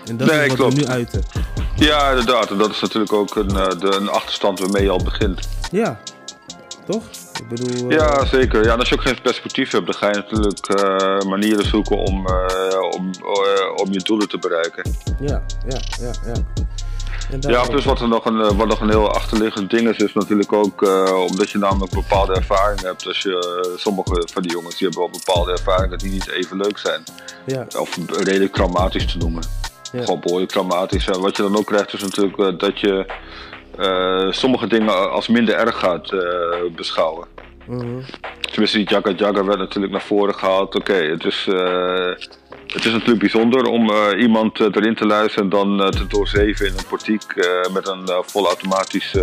En dat Nee, is wat klopt. we nu uiten. Ja, inderdaad. En dat is natuurlijk ook een, eh, de, een achterstand waarmee je al begint. Ja, toch? Ik bedoel. eh, Ja, zeker. Ja, en als je ook geen perspectief hebt, dan ga je natuurlijk eh, manieren zoeken om, eh, om, om je doelen te bereiken. Ja, ja, ja, ja. Ja, plus wat er nog een, wat nog een heel achterliggend ding is, is natuurlijk ook omdat je namelijk bepaalde ervaring hebt. Als je, sommige van die jongens die hebben wel bepaalde ervaringen die niet even leuk zijn. Ja. Of redelijk traumatisch te noemen. Ja. Gewoon behoorlijk traumatisch. En wat je dan ook krijgt is natuurlijk dat je eh, sommige dingen als minder erg gaat eh, beschouwen. Mhm. Tenminste, die Jagga Jagga werd natuurlijk naar voren gehaald. Oké, het, is, eh, het is natuurlijk bijzonder om iemand erin te luisteren en dan te doorzeven in een portiek met een volautomatisch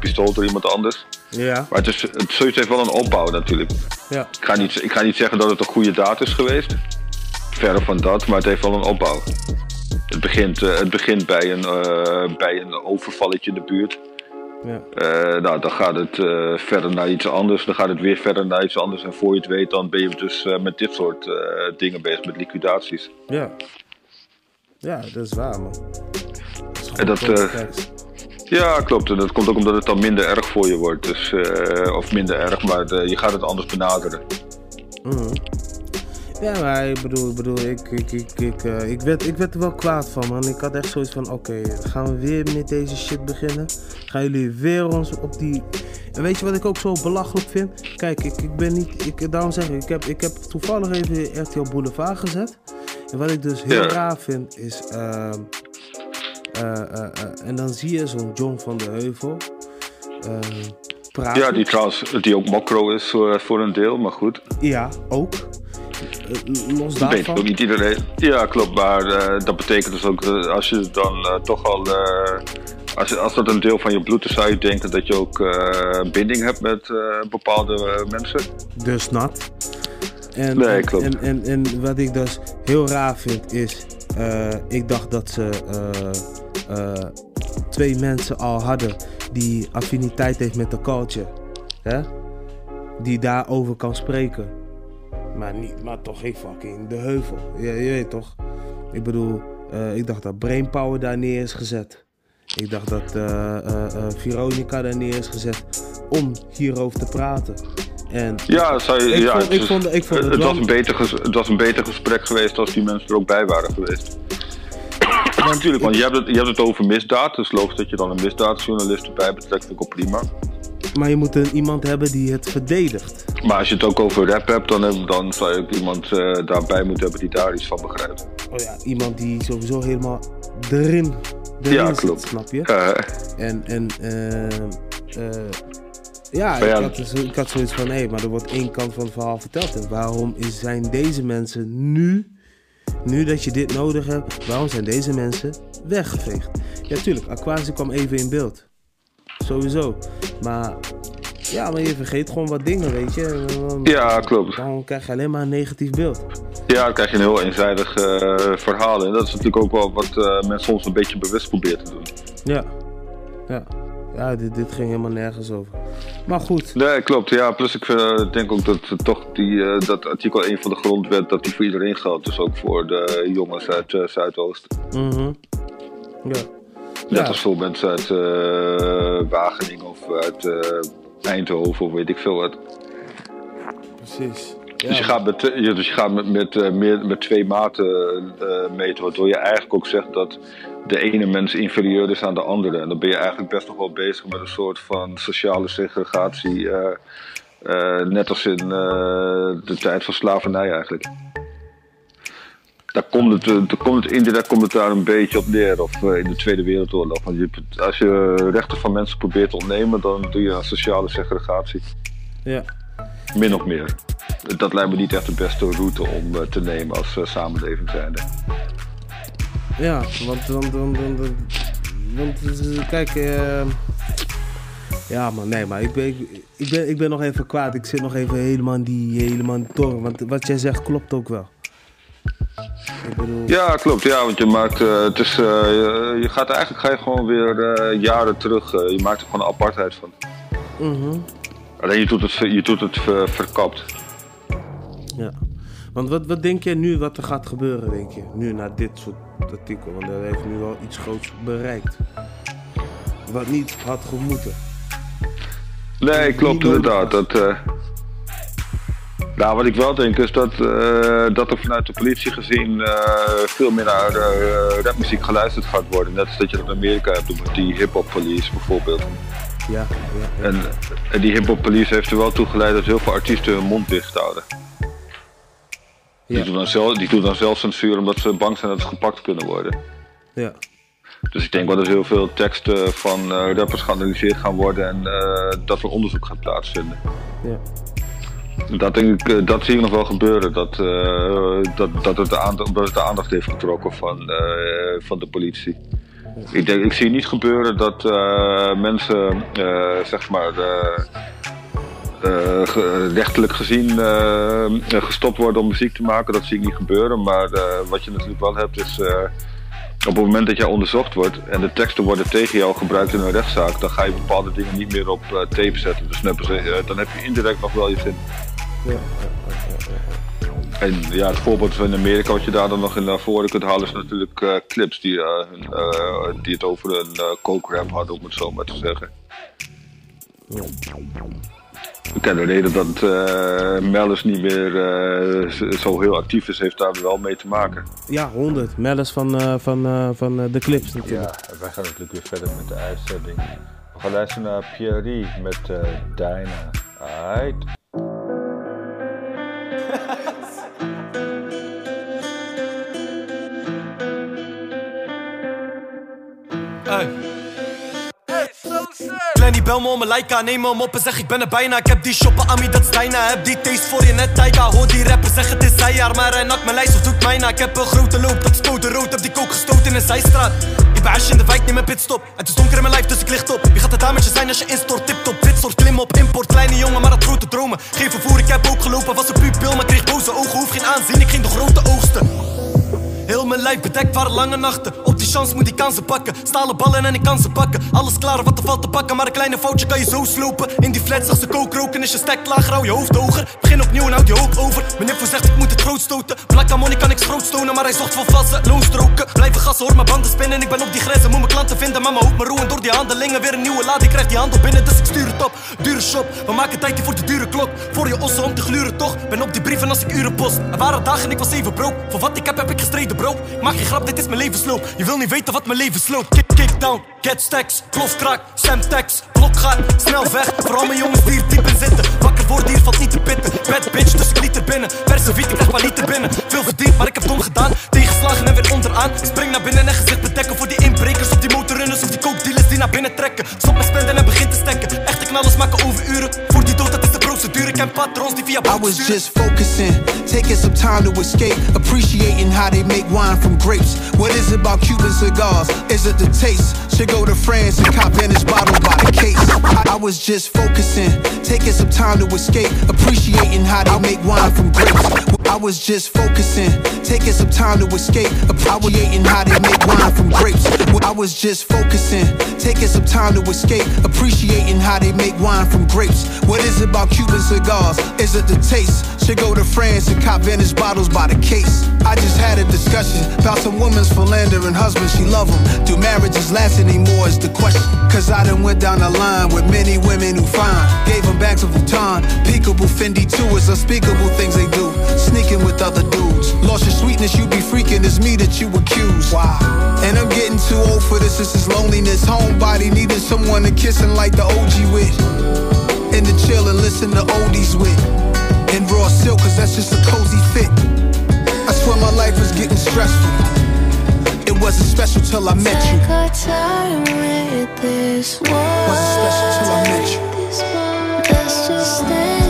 pistool door iemand anders. Ja. Maar het, is, het zoiets heeft wel een opbouw natuurlijk. Ja. Ik, ga niet, ik ga niet zeggen dat het een goede daad is geweest. Verre van dat, maar het heeft wel een opbouw. Het begint, eh, het begint bij, een, eh, bij een overvalletje in de buurt. Ja. Eh, nou, dan gaat het verder naar iets anders. Dan gaat het weer verder naar iets anders. En voor je het weet, dan ben je dus met dit soort dingen bezig, met liquidaties. Ja. Ja, dat is waar, man. Is En dat, ja, klopt. En dat komt ook omdat het dan minder erg voor je wordt. Dus, of minder erg, maar je gaat het anders benaderen. Mhm. Ja, maar ik bedoel, ik, bedoel, ik, ik, ik, ik, eh, ik, werd, ik werd er wel kwaad van, man. Ik had echt zoiets van, oké, gaan we weer met deze shit beginnen? Gaan jullie weer ons op die... En weet je wat ik ook zo belachelijk vind? Kijk, ik, ik ben niet... Ik, daarom zeg ik, ik heb, ik heb toevallig even RTL Boulevard gezet. En wat ik dus heel Ja. raar vind, is... ehm, eh, eh, en dan zie je zo'n John van de Heuvel... ehm, praten. Ja, die trouwens, die ook mokro is voor een deel, maar goed. Ja, ook. Eh, los weet daarvan... ook niet iedereen. Ja, klopt. Maar eh, dat betekent dus ook, eh, als je dan toch al. als, als dat een deel van je bloed is, zou je denken dat je ook binding hebt met bepaalde mensen. Dus nat. En, Nee, en- klopt. En, en, en wat ik dus heel raar vind is, ik dacht dat ze twee mensen al hadden die affiniteit heeft met de culture. Hè? Die daarover kan spreken. Maar, niet, maar toch geen fucking de heuvel. Je weet toch? Ik bedoel, eh, ik dacht dat Brainpower daar neer is gezet. Ik dacht dat eh, eh, Veronica daar neer is gezet om hierover te praten. En Ja, ik ja vond, het, ik is- vond, ik vond het, het wel- was een beter ges- het was een beter gesprek geweest als die mensen er ook bij waren geweest. Natuurlijk, want je hebt, het, je hebt het over misdaad, dus logisch dat je dan een misdaadjournalist erbij betrekt, vind ik ook prima. Maar je moet een, iemand hebben die het verdedigt. Maar als je het ook over rap hebt, dan, heb- dan zou je ook iemand eh, daarbij moeten hebben die daar iets van begrijpt. Oh ja, iemand die sowieso helemaal erin, erin Ja, zit, klopt. snap je? Eh. En, en eh, ja, ja, ik, had dus, ik had zoiets van, hé, maar er wordt één kant van het verhaal verteld. En waarom is, zijn deze mensen nu, nu dat je dit nodig hebt, waarom zijn deze mensen weggeveegd? Ja, tuurlijk, Aquasi kwam even in beeld. Sowieso. Maar, ja, maar je vergeet gewoon wat dingen, weet je. Dan- Ja, klopt. Dan krijg je alleen maar een negatief beeld. Ja, dan krijg je een heel eenzijdig eh, verhaal. En dat is natuurlijk ook wel wat eh, men soms een beetje bewust probeert te doen. Ja. Ja. Ja, dit, dit ging helemaal nergens over. Maar goed. Nee, klopt. Ja, plus ik eh, denk ook dat toch die, dat artikel 1 van de grondwet, dat die voor iedereen geldt. Dus ook voor de jongens uit Zuidoost. Mhm. Ja. Net Ja. als veel mensen uit eh, Wageningen of uit eh, Eindhoven of weet ik veel wat. Precies. Dus je gaat met, dus je gaat met, met, eh, meer, met twee maten eh, meten, waardoor je eigenlijk ook zegt dat de ene mens inferieur is aan de andere. En dan ben je eigenlijk best nog wel bezig met een soort van sociale segregatie, net als in de tijd van slavernij eigenlijk. Daar komt het, eh, daar komt het, indirect komt het daar een beetje op neer, of eh, in de Tweede Wereldoorlog. Want je, als je rechten van mensen probeert te ontnemen, dan doe je aan sociale segregatie. Ja. Min of meer. Dat lijkt me niet echt de beste route om eh, te nemen als uh, samenleving zijnde. Ja, want dan, dan, dan, dan want uh, kijk, ja man, nee, maar ik ben, ik, ik, ben, ik ben nog even kwaad. Ik zit nog even helemaal in die, helemaal in die toren, want wat jij zegt klopt ook wel. Ja, klopt. Ja, want je maakt, uh, het is, uh, je, je gaat eigenlijk ga je gewoon weer uh, jaren terug. je maakt er gewoon een apartheid van. Mm -hmm. Alleen je doet het, je doet het ver, verkapt. Ja. Want wat, wat denk je nu wat er gaat gebeuren, denk je? Nu na dit soort artikel. Want dat heeft nu wel iets groots bereikt. Wat niet had gemoeten. Nee, klopt inderdaad. Dat. Nou, wat ik wel denk is dat, uh, dat er vanuit de politie gezien uh, veel meer naar rapmuziek geluisterd gaat worden. Net als dat je dat in Amerika hebt, met die hip-hop police bijvoorbeeld. Ja, ja, ja. En, en die hip-hop police heeft er wel toe geleid dat heel veel artiesten hun mond dicht houden. Ja. Die, doen dan zelf, die doen dan zelf censuur omdat ze bang zijn dat ze gepakt kunnen worden. Ja. Dus ik denk wel dat heel veel teksten van rappers geanalyseerd gaan worden en dat er onderzoek gaat plaatsvinden. Ja. Dat, denk ik, uh, dat zie ik nog wel gebeuren, dat, dat, dat, het de aandacht, de aandacht heeft getrokken van, van de politie. Ik, denk, ik zie niet gebeuren dat mensen, zeg maar, rechtelijk gezien gestopt worden om muziek te maken. Dat zie ik niet gebeuren. Maar wat je natuurlijk wel hebt is. Op het moment dat jij onderzocht wordt en de teksten worden tegen jou gebruikt in een rechtszaak, dan ga je bepaalde dingen niet meer op tape zetten. Dus dan heb, je, dan heb je indirect nog wel je zin. Ja, ja, ja, En ja, het voorbeeld van Amerika, wat je daar dan nog in naar voren kunt halen, is natuurlijk eh, clips die, eh, eh, die het over een uh, coke rap hadden, om het zo maar te zeggen. Ik ken de reden dat uh, Mellis niet meer uh, zo heel actief is, heeft daar wel mee te maken. Ja, 100. Mellis van, uh, van, van de clips natuurlijk. Ja, wij gaan natuurlijk weer verder met de uitzending. We gaan luisteren naar Pierre met Dyna. Aight. Hey. Lenny, bel me om mijn Leica, neem me hem op en zeg ik ben er bijna. Ik heb die shoppen, Ami, dat is Dijna Heb die taste voor je net Taika. Hoor die rapper zeg het is zijjaar Maar hij nakt mijn lijst of doet mij na Ik heb een grote loop, dat is code rood Heb die kook gestoten in een zijstraat. Ik ben in de wijk, neem een pitstop. Het is donker in mijn lijf, dus ik licht op. Wie gaat het dametje zijn als je instort Tip top, soort klim op. Import Kleine jongen, maar dat grote dromen. Geen vervoer, ik heb ook gelopen Was een pupil, maar kreeg boze ogen. Hoef geen aanzien, ik ging de grote oogsten. Heel mijn lijf bedekt waren lange nachten. Die moet ik kansen pakken. Stalen ballen en ik kan ze pakken. Alles klaar wat er valt te pakken. Maar een kleine foutje kan je zo slopen. In die flats als ze kook roken is je stek lager. Hou je hoofd hoger. Begin opnieuw en houd je hoofd over. Meneer voor zegt ik moet het groot stoten. Black money kan ik groot. Maar hij zocht voor vassen. Loonstroken. Blijven gassen hoor mijn banden spinnen. Ik ben op die grenzen. Moet mijn klanten vinden. Mijn hoofd me roeien door die handelingen. Weer een nieuwe laad. Ik krijg die handel binnen. Dus ik stuur het op. Dure shop. We maken tijd voor de dure klok. Voor je ossen om te gluren toch. Ben op die brieven als ik uren post. Er waren dagen ik was even broke. Voor wat ik heb heb ik gestreden bro. Maak geen grap, dit is mijn levensloop. Je wil niet weten wat mijn leven sloopt. Kick, kick down, get stacks, plof krak, semtex, blok gaat, snel weg. Vooral mijn jongens die er diep in zitten. Wakker worden hier valt niet te pitten. Bad bitch, dus ik liet er binnen. Verse wiet, ik krijg maar niet te binnen. Veel verdiend, maar ik heb dom gedaan. Tegenslagen en weer onderaan. Spring naar binnen en gezicht bedekken voor die inbrekers. Of die motorrunners of die coke die naar binnen trekken. Stop met spenden en begin te stekken. Echte knallers maken overuren. Voor die dood, dat is de procedure. Ken patrons die via I was just focusing, taking some time to escape. Appreciating how they make wine from grapes. What is it about Cuban cigars? Is it the taste? Should go to France and cop in this bottle by the case. I, I was just focusing, taking some time to escape. Appreciating how they make wine from grapes. I was just focusing, taking some time to escape. Appreciating how they make wine from grapes. I was just focusing, taking some time to escape. Appreciating how they make wine from grapes. What is it about Cuban cigars? Is it the taste? Should go to France and cop vintage bottles by the case. I just had a discussion about some women's philandering husbands, she love them. Do marriages last anymore is the question. Cause I done went down the line with many women who find. Gave them bags of Vuitton. Peekable Fendi too, it's unspeakable things they do. Sneaking with other dudes. Lost your sweetness, you be freaking, it's me that you accuse. Wow. And I'm getting too old for this, this is loneliness. Homebody needing someone to kiss and like the OG with. And to chill and listen to oldies with. In raw silk, cause that's just a cozy fit. I swear my life is getting stressful. It wasn't special till I met you. Take our time with this one. Wasn't special till I met you. Let's just stand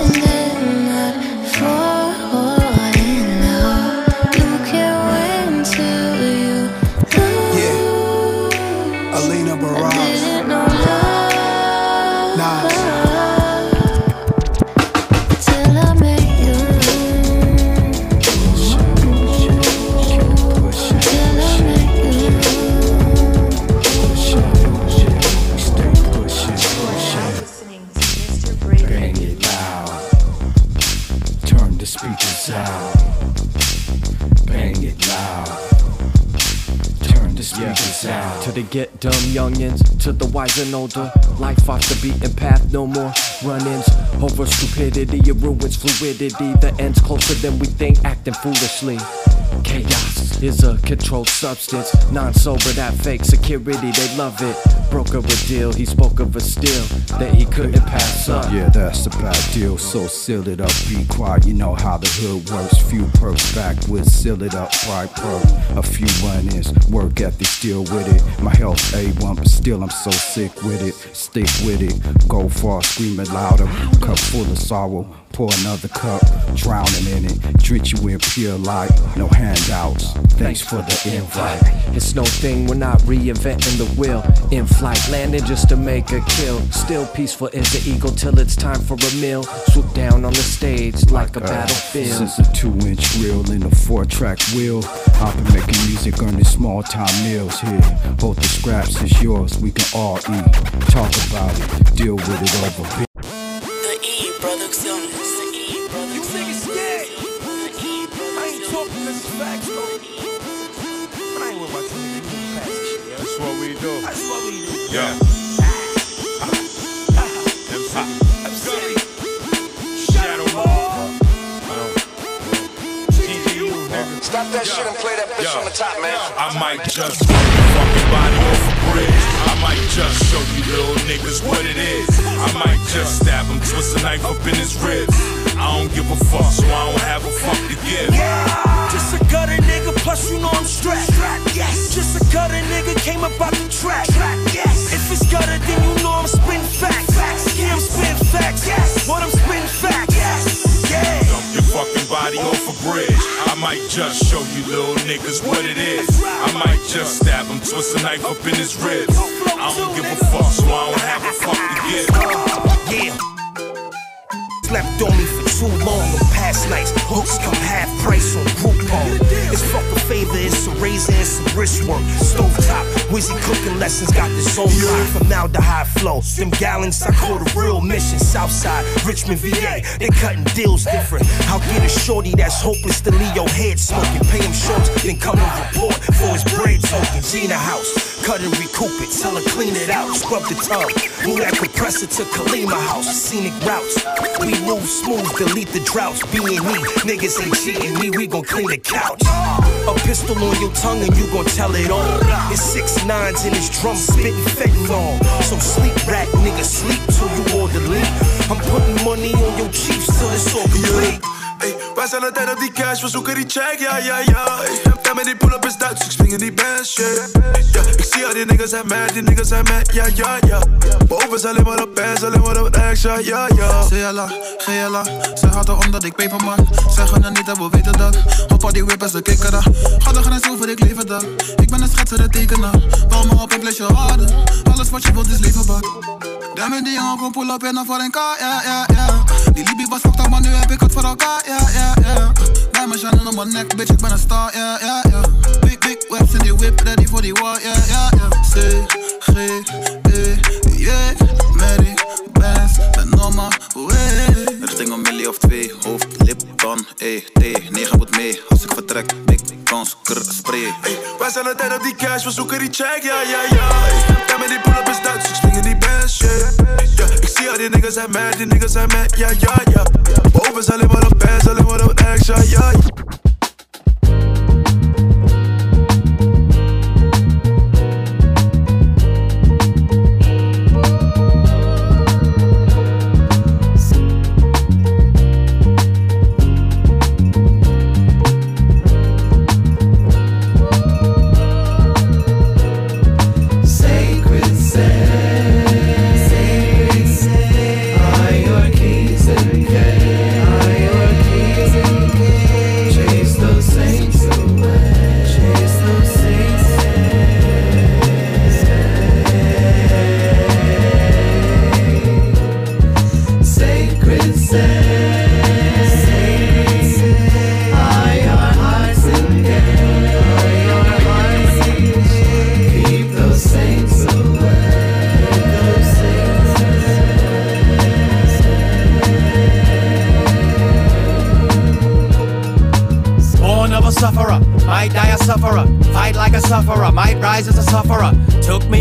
Bang it loud. Turn the speakers out. To the get dumb youngins, to the wise and older. Life off the beaten path, no more run-ins. Over stupidity, it ruins fluidity. The end's closer than we think, acting foolishly. Chaos is a controlled substance. Non-sober, that fake security, they love it. Broker a deal, he spoke of a steal that he couldn't pass up. Yeah, that's a bad deal. So seal it up, be quiet. You know how the hood works. Few perks back with seal it up, right perk. A few run-ins, work ethic still with it. My health A1, but still I'm so sick with it. Stick with it, go far, scream it louder. Cup full of sorrow. Pour another cup, drowning in it. Drench you in pure light, no handouts. Thanks for the invite. It's no thing, we're not reinventing the wheel. In flight, landing just to make a kill. Still peaceful as the eagle till it's time for a meal. Swoop down on the stage like a uh, battlefield. Since a two inch reel in a four track wheel. I've been making music, earning small time meals here. Both the scraps is yours, we can all eat. Talk about it, deal with it over. The E Producciones. The E Producciones. The E talking, this facts, though. But I ain't worried about you niggas. You can pass this shit, yo. That's what we do. That's what we do. Yeah. Ah. Ah. Oh. Stop that shit and play that bitch on the top, man. I might just fuck your fucking body off a bridge. I might just show you little niggas what it is. I might just stab him, twist a knife up in his ribs. I don't give a fuck, so I don't have a fuck to give. Yeah, Just a gutter nigga, plus you know I'm strapped. Yes. Just a gutter nigga came about the track. Yes. If it's gutter, then you know I'm spin facts. Facts, Yeah, I'm spitting facts. Yes. What I'm spitting facts. Yes. Yeah. Your fucking body off a bridge. I might just show you little niggas what it is. I might just stab him, twist a knife up in his ribs. I don't give a fuck, so I don't have a fuck to give. Yeah. Slept on me for too long on past nights. Hooks come half price on Groupon. It's fuck a favor, it's a razor and some wrist work. Stove top, Wizzy cooking lessons got this own to high flow. Them gallons, I call the real mission. Southside, Richmond, VA. They cutting deals different. I'll get a shorty that's hopeless to leave your head smoking. Pay him shorts, then come and report for his bread token. Gina House, cut and recoup it. Tell her clean it out, scrub the tub. Move that compressor to Kalima House. Scenic routes. We move smooth, delete the droughts. B and E, niggas ain't cheating me. We gon' clean the couch. A pistol on your tongue and you gon' tell it all. It's six nines in his drum, spitting fentanyl. So sleep, rat nigga, sleep till you order leave. I'm putting money on your chiefs till it's all complete. Ey, wij zijn altijd op die cash, we zoeken die check, ja, ja, ja. Ey, Ja, met die pull-up is Duits, ik spring in die bench, shit. Ja, ik zie al die niggas zijn mad, die niggas zijn mad, ja, ja, ja. Boven is alleen maar op pants, alleen maar op extra, ja, ja. CLA, GLA, ze hadden omdat ik paper man. Zeggen het niet, en we weten dat. Hop al die whippers, de kikken daar. Ga de grens over, ik lever dat. Ik ben een schetser, de tekenaar. Bouw me op, ik bless je harder. Alles wat je wilt is leverbaar. Daarmee die jongen kon pull up in voor een K, ja, ja, ja. Die Libby was fucked up, maar nu heb ik het voor elkaar, ja, ja, ja. Bij mijn shine op mijn nek, bitch, ik ben een star, ja, ja, ja. Big, big webs in die whip, ready voor die war, ja, ja, ja. C, G, E, J, Mary, Benz, ben normaal, way. Richting een millie of twee, hoofd, lip, dan, E, T, 9 moet mee. Als ik vertrek, big kans, krr, spray. Wij zijn altijd op die cash, we zoeken die check, ja, ja, ja. Ja, met die pull-up is Duits, ik spring in die bench, shit. Ja, ik zie al die niggas zijn mad, die niggas zijn mad, ja, ja, ja. Boven is alleen pants, alleen maar ja, ja.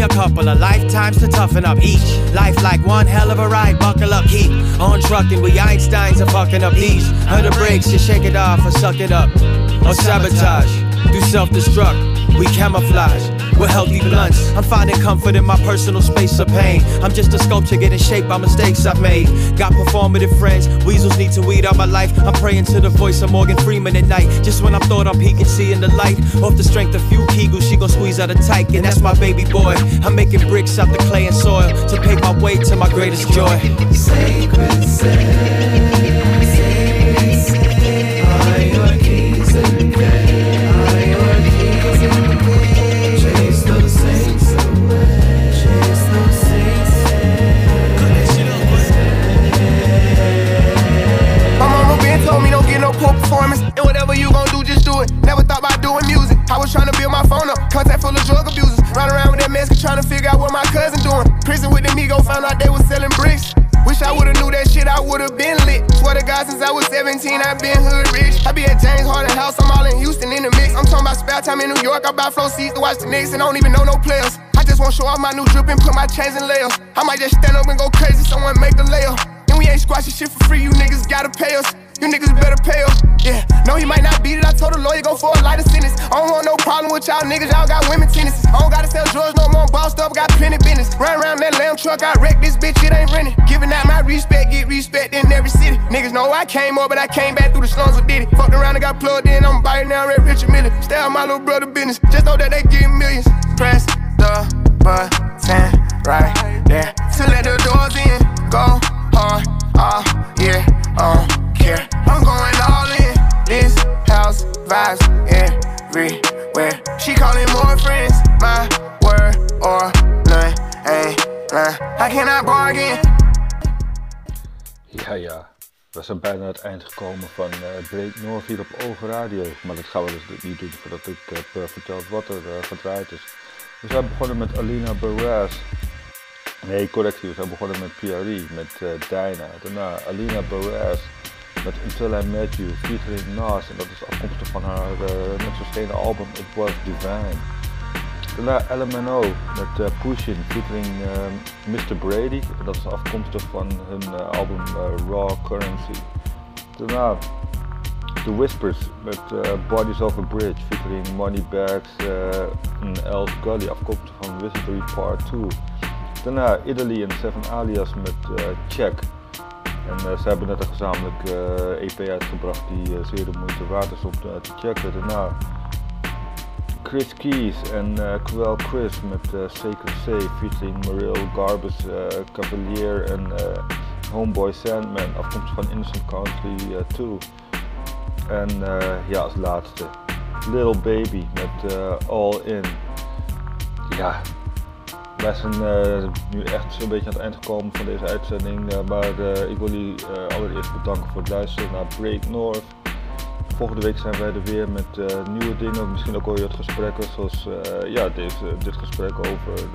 A couple of lifetimes to toughen up each. Life like one hell of a ride, buckle up, keep on trucking. We Einsteins are fucking up these. Under brakes, you shake it off or suck it up. Or sabotage, do self destruct. We camouflage. We're healthy blunts. I'm finding comfort in my personal space of pain. I'm just a sculpture getting shaped by mistakes I've made. Got performative friends. Weasels need to weed out my life. I'm praying to the voice of Morgan Freeman at night. Just when I thought I'm peeking, seeing the light. Off the strength of few kegels, she gon' squeeze out a tight. And that's my baby boy. I'm making bricks out the clay and soil to pave my way to my greatest joy. Sacred sacred was trying to build my phone up. Contact full of drug abusers. Run around with that mask trying to figure out what my cousin doing. Prison with the Migo, found out they was selling bricks. Wish I would've knew that shit, I would've been lit. swear to God, since I was 17, I've been hood rich. I be at James Harden House, I'm all in Houston in the mix. I'm talking about spare time in New York, I buy flow seats to watch the Knicks and I don't even know no players. I just want to show off my new drip and put my chains in layers. I might just stand up and go crazy, someone make a layup. And we ain't squashing shit for free, you niggas gotta pay us. You niggas better pay up. Yeah, no, he might not beat it. I told the lawyer go for a lighter sentence. I don't want no problem with y'all niggas. Y'all got women tendencies. I don't gotta sell drugs no more. I'm bossed up, got plenty business. Run around that lamb truck, I wreck this bitch. It ain't renting. Giving out my respect, get respect in every city. Niggas know I came up, but I came back through the slums with Diddy. Fucked around and got plugged in. I'm biting now, Red Richard Miller. Stay out my little brother business. Just know that they get millions. Press the button right there to let the doors in. Go hard, all year, I don't I'm going all in. This house vibes everywhere. She calling more friends. My word or none ain't. I cannot bargain. Ja, ja. We zijn bijna aan het eind gekomen van eh Break North hier op Ogen. Maar dat gaan we dus niet doen voordat ik eh, verteld wat er eh, gedraaid is. We zijn begonnen met Alina Barras. Nee, correctie. We zijn begonnen met PRE, met eh Dyna. Daarna Alina Barras met Until I Met You, featuring Nas. En dat is afkomstig van haar eh net verschenen album It Was Divine. Daarna LMNO met uh, Pushin featuring eh, Mr. Brady. Dat is afkomstig van hun eh, album eh, Raw Currency. Daarna The Whispers met eh, Bodies of a Bridge featuring Moneybags eh en Els Gully afkomstig van Wizardry Part 2. Daarna Italy en Seven Alias met eh, Check. En eh, ze hebben net een gezamenlijk eh, EP uitgebracht die eh, zeer de moeite waard is om te, checken. Daarna Chris Keys en uh, Quell Chris met uh, Sacred Safe featuring Mariel Garbus, Cavalier en Homeboy Sandman afkomstig van Innocent Country uh, 2. En ja, als laatste Little Baby met All In. Ja, wij zijn uh, nu echt zo'n beetje aan het eind gekomen van deze uitzending. Uh, maar uh, ik wil jullie allereerst bedanken voor het luisteren naar Break North. Volgende week zijn wij er weer met nieuwe dingen. Misschien ook alweer wat gesprekken zoals ja, deze, dit gesprek over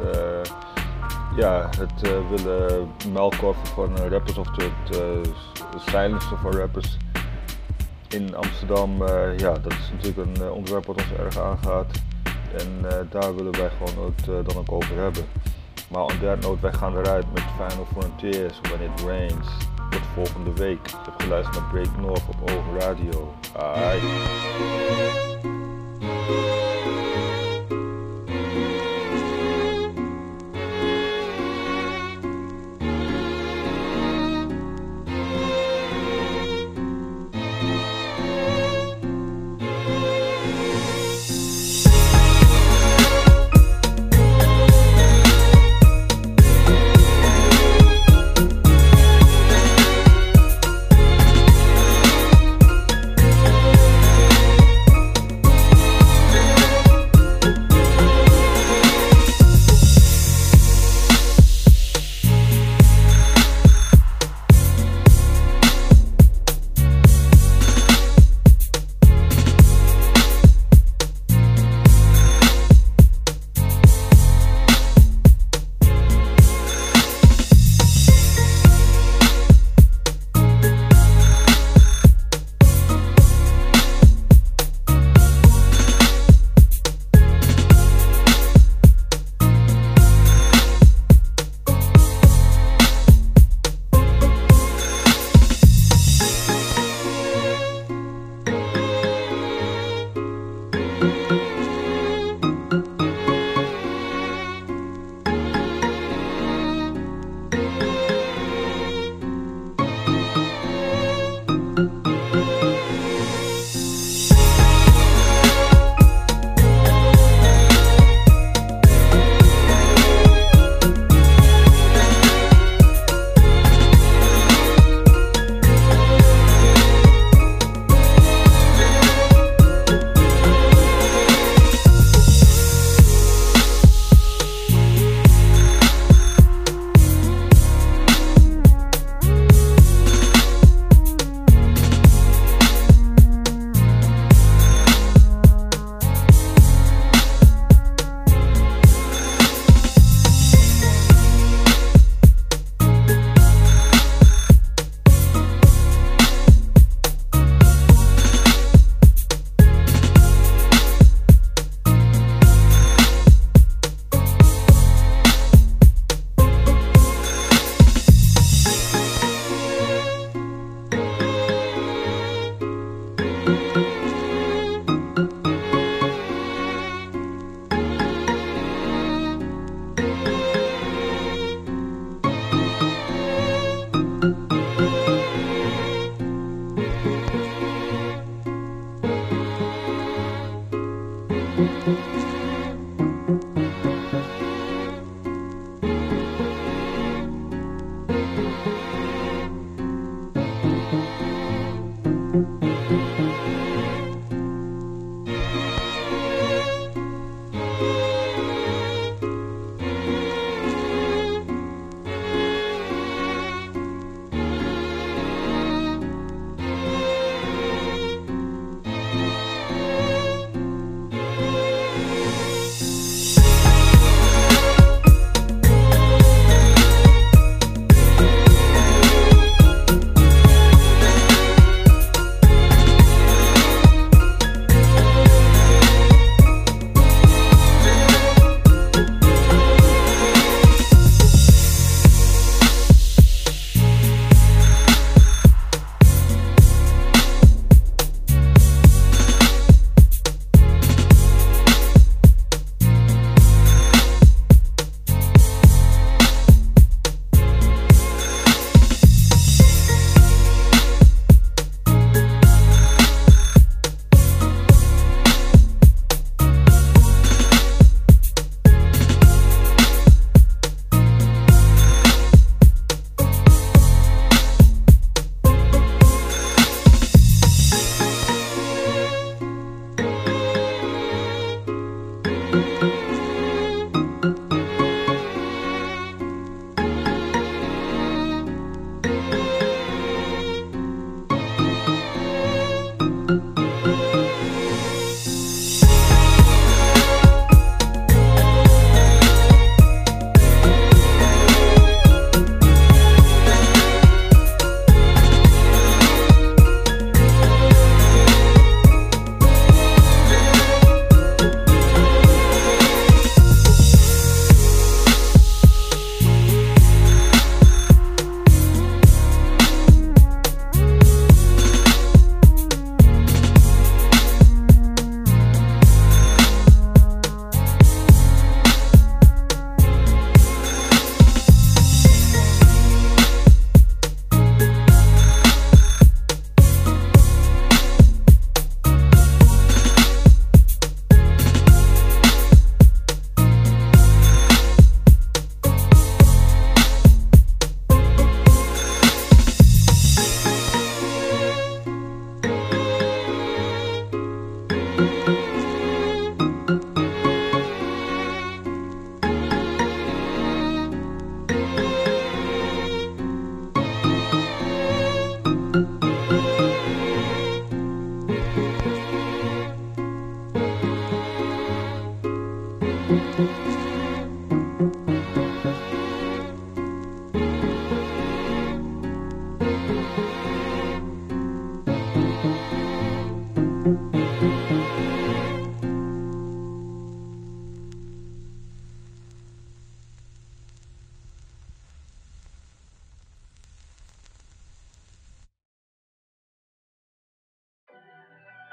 ja, het willen melkorven van rappers of het silencen van rappers in Amsterdam. ja, dat is natuurlijk een onderwerp wat ons erg aangaat. En uh, daar willen wij gewoon het uh, dan ook over hebben. Maar on that note, wij gaan eruit met Final Frontiers, When It Rains. Tot volgende week. Je hebt geluisterd naar Break North op Ogen Radio. Aight.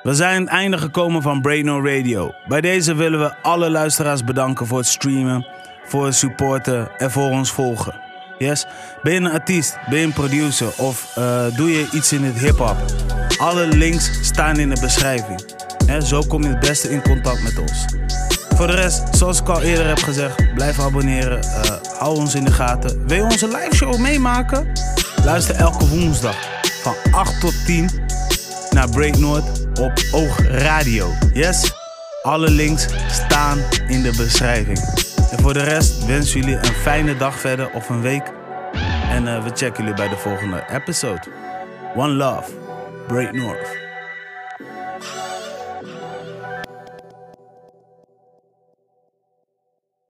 We zijn aan het einde gekomen van Braino Radio. Bij deze willen we alle luisteraars bedanken voor het streamen, voor het supporten en voor ons volgen. Yes? Ben je een artiest, ben je een producer of eh, doe je iets in het hip-hop? Alle links staan in de beschrijving. Zo kom je het beste in contact met ons. Voor de rest, zoals ik al eerder heb gezegd, blijf abonneren. eh, hou ons in de gaten. Wil je onze live show meemaken? Luister elke woensdag van 8 tot 10 naar Break Noord op Oog Radio. Yes? Alle links staan in de beschrijving. En voor de rest wensen jullie een fijne dag verder of een week. En eh, we checken jullie bij de volgende episode. One love. Break North.